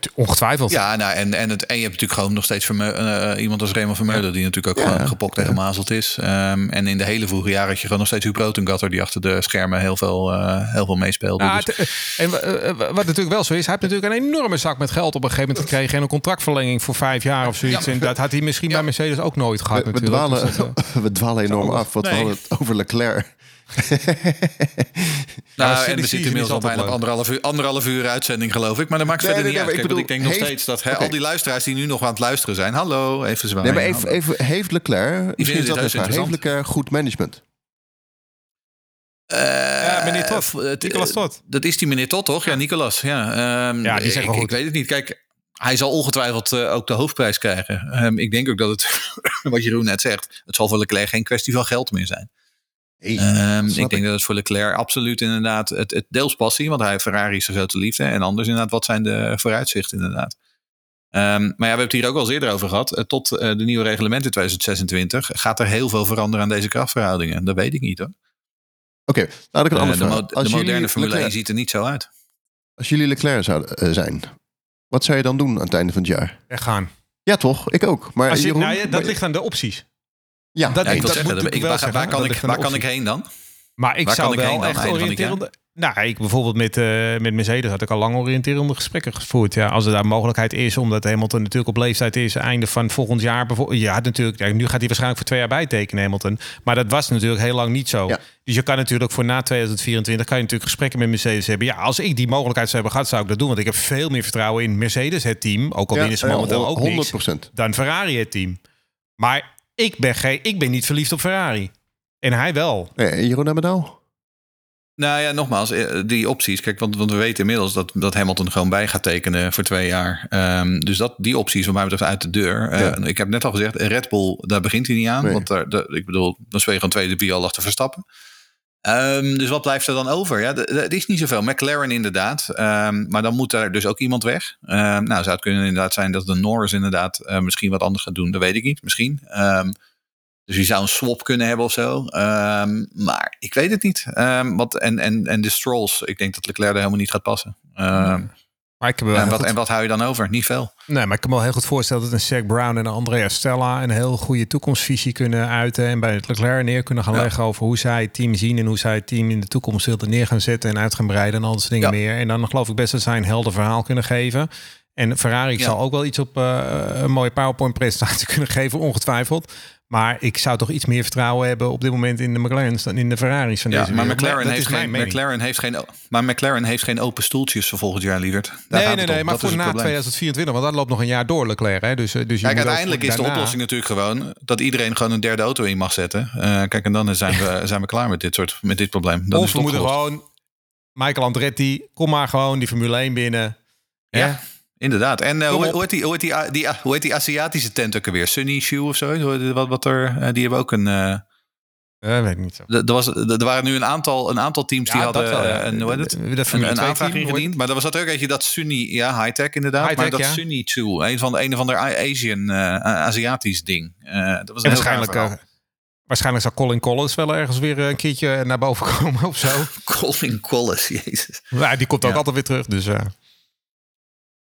Tu- ongetwijfeld. Ja, nou, en, en, het, en je hebt natuurlijk gewoon nog steeds Vermeu- eh, iemand als Raymond Vermeulen... die natuurlijk ook Ja. gewoon gepokt en gemazeld is. Ehm, en in de hele vroege jaren had je gewoon nog steeds Huub Rotengatter... die achter de schermen heel veel, eh, heel veel meespeelde. Ja, Dus- het- en eh, eh, wat natuurlijk wel zo is, hij heeft natuurlijk een enorme zak met geld op een gegeven moment gekregen en een contractverlenging voor vijf jaar of zoiets. En dat had hij misschien bij Mercedes ook nooit gehad We, we natuurlijk. dwalen, Dus dat, eh, we dwalen enorm af, want we hadden het over Leclerc. Nou, silly en we zitten inmiddels al altijd bijna op anderhalf uur, anderhalf uur uitzending, geloof ik. Maar dat maakt Nee, verder nee, niet nee, uit. ik bedoel, ik denk nog steeds dat al die luisteraars die nu nog aan het luisteren zijn. Hallo, even zwaaien. Nee, maar even, even heeft Leclerc, misschien is dit dat heeft. Leclerc goed management? Eh, Ja, meneer v- het- Nicolas eh, Todd. Dat is die meneer Todd, toch? Ja, Nicolas. Ja, ehm, Ja, die zegt ik, ik weet het niet. Kijk, hij zal ongetwijfeld eh, ook de hoofdprijs krijgen. Ehm, ik denk ook dat het, wat Jeroen net zegt, het zal voor Leclerc geen kwestie van geld meer zijn. Hey, Ehm, ik denk dat het voor Leclerc absoluut inderdaad het, het deels passie, want hij heeft Ferrari is zijn grote liefde. En anders inderdaad, wat zijn de vooruitzichten inderdaad. Ehm, maar ja, we hebben het hier ook al eens eerder over gehad. Eh, Tot eh, de nieuwe reglementen 2026 gaat er heel veel veranderen aan deze krachtverhoudingen. Dat weet ik niet hoor. Oké, laat ik een andere vraag. mo- de moderne Formule 1 Leclerc- ziet er niet zo uit. Als jullie Leclerc zouden eh, zijn, wat zou je dan doen aan het einde van het jaar? Weggaan. Ja, toch? Ik ook. Maar Als je, Jeroen, nou, ja, dat maar- ligt aan de opties. Ja, dat- Ja, ik dat zeggen, moet ik ik- wel waar, zeggen, waar kan, ik, waar kan ik heen dan? Maar ik Waar zou kan ik wel echt het oriënterende... Nou, ik bijvoorbeeld met, eh, met Mercedes had ik al lang oriënterende gesprekken gevoerd. Ja, als er daar mogelijkheid is, omdat Hamilton natuurlijk op leeftijd is, einde van volgend jaar. bijvoorbeeld- Ja, natuurlijk. Ja, nu gaat hij waarschijnlijk voor twee jaar bijtekenen, Hamilton. Maar dat was natuurlijk heel lang niet zo. Ja. Dus je kan natuurlijk voor na 2024 kan je natuurlijk gesprekken met Mercedes hebben. Ja, als ik die mogelijkheid zou hebben gehad, zou ik dat doen. Want ik heb veel meer vertrouwen in Mercedes, het team. Ook al winnen ze ja, momenteel ook 100 niks. procent. Dan Ferrari, het team. Maar ik ben, geen, ik ben niet verliefd op Ferrari. En hij wel. Nee, Jeroen Emmendaal? Nou ja, nogmaals, eh, die opties. Kijk, want, want we weten inmiddels dat, dat Hamilton gewoon bij gaat tekenen voor twee jaar. Ehm, dus dat, die optie is wat mij betreft uit de deur. Eh, Ja. ik heb net al gezegd, Red Bull, daar begint hij niet aan. Nee. Want daar, daar- ik bedoel, dan speel je gewoon tweede via al achter Verstappen. Ehm, dus wat blijft er dan over? Ja, het is niet zoveel. McLaren inderdaad. Ehm, maar dan moet er dus ook iemand weg. Ehm, nou, zou het kunnen inderdaad zijn dat de Norris inderdaad eh, misschien wat anders gaat doen. Dat weet ik niet. Misschien. Dus je zou een swap kunnen hebben of zo. Maar ik weet het niet. Wat, en, en, en de Strolls. Ik denk dat Leclerc er helemaal niet gaat passen. Ehm, Maar ik heb wel en, wat, goed- en wat hou je dan over? Niet veel. Nee, maar ik kan me wel heel goed voorstellen dat een Zack Brown en een Andrea Stella een heel goede toekomstvisie kunnen uiten en bij het Leclerc neer kunnen gaan Ja. leggen over hoe zij het team zien en hoe zij het team in de toekomst willen neer gaan zetten en uit gaan breiden en al dat soort dingen Ja. meer. En dan geloof ik best dat zij een helder verhaal kunnen geven. En Ferrari Ja. zal ook wel iets op eh, een mooie PowerPoint presentatie kunnen geven, ongetwijfeld. Maar ik zou toch iets meer vertrouwen hebben op dit moment in de McLaren's dan in de Ferraris van Ja, deze maar wereld. McLaren, Dat heeft geen. McLaren, heeft geen, maar McLaren heeft geen open stoeltjes voor volgend jaar, lieverd. Daar Nee, nee, nee, maar Dat voor na probleem. 2024, want dat loopt nog een jaar door, Leclerc. Hè? Dus, eh, dus je Kijk, uiteindelijk is de oplossing natuurlijk gewoon dat iedereen gewoon een derde auto in mag zetten. Eh, kijk, en dan zijn we, zijn we klaar met dit soort met dit probleem. Of is we moeten gewoon Michael Andretti, kom maar gewoon die Formule 1 binnen. Ja? Inderdaad. En eh, hoe, hoe, heet die, hoe, heet die, die, hoe heet die Aziatische tent ook alweer? Sunny Shoe of zo? Wat, wat er, eh, die hebben ook een... eh, weet ik niet zo. er, was, er waren nu een aantal, een aantal teams die hadden dat wel, ja. een, hoe heet het? De- de een, Formule een 2 aanvraag ingediend. Maar er was dat ook eentje dat Sunny, ja, high-tech inderdaad. High-tech, maar dat ja. Sunny Shoe, een van de een of ander Asian, Aziatisch ding. Dat was waarschijnlijk, waarschijnlijk zal Colin Collins wel ergens weer een keertje naar boven komen of zo. Colin Collis, jezus. ja, die komt ook altijd weer terug. Dus.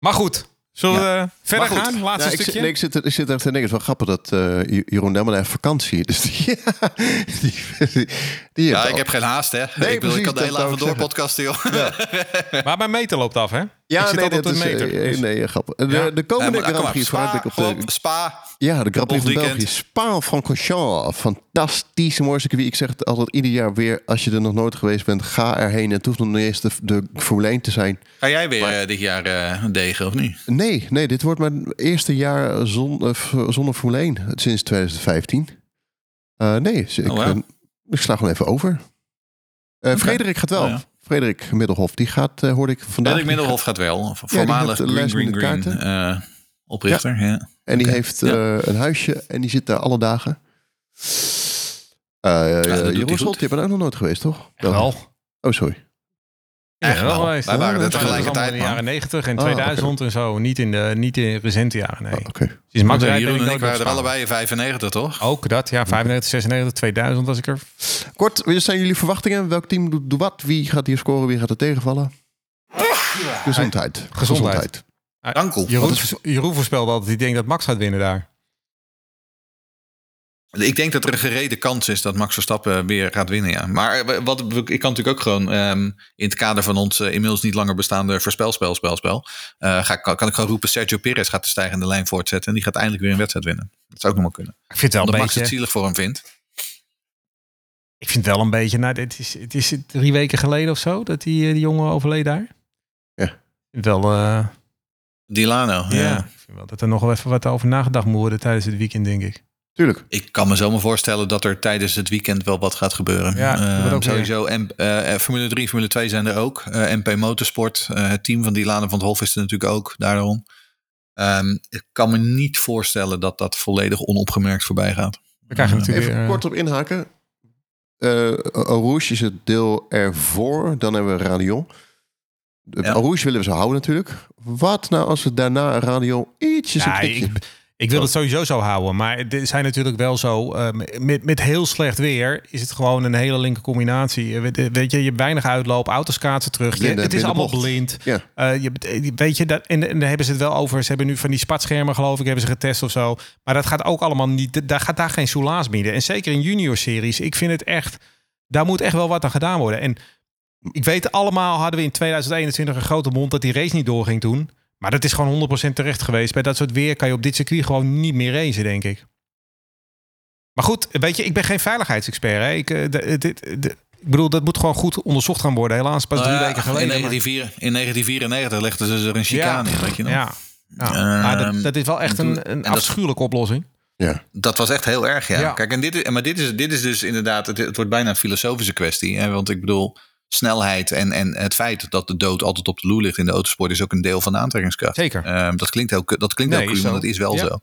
Maar goed, zullen we eh, verder goed. gaan? Laatste Ja, ik, zit, stukje. nee, ik, zit, er- ik zit er te denken, het is wel grappig dat eh, J- Jeroen Demmer heeft vakantie. Dus die, die, die, die Ja, ik al- heb geen haast, hè. ik, bedoel, precies, ik kan de hele avond door podcasten, joh. Maar mijn meter loopt af, hè? Ja, ik zit nee, altijd dat op is, een meter. eh, dus- nee, grappig. De, Ja. de komende Eh, kom Grand Prix vooruitblik op de... Spa. Ja, de Grand Prix van. België. Spa-Francorchamps. Fantastisch mooi circuit. Ik zeg het altijd ieder jaar weer. Als je er nog nooit geweest bent, ga erheen. Het hoeft nog niet eens de, de Formule 1 te zijn. Ga jij weer eh, dit jaar eh degen, of niet? Nee, nee, dit wordt mijn eerste jaar zon, eh, zonder Formule 1 sinds 2015. Eh, nee, dus ik, Oh, ik sla gewoon even over. Eh, Frederik gaat wel. Oh, ja. Frederik Middelhof, die gaat, eh, hoorde ik vandaag. Frederik Middelhof gaat wel. Voormalig heeft de Green Green Green eh, oprichter. Ja. En die heeft ja. eh, een huisje en die zit daar alle dagen. Eh doet hij Jeroen. Slot, je bent ook nog nooit geweest, toch? Wel. Oh, sorry. Ja, Echt wel. geweest. Wij waren er tegelijkertijd, in de jaren man. 90 en Oh, 2000 en zo. Niet in de, niet in recente jaren, nee. Oh, Oké. Sinds Max en ik waren er allebei in 95, toch? Ook dat, ja. 95, 96, 2000 was ik er. Kort, wat zijn jullie verwachtingen? Welk team doet, wat? Wie gaat hier scoren? Wie gaat er tegenvallen? Gezondheid. Gezondheid. Dankel. Jeroen, Jeroen voorspelde altijd, ik denk dat Max gaat winnen daar. Ik denk dat er een gerede kans is dat Max Verstappen weer gaat winnen, ja. Maar eh, wat, ik kan natuurlijk ook gewoon ehm, in het kader van ons eh, inmiddels niet langer bestaande voorspelspel, spel, spel, eh, ga, kan, kan ik gewoon roepen Sergio Perez gaat de stijgende lijn voortzetten en die gaat eindelijk weer een wedstrijd winnen. Dat zou ook nog wel kunnen. Ik vind het wel Omdat een Max het zielig voor hem vindt. Ik vind wel een beetje, nou, dit is, het is drie weken geleden of zo dat die, die jongen overleed daar. Ja. Wel, eh, Dilano. ja. Ja. Ik vind wel dat er nog wel even wat over nagedacht moet worden tijdens het weekend, denk ik. Tuurlijk. Ik kan me zomaar voorstellen dat er tijdens het weekend wel wat gaat gebeuren. Ja, Eh, ook sowieso. En, eh, Formule 3, Formule 2 zijn er ook. Eh, MP Motorsport, eh, het team van Dilano van het Hof is er natuurlijk ook. Daarom. Ehm, ik kan me niet voorstellen dat dat volledig onopgemerkt voorbij gaat. We krijgen natuurlijk Even weer, eh, kort op inhaken. Eh Rouge is het deel ervoor. Dan hebben we Radion. Ja. Rouge willen we zo houden natuurlijk. Wat nou als we daarna Radion ietsjes een Ja. Ik, wil het sowieso zo houden. Maar er zijn natuurlijk wel zo. eh, met, met heel slecht weer is het gewoon een hele linker combinatie. Weet, je, je hebt weinig uitloop, auto's kaatsen terug. Je, Blinde- het is allemaal bocht. blind. Ja. Eh, je, eh, weet je, dat, en, en daar hebben ze het wel over. Ze hebben nu van die spatschermen, geloof ik, hebben ze getest of zo. Maar dat gaat ook allemaal niet. Daar gaat daar geen soelaas bieden. En zeker in junior series. Ik vind het echt. Daar moet echt wel wat aan gedaan worden. En ik weet allemaal hadden we in 2021 een grote mond dat die race niet doorging toen. Maar dat is gewoon 100% terecht geweest. Bij dat soort weer kan je op dit circuit gewoon niet meer racen, denk ik. Maar goed, weet je, ik ben geen veiligheidsexpert. Hè. Ik, eh, de- dit- de- ik bedoel, dat moet gewoon goed onderzocht gaan worden. Helaas pas drie Nou ja, weken geleden. In, maar- 1994 in 1994 legden ze er een chicane in, weet je nog? Ja, ja. Ehm, maar dat, dat is wel echt toen- een, een dat- afschuwelijke oplossing. Ja. Dat was echt heel erg, ja. Ja. Kijk, en dit, is- maar dit is, dit is dus inderdaad, het, het wordt bijna een filosofische kwestie. Hè? Want ik bedoel, snelheid en, en het feit dat de dood altijd op de loer ligt in de autosport is ook een deel van de aantrekkingskracht. Zeker. Ehm, dat klinkt heel, dat klinkt Nee, heel cru, maar dat is wel Ja. zo.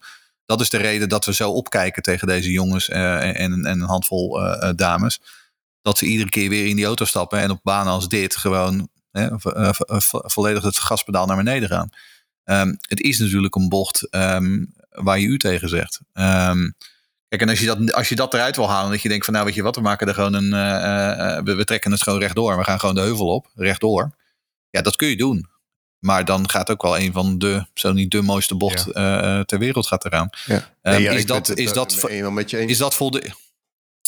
Dat is de reden dat we zo opkijken tegen deze jongens eh, en, en een handvol eh, eh, dames. Dat ze iedere keer weer in die auto stappen en op banen als dit gewoon hè, vo- vo- vo- volledig het gaspedaal naar beneden gaan. Ehm, het is natuurlijk een bocht ehm, waar je u tegen zegt. Kijk, en als je, dat, als je dat eruit wil halen, dat je denkt van nou weet je wat, we maken er gewoon een, eh, eh, we, we trekken het gewoon rechtdoor. We gaan gewoon de heuvel op, rechtdoor. Ja, dat kun je doen. Maar dan gaat ook wel een van de, zo niet de mooiste bocht eh, ter wereld gaat eraan. Ja. Nee, ja, is, dat, het, is, dat, helemaal met je eens. is dat voldoende?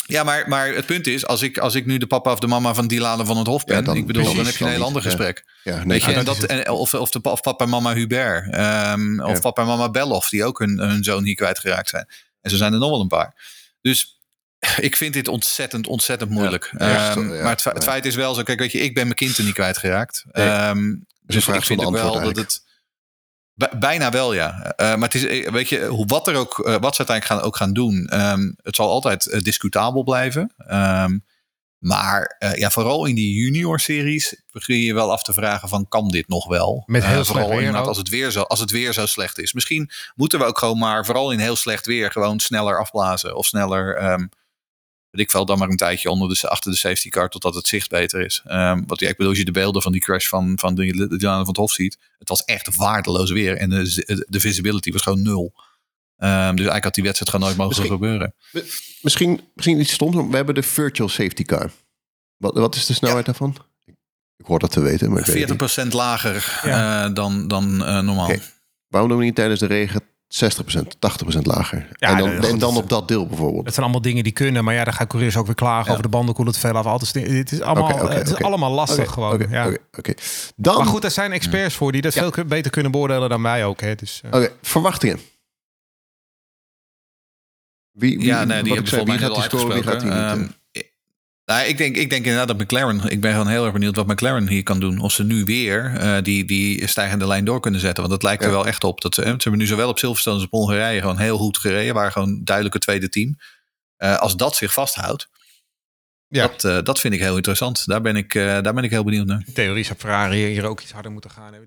Ja, maar, maar het punt is, als ik, als ik nu de papa of de mama van Dilane van het Hof ben, Ja, dan- ik bedoel, dan heb je een heel ander ja. gesprek. ja, nee, Weet je, ja, en dat dat, is- en, of, of, de, of papa en mama Hubert. ehm, of Ja. papa en mama Bellof, die ook hun, hun zoon hier kwijtgeraakt zijn. En zo zijn er nog wel een paar. Dus ik vind dit ontzettend, ontzettend moeilijk. Ja, echt, Ehm, ja, maar het, fe- het ja. feit is wel zo, kijk, weet je, ik ben mijn kind er niet kwijtgeraakt. Nee. Ehm, dus vraag ik vind ook wel dat het... Bij- Bijna wel, ja. Eh, maar het is, eh, weet je, hoe, wat, er ook, eh, wat ze uiteindelijk gaan, ook gaan doen, ehm, het zal altijd discutabel blijven. Ehm, maar eh, ja, vooral in die junior-series begin je wel af te vragen van, kan dit nog wel? Met heel slecht vooral weer als het, weer zo, als het weer zo slecht is. Misschien moeten we ook gewoon maar, vooral in heel slecht weer, gewoon sneller afblazen. Of sneller, ehm weet ik wel, dan maar een tijdje onder de, achter de safety car totdat het zicht beter is. Ehm want ja, ik bedoel, als je de beelden van die crash van, van de, de Diana van het Hof ziet. Het was echt waardeloos weer. En de, de visibility was gewoon nul. Ehm, dus eigenlijk had die wedstrijd gewoon nooit mogen Misschien- gebeuren. Misschien, misschien iets stoms. We hebben de virtual safety car. Wat, wat is de snelheid daarvan? Ik hoor dat te weten, maar ik weet het 40% niet. lager Ja. eh, dan, dan eh, normaal. Oké. Waarom doen we niet tijdens de regen 60%, 80% lager? Ja, en dan, en dan dat- op dat deel bijvoorbeeld. Het zijn allemaal dingen die kunnen. Maar ja, dan gaan coureurs ook weer klagen Ja. over de banden koelen te veel af. Altijd, het is allemaal, het is allemaal lastig gewoon. Oké, ja. oké, oké. Dan, Maar goed, er zijn experts voor die dat Ja. veel beter kunnen beoordelen dan wij ook. Hè. Dus, eh, oké, verwachtingen. Wie, wie, Ja, nee, die hebben ik zei, wie al gaat die scoren, wie gaat die uitgesproken. niet? Ehm, nou, ik, denk, ik denk inderdaad dat McLaren... Ik ben gewoon heel erg benieuwd wat McLaren hier kan doen. Of ze nu weer eh, die, die stijgende lijn door kunnen zetten. Want het lijkt er wel echt op. Dat ze, ze hebben nu zowel op Silverstone als op Hongarije gewoon heel goed gereden. Waren gewoon duidelijk het tweede team. Eh, als dat zich vasthoudt, Ja. dat, eh, dat vind ik heel interessant. Daar ben ik, eh, daar ben ik heel benieuwd naar. in theorie zou Ferrari hier ook iets harder moeten gaan. Hebben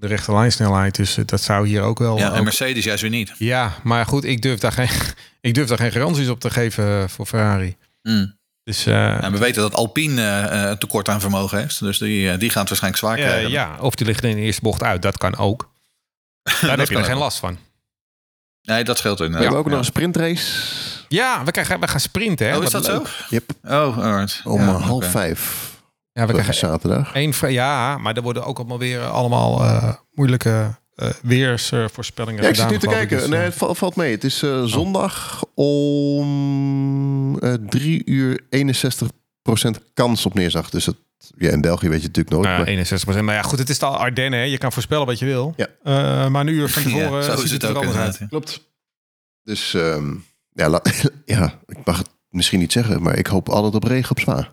die wel voldoende rechte lijnsnelheid. Dus eh, dat zou hier ook wel... Ja, en ook- Mercedes juist weer niet. ja, maar goed, ik durf, daar geen, ik durf daar geen garanties op te geven eh, voor Ferrari. Mm. Dus eh, En we weten dat Alpine eh, een tekort aan vermogen heeft. Dus die, die gaan het waarschijnlijk zwaar krijgen. ja, of die liggen in de eerste bocht uit. Dat kan ook. Daar heb je er geen last van. Nee, dat scheelt We inderdaad. hebben ook Ja. nog een sprintrace. Ja, we, krijgen, we gaan sprinten. Hè? Oh, is Wat dat zo? leuk. Yep, Oh, alright. om Ja, half oké. vijf. Ja, we krijgen zaterdag. één Ja, maar er worden ook allemaal weer allemaal eh, moeilijke eh weersvoorspellingen Ja, ik zit nu te kijken. Dus, Nee, eh, het val- valt mee. Het is eh, zondag om eh 3 uur 61% kans op neerslag. Dus het, ja, in België weet je natuurlijk nooit. nou, maar- 61% Maar ja, goed, het is de Ardennen. Hè. Je kan voorspellen wat je wil. Ja. Eh, maar een uur van Ja, tevoren zo ziet is het er ook anders uit. Klopt. Dus ehm, ja, ja, ik mag het misschien niet zeggen, maar ik hoop altijd op regen op Spa.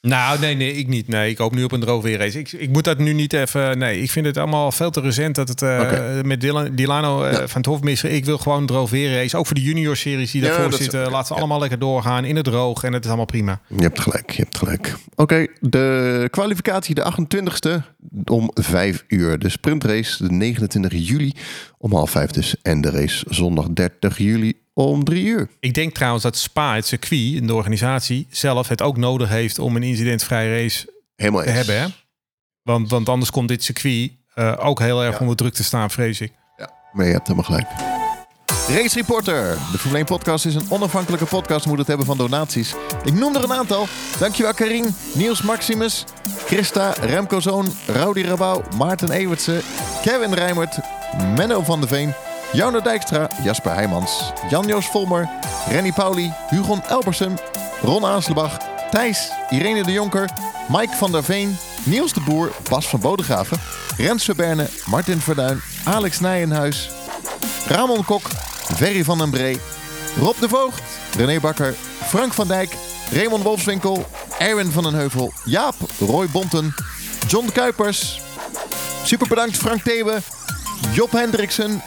Nou, nee, nee, ik niet. Nee, ik hoop nu op een droog weerrace. Ik, ik moet dat nu niet even... Nee, ik vind het allemaal veel te recent dat het uh, Oké. met Dylan, Dilano eh, Ja. van het Hof missen. Ik wil gewoon een droog weerrace. Ook voor de junior-series die Ja, daarvoor is- zitten. Laten ze ja. allemaal lekker doorgaan in het droog. En het is allemaal prima. Je hebt gelijk, je hebt gelijk. Oké, de kwalificatie de 28e om 5 uur. De sprintrace de 29 juli om half 5 dus. En de race zondag 30 juli om 3 uur. Ik denk trouwens dat Spa, het circuit en de organisatie zelf het ook nodig heeft om een incidentvrije race Helemaal te eens. hebben. Hè? Want, want anders komt dit circuit eh, ook heel erg Ja. onder druk te staan, vrees ik. Ja, maar je hebt helemaal gelijk. Race Reporter. De Formule 1 podcast is een onafhankelijke podcast. Moet het hebben van donaties. Ik noem er een aantal. Dankjewel Karin, Niels Maximus, Christa, Remco Zoon, Rowdy Rabouw, Maarten Ewertse, Kevin Rijmert, Menno van de Veen, Jouno Dijkstra, Jasper Heijmans, Jan-Joos Volmer, Renny Pauli, Hugon Elbersum, Ron Aanslebach, Thijs, Irene de Jonker, Mike van der Veen, Niels de Boer, Bas van Bodegraven, Rens Verberne, Martin Verduin, Alex Nijenhuis, Ramon Kok, Ferry van den Bree, Rob de Voogd, René Bakker, Frank van Dijk, Raymond Wolfswinkel, Erwin van den Heuvel, Jaap, Roy Bonten, John Kuipers. Super bedankt Frank Thewe, Job Hendriksen,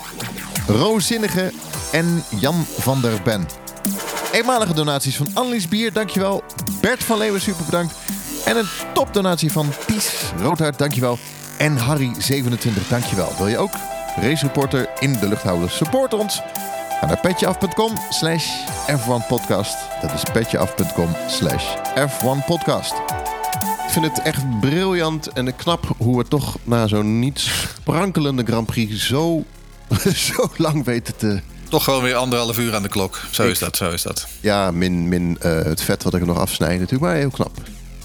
Roos Zinnige en Jan van der Ben. Eenmalige donaties van Annelies Bier, dankjewel. Bert van Leeuwen, super bedankt. En een topdonatie van Ties Roodhart, dankjewel. En Harry27, dankjewel. Wil je ook Race Reporter in de lucht houden? Support ons. Ga naar petjeaf.com slash F1podcast. Dat is petjeaf.com slash F1podcast. Ik vind het echt briljant en knap hoe we toch na zo'n niet sprankelende Grand Prix zo, zo lang weten te... Toch gewoon weer anderhalf uur aan de klok. Zo is dat, zo is dat. Ja, min, min eh, het vet wat ik er nog afsnijd natuurlijk, maar heel knap.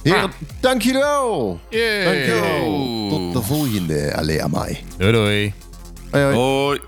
Heren, dank jullie wel. Dank jullie wel. Tot de volgende. Allee, amai. Doei doei. Hoi, hoi. Hoi.